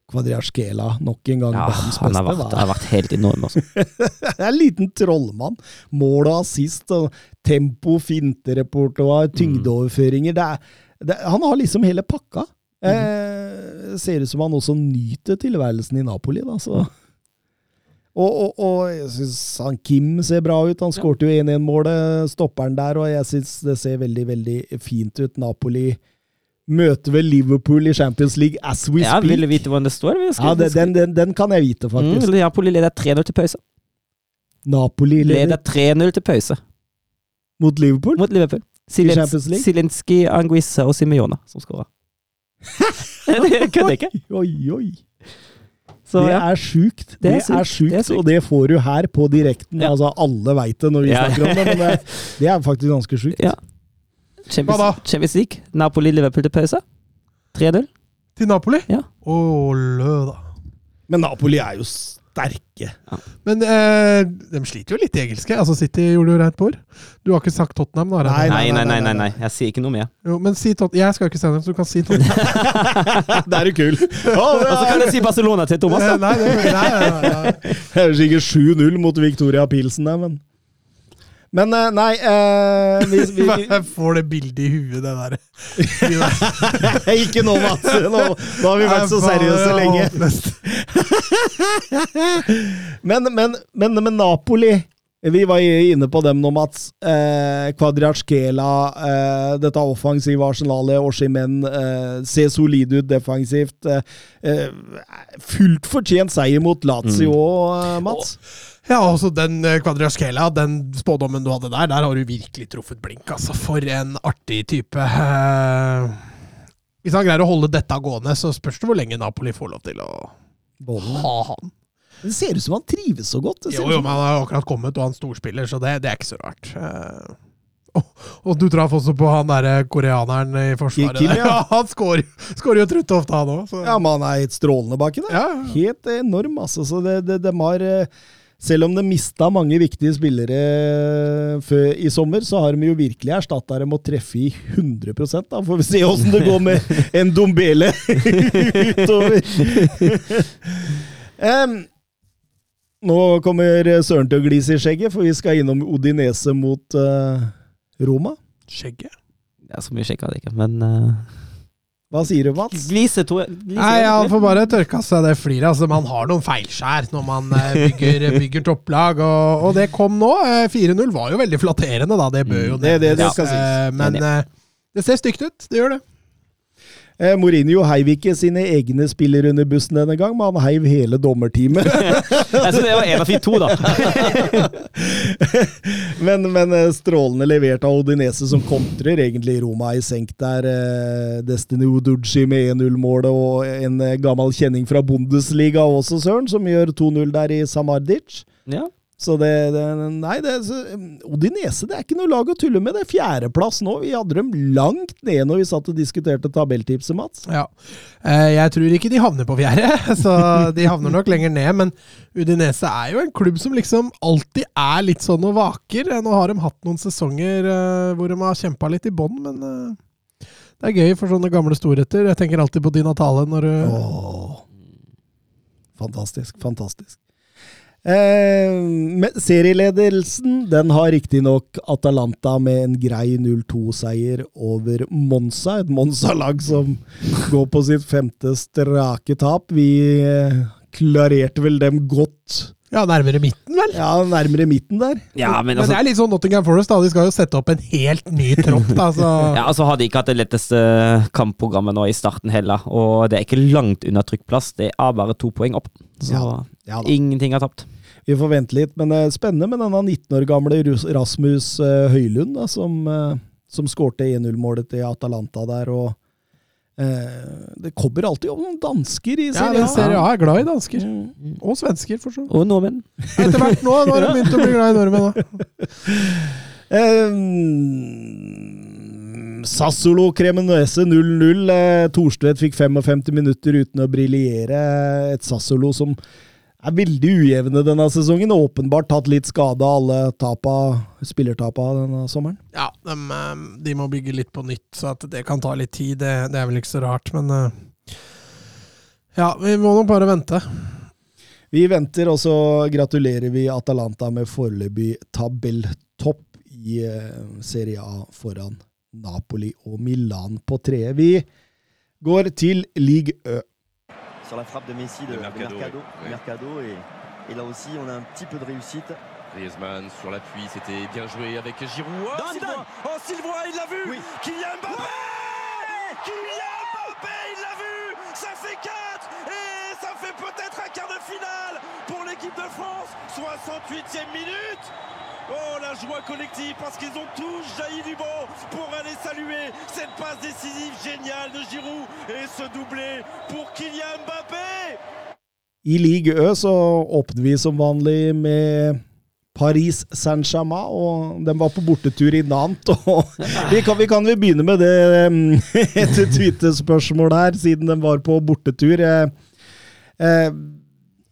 Kvadriaskela nok en gang Ja, han beste. har vært, har vært helt enorm, altså. Det er en liten trollmann. Mål og assist, og tempo, finterepertoar, tyngdeoverføringer. Det er, det, han har liksom hele pakka. Eh, ser ut som han også nyter tilværelsen i Napoli, da, så og, og, og jeg syns han Kim ser bra ut. Han skårte jo 1-1-målet, stopperen der, og jeg syns det ser veldig, veldig fint ut. Napoli møter vel Liverpool i Champions League as we Ja, speak. vil du vite hvordan det står? Ja, det, den, den, den kan jeg vite, faktisk. Mm, Napoli leder 3-0 til pause. Napoli leder Leder 3-0 til pause mot Liverpool. mot Liverpool. Champions League? Silinski, Anguissa og Simiona som skåra. Kødder ikke. Oi, oi. Så, det ja. er sjukt. Det, Det er sykt. sjukt, Det er sykt. og det får du her på direkten. Ja. Altså, alle veit det når vi snakker om det, men det, det er faktisk ganske sjukt. Ja. Champions, Hva da? Champions League. Napoli-Liverpool til pause. 3-0. Til Napoli? Ja. Ålø, da. Men Napoli er jo sterke. Men eh, de sliter jo litt i engelske. Altså City gjorde jo rent bord. Du har ikke sagt Tottenham, da? Nei, Nei, nei, nei, nei, nei. Jeg sier ikke noe mer. Jo, men si Tottenham. Jeg skal ikke si dem, så du kan si Tottenham. Der er du kul! Ja, Og så kan jeg si Barcelona til Thomas. Eh, da. nei, det, nei, nei, nei, nei. Det er sikkert 7-0 mot Victoria Pilsen der, men Men eh, nei eh, vi, vi, vi, Jeg får det bildet i huet, det der. Ikke nå, Mats! Nå, nå har vi vært så seriøse lenge. Men, men, men, men Napoli Vi var inne på dem nå, Mats. Eh, Kvadratsjkela, eh, dette offensive arsenalet, Oshimen, eh, ser solide ut defensivt. Eh, eh, fullt fortjent seier mot Lazio, mm. Mats. Ja, altså den eh, den spådommen du hadde der, der har du virkelig truffet blink, altså. For en artig type. Eh, hvis han greier å holde dette gående, så spørs det hvor lenge Napoli får lov til å Bollen. ha han. Det ser ut som han trives så godt. Jo, jo, men han har akkurat kommet, og han er storspiller, så det, det er ikke så rart. Eh, og, og du traff også på han derre koreaneren i forsvaret. Kim, ja. han skårer skårer jo trutt ofte, han òg. Ja, men han er helt strålende baki der. Ja. Helt enorm, altså. Så det, det, de har eh, Selv om de mista mange viktige spillere eh, før i sommer, så har de jo virkelig erstatta dem og treffe i 100 da. Får vi se åssen det går med en Dombele utover. Em, nå kommer Søren til å glise i skjegget, for vi skal innom Odinese mot uh, Roma. Skjegget? Ja, så mye skjegg hadde det ikke, men uh, Hva sier du, Mats? Glise, to. Glise, Nei, han får bare tørke av seg det fliret. Altså, man har noen feilskjær når man eh, bygger, bygger topplag, og, og det kom nå. Eh, 4-0 var jo veldig flatterende, da. Det bør jo Mm, det- det- det nevnes. skal sies. Men det ser stygt ut. Det gjør det. Eh, Mourinho heiv ikke sine egne spillere under bussen denne gang, men han heiv hele dommerteamet. Jeg synes det var en av fint to, da. men, men eh, strålende levert av Odinese, som kontrer egentlig Roma i senk der. Eh, Destiny Uducci med 1-0-målet og en eh, gammel kjenning fra Bundesliga også, Søren, som gjør 2-0 der i Samardic. Ja. Så det, det Nei, det, så, Odinese det er ikke noe lag å tulle med. Det er fjerdeplass nå. Vi hadde dem langt ned når vi satt og diskuterte tabelltipset, Mats. Ja. Eh, Jeg tror ikke de havner på fjerde, så de havner nok lenger ned. Men Udinese er jo en klubb som liksom alltid er litt sånn og vaker. Eh, Nå har de hatt noen sesonger eh, hvor de har kjempa litt i bånn, men eh, det er gøy for sånne gamle storheter. Jeg tenker alltid på Di Natale når du Åh. Fantastisk, fantastisk. Eh, serieledelsen den har riktignok Atalanta med en grei 0-2-seier over Monza. Et Monza-lag som går på sitt femte strake tap. Vi eh, klarerte vel dem godt. Ja, nærmere midten, vel? Ja, nærmere midten der. Ja, men Men altså det er litt sånn Nottingham Forest, da. De skal jo sette opp en helt ny tropp, da. Så Ja, altså har de ikke hatt det letteste kampprogrammet nå i starten heller, og det er ikke langt unna trykkplass. Det er bare to poeng opp, så Ja, ja ingenting er tapt. Vi får vente litt, men eh, spennende med denne 19 år gamle Rasmus eh, Høylund, da, som, uh, som skårte 1-0-målet til Atalanta der. og eh, Det kommer alltid om noen dansker i ja, serien A. Er glad i dansker. Mm. Og svensker, for så vidt. Og nordmenn. Etter hvert nå, nå har de begynt å bli glad i nordmenn. da. Eh, Sassolo Cremonese 0-0. Eh, Thorstvedt fikk 55 minutter uten å briljere. Et Sassolo som er veldig ujevne denne sesongen. Åpenbart tatt litt skade av alle tapa, spillertapa denne sommeren. Ja, de, eh, de må bygge litt på nytt, så at det kan ta litt tid. Det, det er vel ikke så rart, men eh, Ja, vi må nok bare vente. Vi venter, og så gratulerer vi Atalanta med foreløpig tabelltopp i eh, Serie A foran Napoli og Milan på tredje. Vi går til Ligue Ø. sur la frappe de Messi de De de Mercado, Mercado, et, et là aussi on a un petit peu de réussite. Griezmann sur l'appui, c'était bien joué avec Giroud. Oh, Zidane Sylvain Oh, Sylvain, il l'a vu Oui. Kylian Mbappé Kylian Mbappé, il l'a vu Ça fait 4 Et ça fait peut-être un quart de finale pour l'équipe de France 68e minute Oh, la joie collective parce qu'ils ont tous jailli du banc pour aller saluer cette passe décisive géniale de Giroud et ce doublé pour Kylian Mbappé I Ligue Ø så åpner vi som vanlig med Paris Saint-Germain, og de var på bortetur i Nantes. Vi kan, vi kan begynne med det et tweetespørsmål her, siden de var på bortetur. Eh, eh,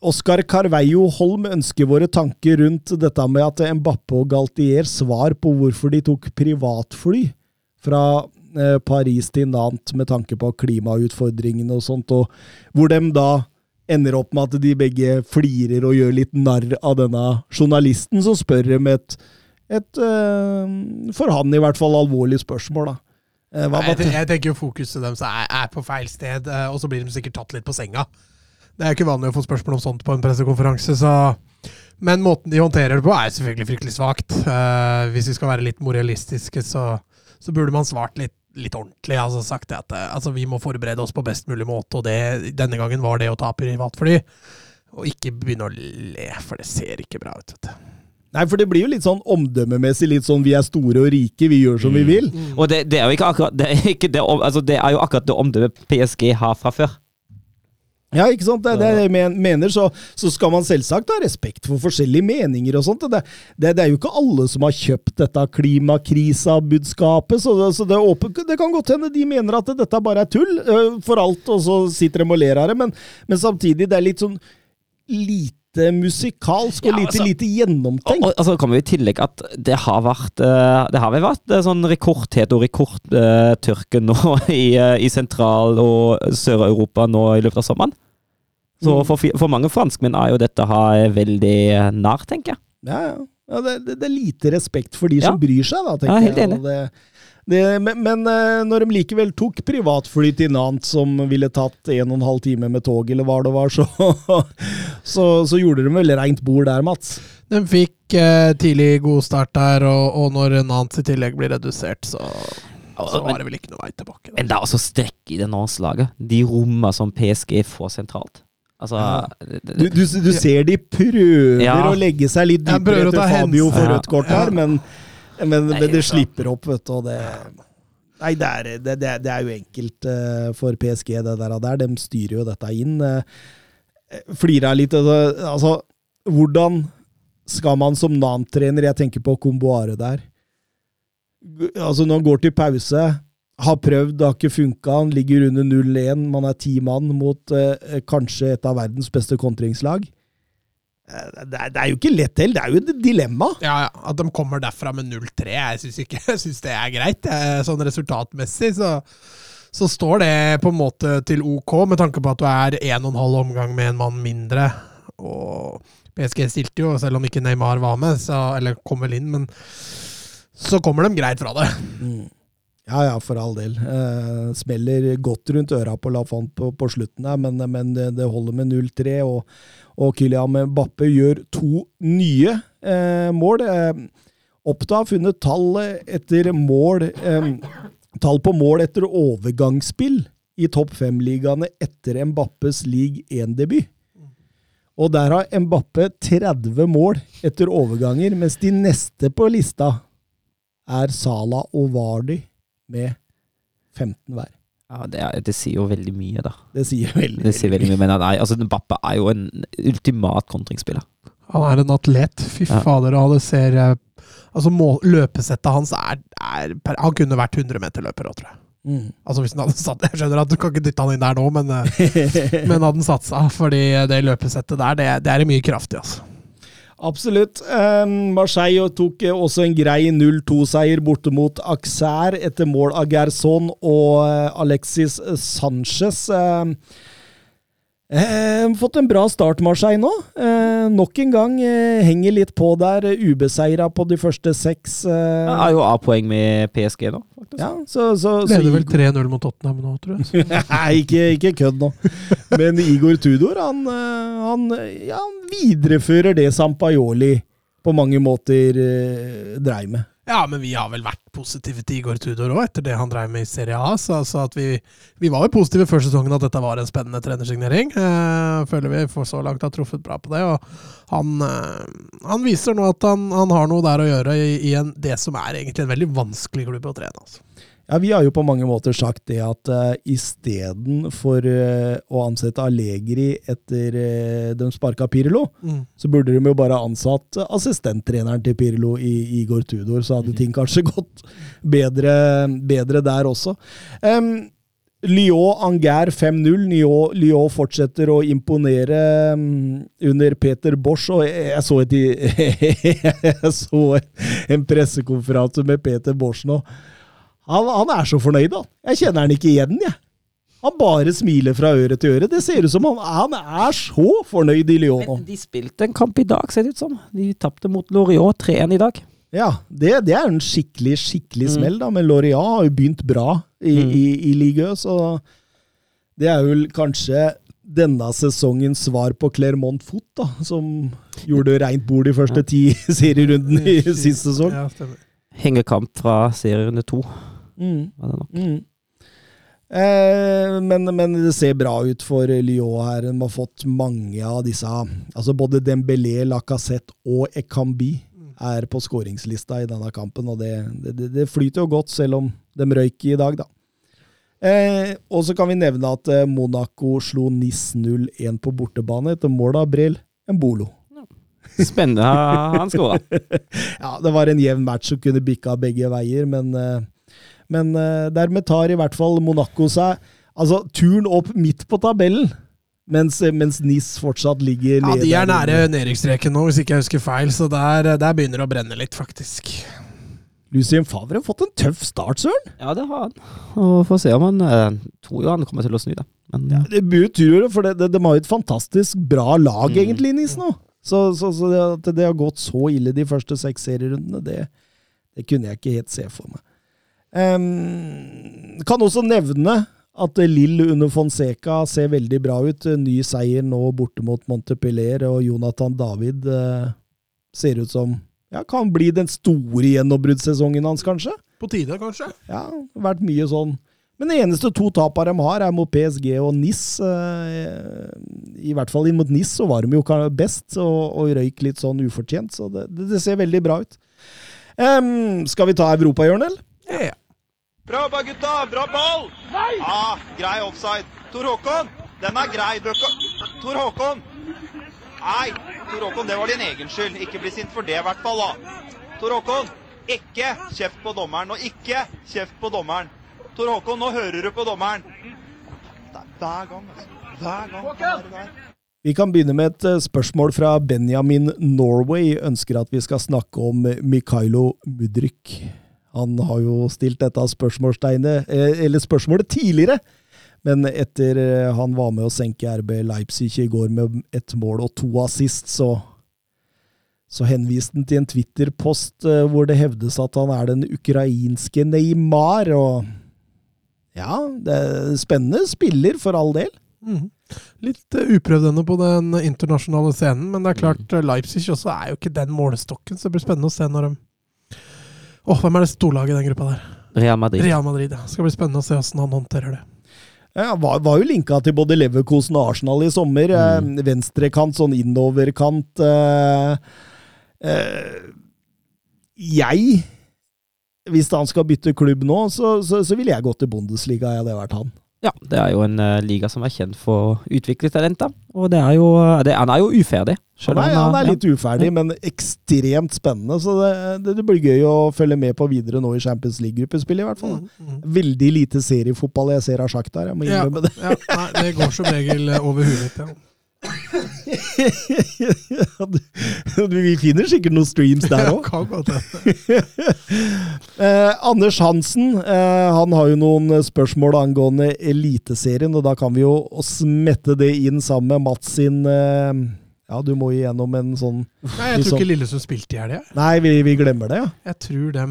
Oskar Carveio Holm ønsker våre tanker rundt dette med at Mbappe og Galtier svar på hvorfor de tok privatfly fra eh, Paris til Nantes med tanke på klimautfordringene og sånt, og hvor de da ender opp med at de begge flirer og gjør litt narr av denne journalisten som spør dem et, et eh, for han i hvert fall alvorlig spørsmål. da. Eh, hva, hva, Jeg, jeg tenker jo fokuset deres er, er på feil sted, og så blir de sikkert tatt litt på senga. Det er ikke vanlig å få spørsmål om sånt på en pressekonferanse, så Men måten de håndterer det på, er selvfølgelig fryktelig svakt. Uh, hvis vi skal være litt moralistiske, så, så burde man svart litt, litt ordentlig. Altså sagt at eh, altså, vi må forberede oss på best mulig måte, og det, denne gangen var det å ta privatfly. Og ikke begynne å le, for det ser ikke bra ut. vet du. nei, for det blir jo litt sånn omdømmemessig litt sånn vi er store og rike, vi gjør som vi vil. Og det, det er jo ikke akkurat det er, ikke det, altså, det er jo akkurat det omdømmet PSG har fra før. Ja, ikke sant? Det er det jeg mener. Så, så skal man selvsagt ha respekt for forskjellige meninger og sånt. Det, det, det er jo ikke alle som har kjøpt dette klimakrisa-budskapet, så, det, så det, åpen, det kan godt hende de mener at dette bare er tull øh, for alt, og så sitter de og ler av det, men, men samtidig, det er litt sånn lite musikalsk og Ja, lite, altså- lite lite gjennomtenkt. og altså kommer vi i tillegg at det har vært eh, Det har vel vært eh, sånn rekordhet og rekordtørke nå i, eh, i Sentral- og Sør-Europa nå i løpet av sommeren. Så Mm. for, for mange franskmenn er jo dette her veldig eh, nær, tenker jeg. Ja, ja. ja det, det, er lite respekt for de som bryr seg, da, tenker Ja, helt jeg. enig. Og Det, men men eh, når de likevel tok privatfly til Nant, som ville tatt en og en halv time med tog, eller hva det var, så, så, så gjorde de vel reint bord der, Mats. De fikk eh, tidlig god start der, og, og når Nant i tillegg blir redusert, så så var det vel ikke noe vei tilbake. Da. Men det er også strekk i det landslaget. De rommene som PSG får sentralt. Altså det- Du, du, du ser de prøver Ja. å legge seg litt dypere etter Fabio for rødt kort Ja. her, men, men, Nei, men det slipper opp, vet du. Og det, nei, det er, det, det, det er jo enkelt eh, for PSG, det der. der. De styrer jo dette inn. Uh, Flirer jeg litt altså, hvordan skal man som Nam-trener Jeg tenker på Komboare der. Altså, når han går til pause har prøvd, det har ikke funka. Han ligger under 0-1. Man er ti mann mot eh, kanskje et av verdens beste kontringslag. Eh, det, er, det er jo ikke lett heller, det er jo et dilemma. Ja, At de kommer derfra med 0-3, jeg syns ikke jeg synes det er greit. Sånn resultatmessig så, så står det på en måte til OK, med tanke på at du er en og en halv omgang med en mann mindre. Og PSG stilte jo, selv om ikke Neymar var med, så, eller kom vel inn, men så kommer de greit fra det. Mm. Ja, ja, for all del. Eh, smeller godt rundt øra på Lafant på, på slutten der, men, men det, det holder med 0-3. Og, og Kylian Mbappe gjør to nye eh, mål. Eh, Oppda har funnet tall etter mål eh, Tall på mål etter overgangsspill i topp fem-ligaene etter Mbappes league 1-debut. Og der har Mbappe 30 mål etter overganger, mens de neste på lista er Sala og Vardy med 15 hver. Ja, det, er, det sier jo veldig mye, da. Det sier veldig, Det sier veldig mye, men nei, altså Mbappe er jo en ultimat kontringsspiller. Han er en atlet. Fy Ja. fader, og det ser eh, Altså, må, løpesettet hans er, er per, Han kunne vært 100-meterløper òg, tror jeg. Mm. Altså hvis den hadde satt Jeg skjønner at du kan ikke dytte han inn der nå, men, eh, men hadde han satsa. Fordi det løpesettet der, det, det er mye kraftig, altså. Absolutt. Eh, Marseille tok eh, også en grei 0-2-seier borte mot Auxerre etter mål av Gerson og eh, Alexis Sanchez. Eh, eh, fått en bra start, Marseille, nå. Eh, nok en gang eh, henger litt på der. Ubeseira på de første seks. Eh, Han har jo A-poeng med PSG nå, faktisk. ja, så, så, så Leder vel 3-0 mot Tottenham nå, tror jeg. Nei, ikke, ikke kødd nå. Men Igor Tudor, han, eh, han, ja, han viderefører det Sampaioli på mange måter eh, dreiv med. Ja, men vi har vel vært positive til Igor Tudor òg, etter det han drev med i Serie A. Så, så at vi, vi var jo positive før sesongen at dette var en spennende trenersignering. Eh, føler vi for så langt har truffet bra på det. Og han, eh, han viser nå at han, han har noe der å gjøre i, i en, det som er egentlig en veldig vanskelig klubb å trene. Altså. Ja, Vi har jo på mange måter sagt det at uh, istedenfor uh, å ansette Allegri etter uh, de sparka Pirlo, Mm. så burde de jo bare ansatt assistenttreneren til Pirlo i Igor Tudor, så hadde ting kanskje gått bedre, bedre der også. Um, Lyon Anger 5-0. Lyon, Lyon fortsetter å imponere under Peter Bosch. Og jeg så, et, jeg så en pressekonferanse med Peter Bosch nå. Han, han er så fornøyd, han. Jeg kjenner han ikke igjen, jeg. Han bare smiler fra øre til øre. Det ser ut som han, han er så fornøyd i Lyon nå. De spilte en kamp i dag, ser det ut som. De tapte mot Loriot 3-1 i dag. Ja, det, det er en skikkelig, skikkelig Mm. smell, da. Men Loria har jo begynt bra i, Mm. i, i Ligue, så det er vel kanskje denne sesongens svar på Clermont Foot, da, som gjorde rent bord i første ti serierunden i sist sesong. Ja. Hengekamp fra serierunde to. Mm. var det nok. Mm. Eh, men, men det ser bra ut for Lyon her. De har fått mange av disse altså Både Dembélé, Lacassette og Ekambi er på skåringslista i denne kampen. Og det, det, det flyter jo godt, selv om de røyk i dag, da. Eh, og så kan vi nevne at eh, Monaco slo NIS 0-1 på bortebane etter mål av Brel Embolo. Spennende. Han skåra. Ja, det var en jevn match som kunne bikka begge veier, men, eh, men eh, dermed tar i hvert fall Monaco seg altså, turen opp midt på tabellen, mens, mens NIS fortsatt ligger Ja, de er nære nedrykksstreken nå, hvis ikke jeg husker feil. Så der, der begynner det å brenne litt, faktisk. Lucien Favre har fått en tøff start, søren! Ja, det har han. Og får se om han eh, Tror jo han kommer til å snu, det. Men ja. Det betyr jo, for det, det, de har jo et fantastisk bra lag, Mm. egentlig, NIS nå. Så, så, så det, at det har gått så ille de første seks serierundene, det, det kunne jeg ikke helt se for meg. Em, kan også nevne at Lill under Fonseca ser veldig bra ut. Ny seier nå borte mot Montepellier, og Jonathan David uh, ser ut som ja, kan bli den store gjennombruddssesongen hans, kanskje? På tide, kanskje? Ja, det vært mye sånn. Men de eneste to tapene de har, er mot PSG og NIS. eh, I hvert fall inn mot NIS så var de jo best, og, og røyk litt sånn ufortjent. Så det, det, det ser veldig bra ut. Um, skal vi ta europahjørnet, eller? Ja. Bra jobba, gutta! Bra ball! Nei! Ja, grei offside. Tor Håkon, den er grei. Tor Håkon! Nei, Tor Håkon, det var din egen skyld. Ikke bli sint for det, i hvert fall. da. Tor Håkon, ikke kjeft på dommeren. Og ikke kjeft på dommeren. Tor Håkon, nå hører du på dommeren. Det er hver gang, altså. Hver gang. er det der. Vi kan begynne med et eh, spørsmål fra Benjamin Norway. Ønsker at vi skal snakke om Mikhailo Mudryk. Han har jo stilt dette spørsmålstegnet, eh, eller spørsmålet tidligere, men etter eh, han var med å senke RB Leipzig i går med ett mål og to assist, så så henviste han til en Twitter-post eh, hvor det hevdes at han er den ukrainske Neymar, og ja, det er spennende spiller for all del. Mm. Litt uprøvd ennå på den internasjonale scenen, men det er klart mm. Leipzig også er jo ikke den målestokken, så det blir spennende å se når de Åh, Hvem er det storlaget i den gruppa der? Real Madrid. Real Madrid. ja. Skal bli spennende å se hvordan han håndterer det. Ja, var, var jo linka til både Leverkosen og Arsenal i sommer. Mm. Eh, venstrekant, sånn innoverkant. Eh, eh, jeg Hvis han skal bytte klubb nå, så, så, så ville jeg gått til Bundesliga, jeg hadde vært han. Ja, det er jo en uh, liga som er kjent for å utvikle talenter. Og det er jo det, Han er jo uferdig. Han er, han er ja. litt uferdig, men ekstremt spennende. Så det, det, det blir gøy å følge med på videre nå i Champions League-gruppespill, i hvert fall. Mhm. Veldig lite seriefotball jeg ser av Shakhtar, jeg må Ja, innrømme det. ja, nei, det går som regel eh, over huet mitt. Ja. Du- Vi finner sikkert noen streams der òg. Eh, Anders Hansen eh, han har jo noen spørsmål angående Eliteserien, og da kan vi jo smette det inn sammen med Mats sin eh, Ja, du må igjennom en sånn Nei, jeg tror ikke Lillesund spilte i helga. Nei, vi, vi glemmer det, ja. Jeg tror de,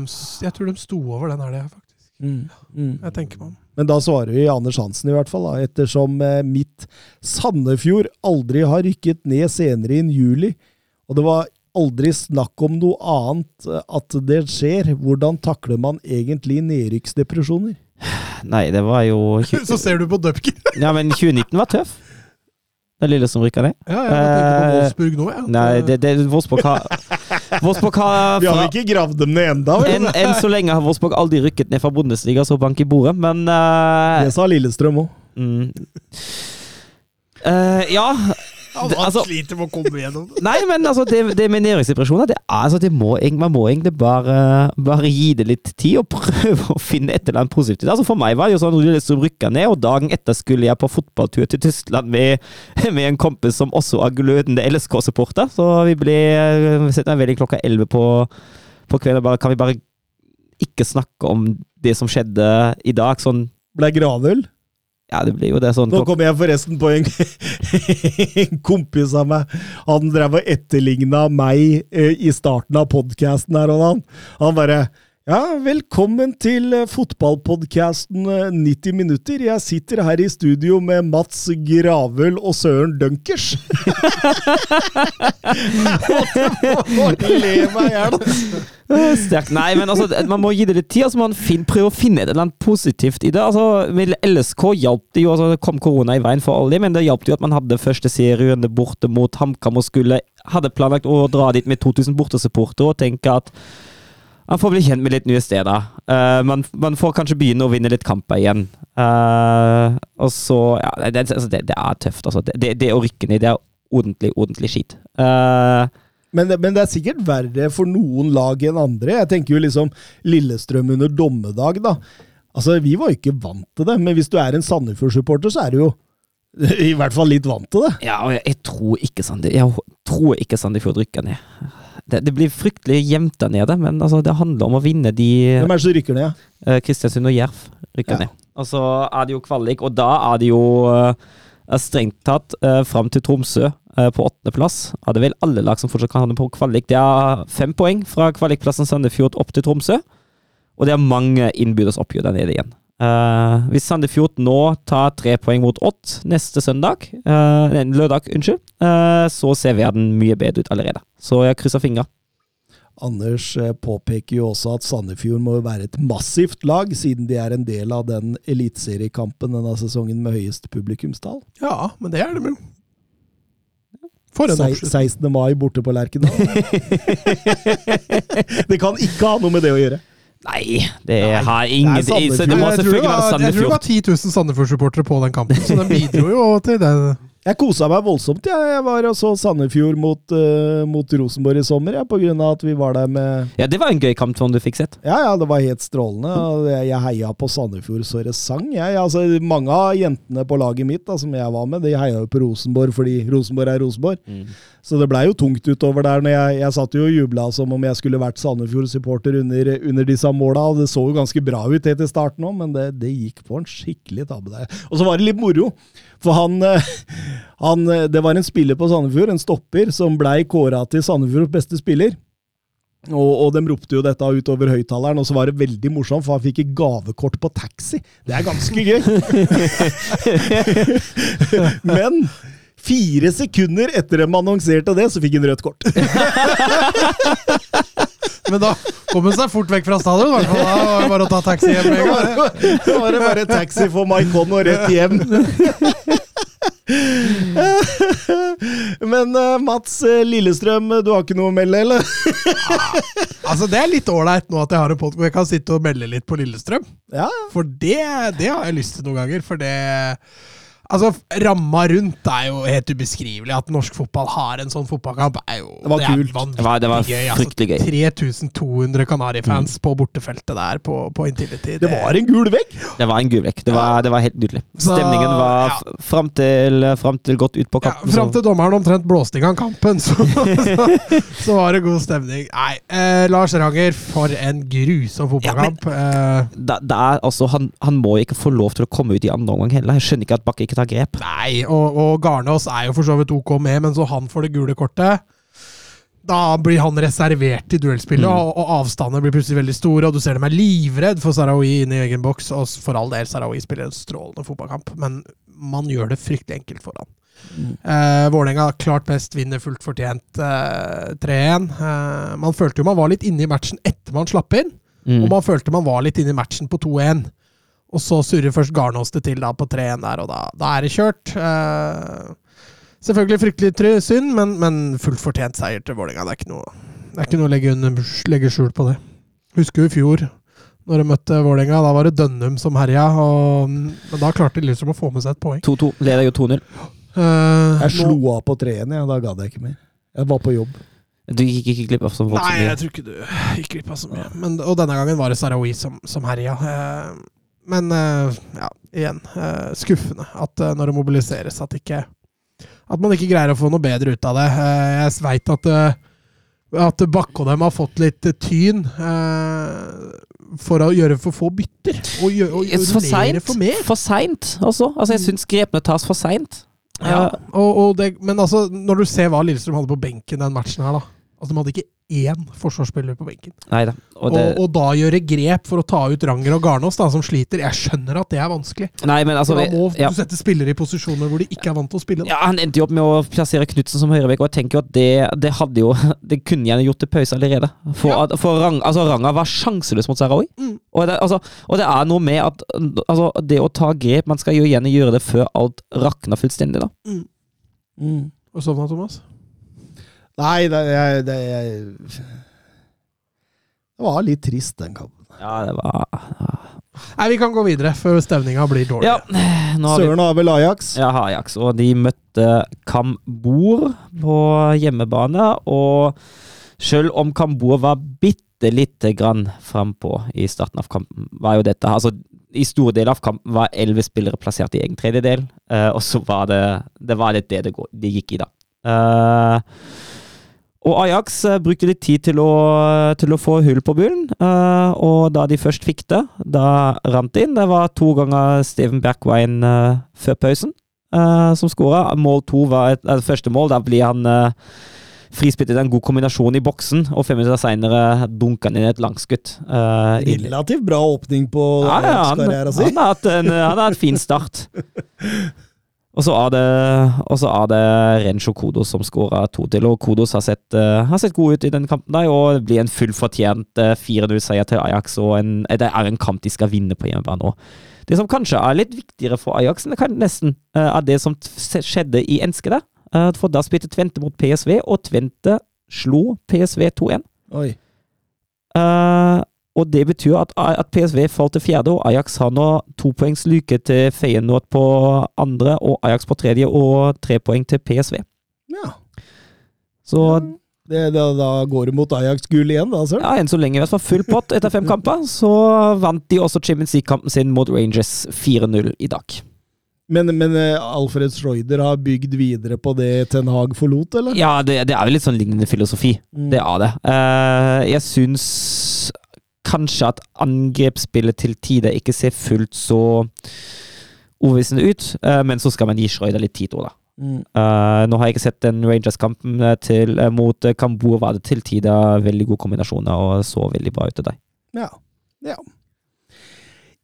jeg tror de sto over den helga, faktisk. Mm, mm. Jeg tenker meg om. Men da svarer vi Anders Hansen, i hvert fall, da, ettersom eh, mitt Sandefjord aldri har rykket ned senere enn juli, og det var aldri snakk om noe annet eh, at det skjer. Hvordan takler man egentlig nedrykksdepresjoner? Nei, det var jo Så ser du på Dupker. Ja, men 2019 var tøff. Det lille som rykka ned. Ja, jeg tenkte på Eh, Wolfsburg nå, jeg. Nei, det, det Wolfsburg har Wolfsburg har Vi har ikke gravd dem ned enda, enn, en så lenge har Wolfsburg aldri rykket ned fra Bundesliga, så bank i bordet, men uh, Det sa Lillestrøm òg. mm. Uh, ja, Han altså- sliter med å komme gjennom det. Nei, men altså, det, det med næringsdepresjoner det altså, det må, man må egentlig bare, bare gi det litt tid og prøve å finne et eller annet positivt. Altså, for meg var det jo sånn Lillestrøm rykka ned, og dagen etter skulle jeg på fotballtur til Tyskland med, med en kompis som også er glødende LSK-supporter, så vi ble setter meg veldig klokka elleve på, på kvelden. Bare, kan vi bare ikke snakke om det som skjedde i dag? Sånn Ble gravøl. Ja, det blir jo det sånn Nå kom jeg forresten på en, en kompis av meg. Han drev og etterligna meg eh, i starten av podkasten her, og han, han bare ja, velkommen til eh, fotballpodkasten eh, 90 minutter. Jeg sitter her i studio med Mats Gravøl og Søren Dunkers. Le meg i hjel. Sterkt. Nei, men altså, man må gi det litt tid. Altså, man fin, prøver å finne et eller annet positivt i det. Altså, med LSK hjalp det jo, altså, det kom korona i veien for alle, men det hjalp jo at man hadde første serierunde borte mot HamKam og skulle hadde planlagt å dra dit med 2000 bortesupportere og tenke at han får bli kjent med litt nye steder. Uh, man, man får kanskje begynne å vinne litt kamper igjen. Uh, og så Ja, det, altså, det, det er tøft, altså. Det, det, å rykke ned, det er ordentlig, ordentlig skit. Uh, Men, men det er sikkert verre for noen lag enn andre. Jeg tenker jo liksom Lillestrøm under dommedag, da. Altså, Vi var jo ikke vant til det, men hvis du er en Sandefjord-supporter, så er du jo i hvert fall litt vant til det. Ja, og jeg, jeg tror ikke Sandefjord rykker ned. Det, det blir fryktelig jevnt der nede, men altså, det handler om å vinne de Hvem er det som rykker ned? eh, Kristiansund og Jerv rykker Ja. ned. Og så er det jo kvalik, og da er det jo eh, strengt tatt uh, fram til Tromsø eh, på åttendeplass. Er det vel alle lag som fortsatt kan havne på kvalik. Det er fem poeng fra kvalikplassen Sandefjord opp til Tromsø, og det er mange innbyrdes oppgjør der nede igjen. Eh, hvis Sandefjord nå tar tre poeng mot Odd neste søndag, uh, lørdag, unnskyld, uh, så ser verden mye bedre ut allerede. Så jeg krysser fingra. Anders påpeker jo også at Sandefjord må være et massivt lag, siden de er en del av den eliteseriekampen denne sesongen med høyest publikumstall. Ja, men det er de jo. For en 16. mai borte på Lerkendal. det kan ikke ha noe med det å gjøre. Nei, det har det er Det må selvfølgelig være Sandefjord. jeg tror det var 10 000 Sandefjord-supportere på den kampen, så den bidro jo til det. Jeg kosa meg voldsomt. Jeg, jeg var og så Sandefjord mot, uh, mot Rosenborg i sommer, ja, på grunn av at vi var der med Ja, det var en gøy kamp som du fikk sett. Ja, ja, det var helt strålende. og Jeg, jeg heia på Sandefjord så det sang. Jeg, altså, mange av jentene på laget mitt da, som jeg var med, de heia jo på Rosenborg fordi Rosenborg er Rosenborg. Så det blei jo tungt utover der. når Jeg, jeg satt jo og jubla som om jeg skulle vært Sandefjord-supporter under, under disse måla. og Det så jo ganske bra ut helt i starten òg, men det, det gikk på en skikkelig tabbe der. Og så var det litt moro, for han, eh, han eh, Det var en spiller på Sandefjord, en stopper, som blei kåra til Sandefjords beste spiller. Og, og de ropte jo dette utover høyttaleren, og så var det veldig morsomt, for han fikk et gavekort på taxi. Det er ganske gøy. Men fire sekunder etter de annonserte det, så fikk han rødt kort. Men da kom hun seg fort vekk fra stadion. Da var det bare å ta taxi hjem med en gang. Da var det bare taxi for Maikon og rett hjem. Men eh, Mats Lillestrøm, du har ikke noe å melde, eller? Altså, det er litt ålreit nå at jeg har en podkast hvor jeg kan sitte og melde litt på Lillestrøm. Ja, For det, det har jeg lyst til noen ganger. For det Altså, ramma rundt er jo helt ubeskrivelig. At norsk fotball har en sånn fotballkamp, er jo Det var er kult. vanvittig Det var- det var gøy. fryktelig gøy. 3200 Kanari-fans på bortefeltet der på, på Intility. det var en gul vegg. Det var en gul vekk. Det var, det var helt nydelig. Stemningen var ja. fram til, fram til godt ut på ja, kampen. Fram til dommeren omtrent blåste i gang kampen, så, så, så var det god stemning. Nei, eh, Lars Ranger, for en grusom fotballkamp. eh, da, da er, altså, han, han må ikke få lov til å komme ut i andre omgang heller. Jeg skjønner ikke at Bakke ikke tar grep. Nei, og, og Garnås er jo for så vidt ok med, men så han får det gule kortet. Da blir han reservert i duellspillet, Mm. og, og avstandene blir plutselig veldig store. Og du ser dem er livredd for Sarawi inn i egen boks, og for all del, Sarawi spiller en strålende fotballkamp, men man gjør det fryktelig enkelt for han. Eh, Vålerenga klart best, vinner fullt fortjent eh, 3-1. Eh, man følte jo man var litt inne i matchen etter man slapp inn, Mm. og man følte man var litt inne i matchen på 2-1. Og så surrer først Garnås det til da på 3-1 der, og da, da er det kjørt. Eh, selvfølgelig fryktelig synd, men, men fullt fortjent seier til Vålerenga. Det det er ikke noe å legge, under, legge skjul på det. Husker jo i fjor, når de møtte Vålerenga. Da var det Dønnum som herja, og men da klarte de liksom å få med seg et poeng. 2-2. Leder jo 2-0. Eh, Jeg slo av på treen, ja. da gadd jeg ikke mer. Jeg var på jobb. Du gikk ikke glipp av så mye? Nei, jeg tror ikke du gikk glipp av så mye. Men, og denne gangen var det Sarawi som, som herja. Eh, men eh, ja, igjen. eh, skuffende at eh, når det mobiliseres, at, ikke, at man ikke greier å få noe bedre ut av det. Jeg veit at, at Bakke og dem har fått litt tyn for å gjøre for få bytter. Og, gjøre, og, for seint. for mer. For seint, også. altså. Jeg syns grepene tas for seint. Ja, og, og det, men altså, når du ser hva Lillestrøm hadde på benken den matchen her, da. Altså, de hadde ikke én forsvarsspiller på benken. Neida. Og Og, det, og, da gjøre grep for å ta ut Ranger og Garnås, da, som sliter. Jeg skjønner at det er vanskelig. nei, men altså da må ja. du sette spillere i posisjoner hvor de ikke er vant til å spille. Da. Ja, Han endte jo opp med å plassere Knutsen som høyrebekk, og jeg tenker jo at det, det hadde jo Det kunne gjerne gjort til pause allerede. For, Ja. at, for Rang, altså, Ranga var sjanseløs mot Sarawi. Mm. Og, det, altså, og det er noe med at altså, det å ta grep Man skal jo gjerne gjøre det før alt rakner fullstendig, da. Og sovna, Thomas? Nei, det, jeg, det, jeg, det var litt trist, den kampen. Ja, det var Nei, vi kan gå videre før stemninga blir dårlig. Ja, nå har Søren har vel Ajax. Ja, Ajax. Og de møtte Kambor på hjemmebane. Og selv om Kambor var bitte lite grann frampå i starten av kampen, var jo dette Altså, i store deler av kampen var elleve spillere plassert i egen tredjedel, uh, og så var det det var litt det det, går, det gikk i, da. Eh, og Ajax eh, brukte litt tid til å, til å få hull på bullen, eh, og da de først fikk det, da rant det inn. Det var to ganger Steven Bergwijn eh, før pausen som skåra. Mål to var et, et, første mål. Da blir han frispilt i en god kombinasjon i boksen, og fem minutter seinere dunker han inn et langskudd. Uh, Relativt bra åpning på ja, ja, Ajax-karrieren sin. han, har hatt en, fin start. Og så er det, det Rencho Kodos som skåra to til, og Kodos har sett, eh, har sett god ut i den kampen. der, Og det blir en fullfortjent uh, 4-0-seier til Ajax, og en, eh, det er en kamp de skal vinne på hjemmebane òg. Det som kanskje er litt viktigere for Ajax, det kan nesten uh, er det som skjedde i Enskede. Uh, for da spilte Tvente mot PSV, og Tvente slo PSV 2-1. Oi. Eh, og det betyr at, at PSV falt til fjerde, og Ajax har nå to poengs lyke til Feyenoord på andre, og Ajax på tredje, og tre poeng til PSV. Ja. Så Det, da, da går det mot Ajax-gull igjen, da, Søren. ja, enn så lenge i hvert fall full pott etter fem kamper. Så vant de også Champions League-kampen sin mot Rangers 4-0 i dag. Men, men eh, Alfred Schreuder har bygd videre på det Ten Hag forlot, eller? Ja, det, det er jo litt sånn lignende filosofi. Mm. Det er det. Uh, jeg syns kanskje at angrepsspillet til tider ikke ser fullt så overbevisende ut, eh, men så skal man gi Schreuder litt tid òg, da. Mm. Uh, nå har jeg ikke sett den Rangers-kampen uh, mot uh, Kamboa. Var det til tider veldig gode kombinasjoner og så veldig bra ut til deg. Ja. ja.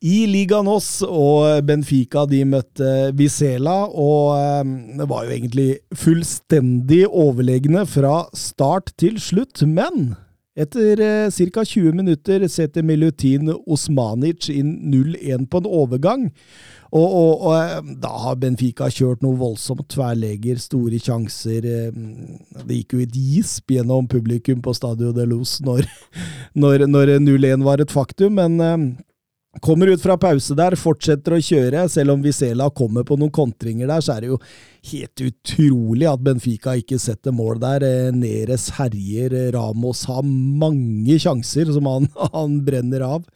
I Liga oss og Benfica de møtte Vizela, og det var jo egentlig fullstendig overlegne fra start til slutt. Men etter eh, ca. 20 minutter setter Milutin Osmanic inn 0-1 på en overgang. Og, og, og eh, da har Benfica kjørt noe voldsomt. Tverrlegger, store sjanser. eh, Det gikk jo et gisp gjennom publikum på Stadio de Luz når, når, når 0-1 var et faktum, men eh, Kommer ut fra pause der, fortsetter å kjøre. Selv om Vizela kommer på noen kontringer der, så er det jo helt utrolig at Benfica ikke setter mål der. Eh, Neres herjer, eh, Ramos har mange sjanser som han, han brenner av.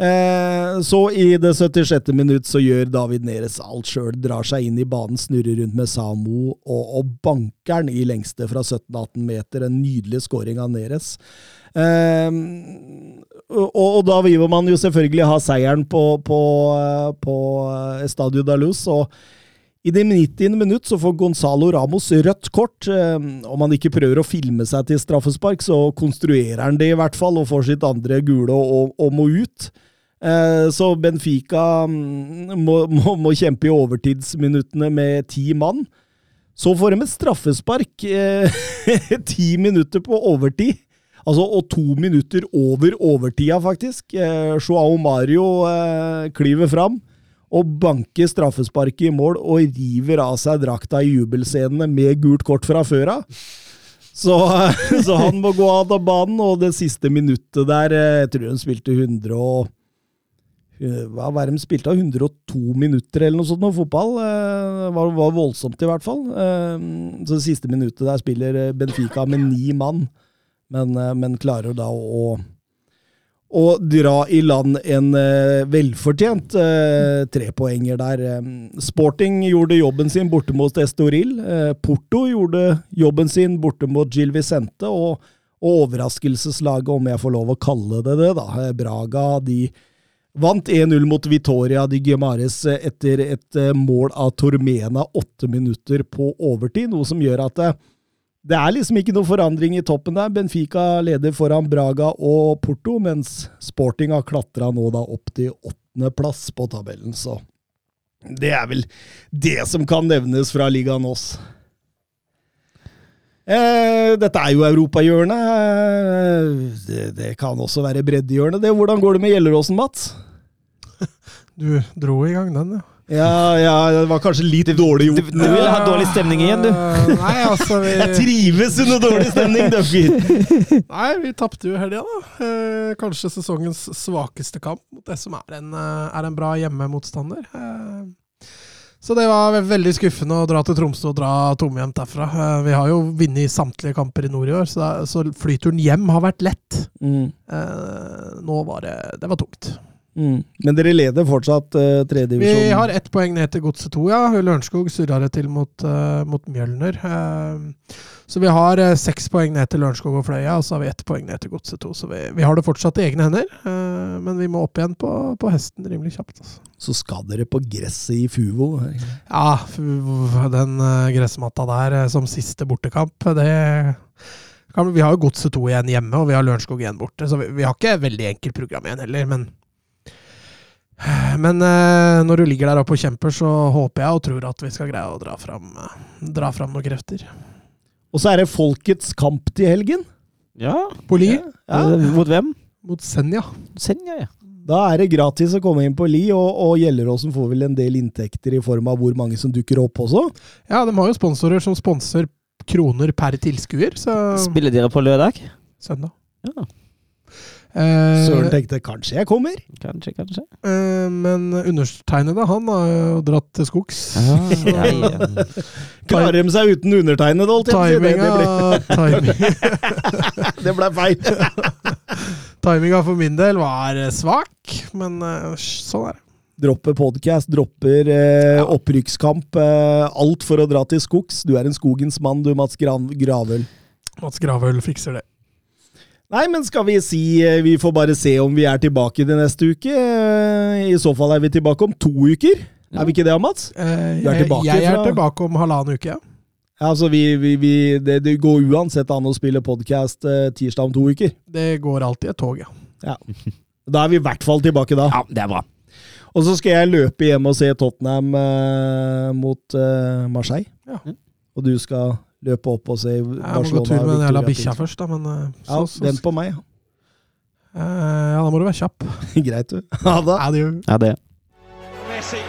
Eh, så i det 76. minutt så gjør David Neres alt sjøl, drar seg inn i banen, snurrer rundt med Samo og, og banker den i lengste fra 17-18 meter. En nydelig scoring av Neres. Eh, og, og da vil man jo selvfølgelig ha seieren på, på, eh, på eh, Stadio da. Og i det 90. minutt så får Gonzalo Ramos rødt kort. Eh, Om han ikke prøver å filme seg til straffespark, så konstruerer han det i hvert fall, og får sitt andre gule og, og må ut. Eh, Så Benfica mm, må, må, må kjempe i overtidsminuttene med ti mann. Så får de et straffespark ti minutter på overtid. Altså, og to minutter over overtida, faktisk. Eh, Joao Mario eh, klyver fram og banker straffesparket i mål og river av seg drakta i jubelscenene med gult kort fra før av. Så, så han må gå av banen, og det siste minuttet der eh, Jeg tror de spilte 100 og eh, hva var det de spilte? 102 minutter eller noe sånt noe fotball. Det var, var voldsomt, i hvert fall. Eh, så det siste minuttet der spiller eh, Benfica med ni mann, men, eh, men klarer da å, å dra i land en eh, velfortjent eh, trepoenger der. Eh, Sporting gjorde jobben sin borte mot Estoril. Porto gjorde jobben sin borte mot Gil Vicente, og, og overraskelseslaget, om jeg får lov å kalle det det, da, Braga, de Vant 1-0 mot Vitoria de Guimares eh, etter et mål av Tormena åtte minutter på overtid, noe som gjør at det, er liksom ikke noe forandring i toppen der. Benfica leder foran Braga og Porto, mens Sporting har klatra nå da opp til åttendeplass på tabellen, så det er vel det som kan nevnes fra Liga Nås. Eh, dette er jo europahjørnet. Eh, det, det kan også være breddehjørnet. Hvordan går det med Gjelleråsen, Mats? Du dro i gang den, ja. Ja, ja, det var kanskje litt dårlig gjort. du vil ha dårlig stemning igjen, du. Nei, altså vi, Jeg trives under dårlig stemning, Duffy! Nei, vi tapte jo helga, da. Eh, kanskje sesongens svakeste kamp mot det som er en, eh, er en bra hjemmemotstander. Eh, så det var veldig skuffende å dra til Tromsø og dra tomhjemt derfra. Vi har jo vunnet samtlige kamper i nord i år, så, flyturen hjem har vært lett. Mm, Eh, nå var det Det var tungt. Mm. Men dere leder fortsatt uh, tredjedivisjon? Vi har ett poeng ned til Godset 2, ja. Lørenskog surra det til mot, uh, mot Mjølner. Uh, så vi har uh, seks poeng ned til Lørenskog og Fløya, og så har vi ett poeng ned til Godset 2. Så vi, vi har det fortsatt i egne hender, eh, men vi må opp igjen på, på hesten rimelig kjapt. Altså. Så skal dere på gresset i Fuvo. Ja, den eh, gressmatta der eh, som siste bortekamp, det kan, Vi har jo Godset 2 igjen hjemme, og vi har Lørenskog igjen borte, så vi, vi har ikke veldig enkelt program igjen heller, men Men eh, når du ligger der oppe og kjemper, så håper jeg og tror at vi skal greie å dra fram, eh, dra fram noen krefter. Og så er det Folkets kamp til helgen. Ja. Poli Ja. Ja. Mot hvem? mot Senja. Senja, ja. Da er det gratis å komme inn på Li, og, og Gjelleråsen får vel en del inntekter i form av hvor mange som dukker opp også. Ja, de har jo sponsorer som sponser kroner per tilskuer, så Spiller dere på lørdag? søndag. Ja, Eh, Søren tenkte kanskje jeg kommer. kanskje, kanskje. Uh, men undertegnede, han har jo dratt til skogs. Ah, ja, ja. Klarer de seg uten undertegnede, holdt jeg på å si. Det, ble, feil. timinga for min del var eh, svak, men sånn er det. Dropper podcast, dropper eh, opprykkskamp. Eh, alt for å dra til skogs. Du er en skogens mann, du, Mats Gran Gravøl. Mats Gravøl fikser det. Nei, men skal vi si eh, Vi får bare se om vi er tilbake til neste uke. Eh, I så fall er vi tilbake om to uker. Er vi ikke det, Mats? Eh, Du er jeg, tilbake jeg er fra- tilbake om halvannen uke. ja. Ja, altså, vi, vi, vi, det, det går uansett an å spille podkast eh, tirsdag om to uker. Det går alltid et tog, ja. Ja. Da er vi i hvert fall tilbake da. ja, det er bra. Og så skal jeg løpe hjem og se Tottenham eh, mot eh, Marseille. Ja. Og du skal løpe opp og se Jeg må gå Barcelona. tur med den jævla bikkja først, da, men så, Ja, så, så, vent på meg. Eh, ja, da må du være kjapp. Greit, du. Ha det. Adjø. Ja, det. Messi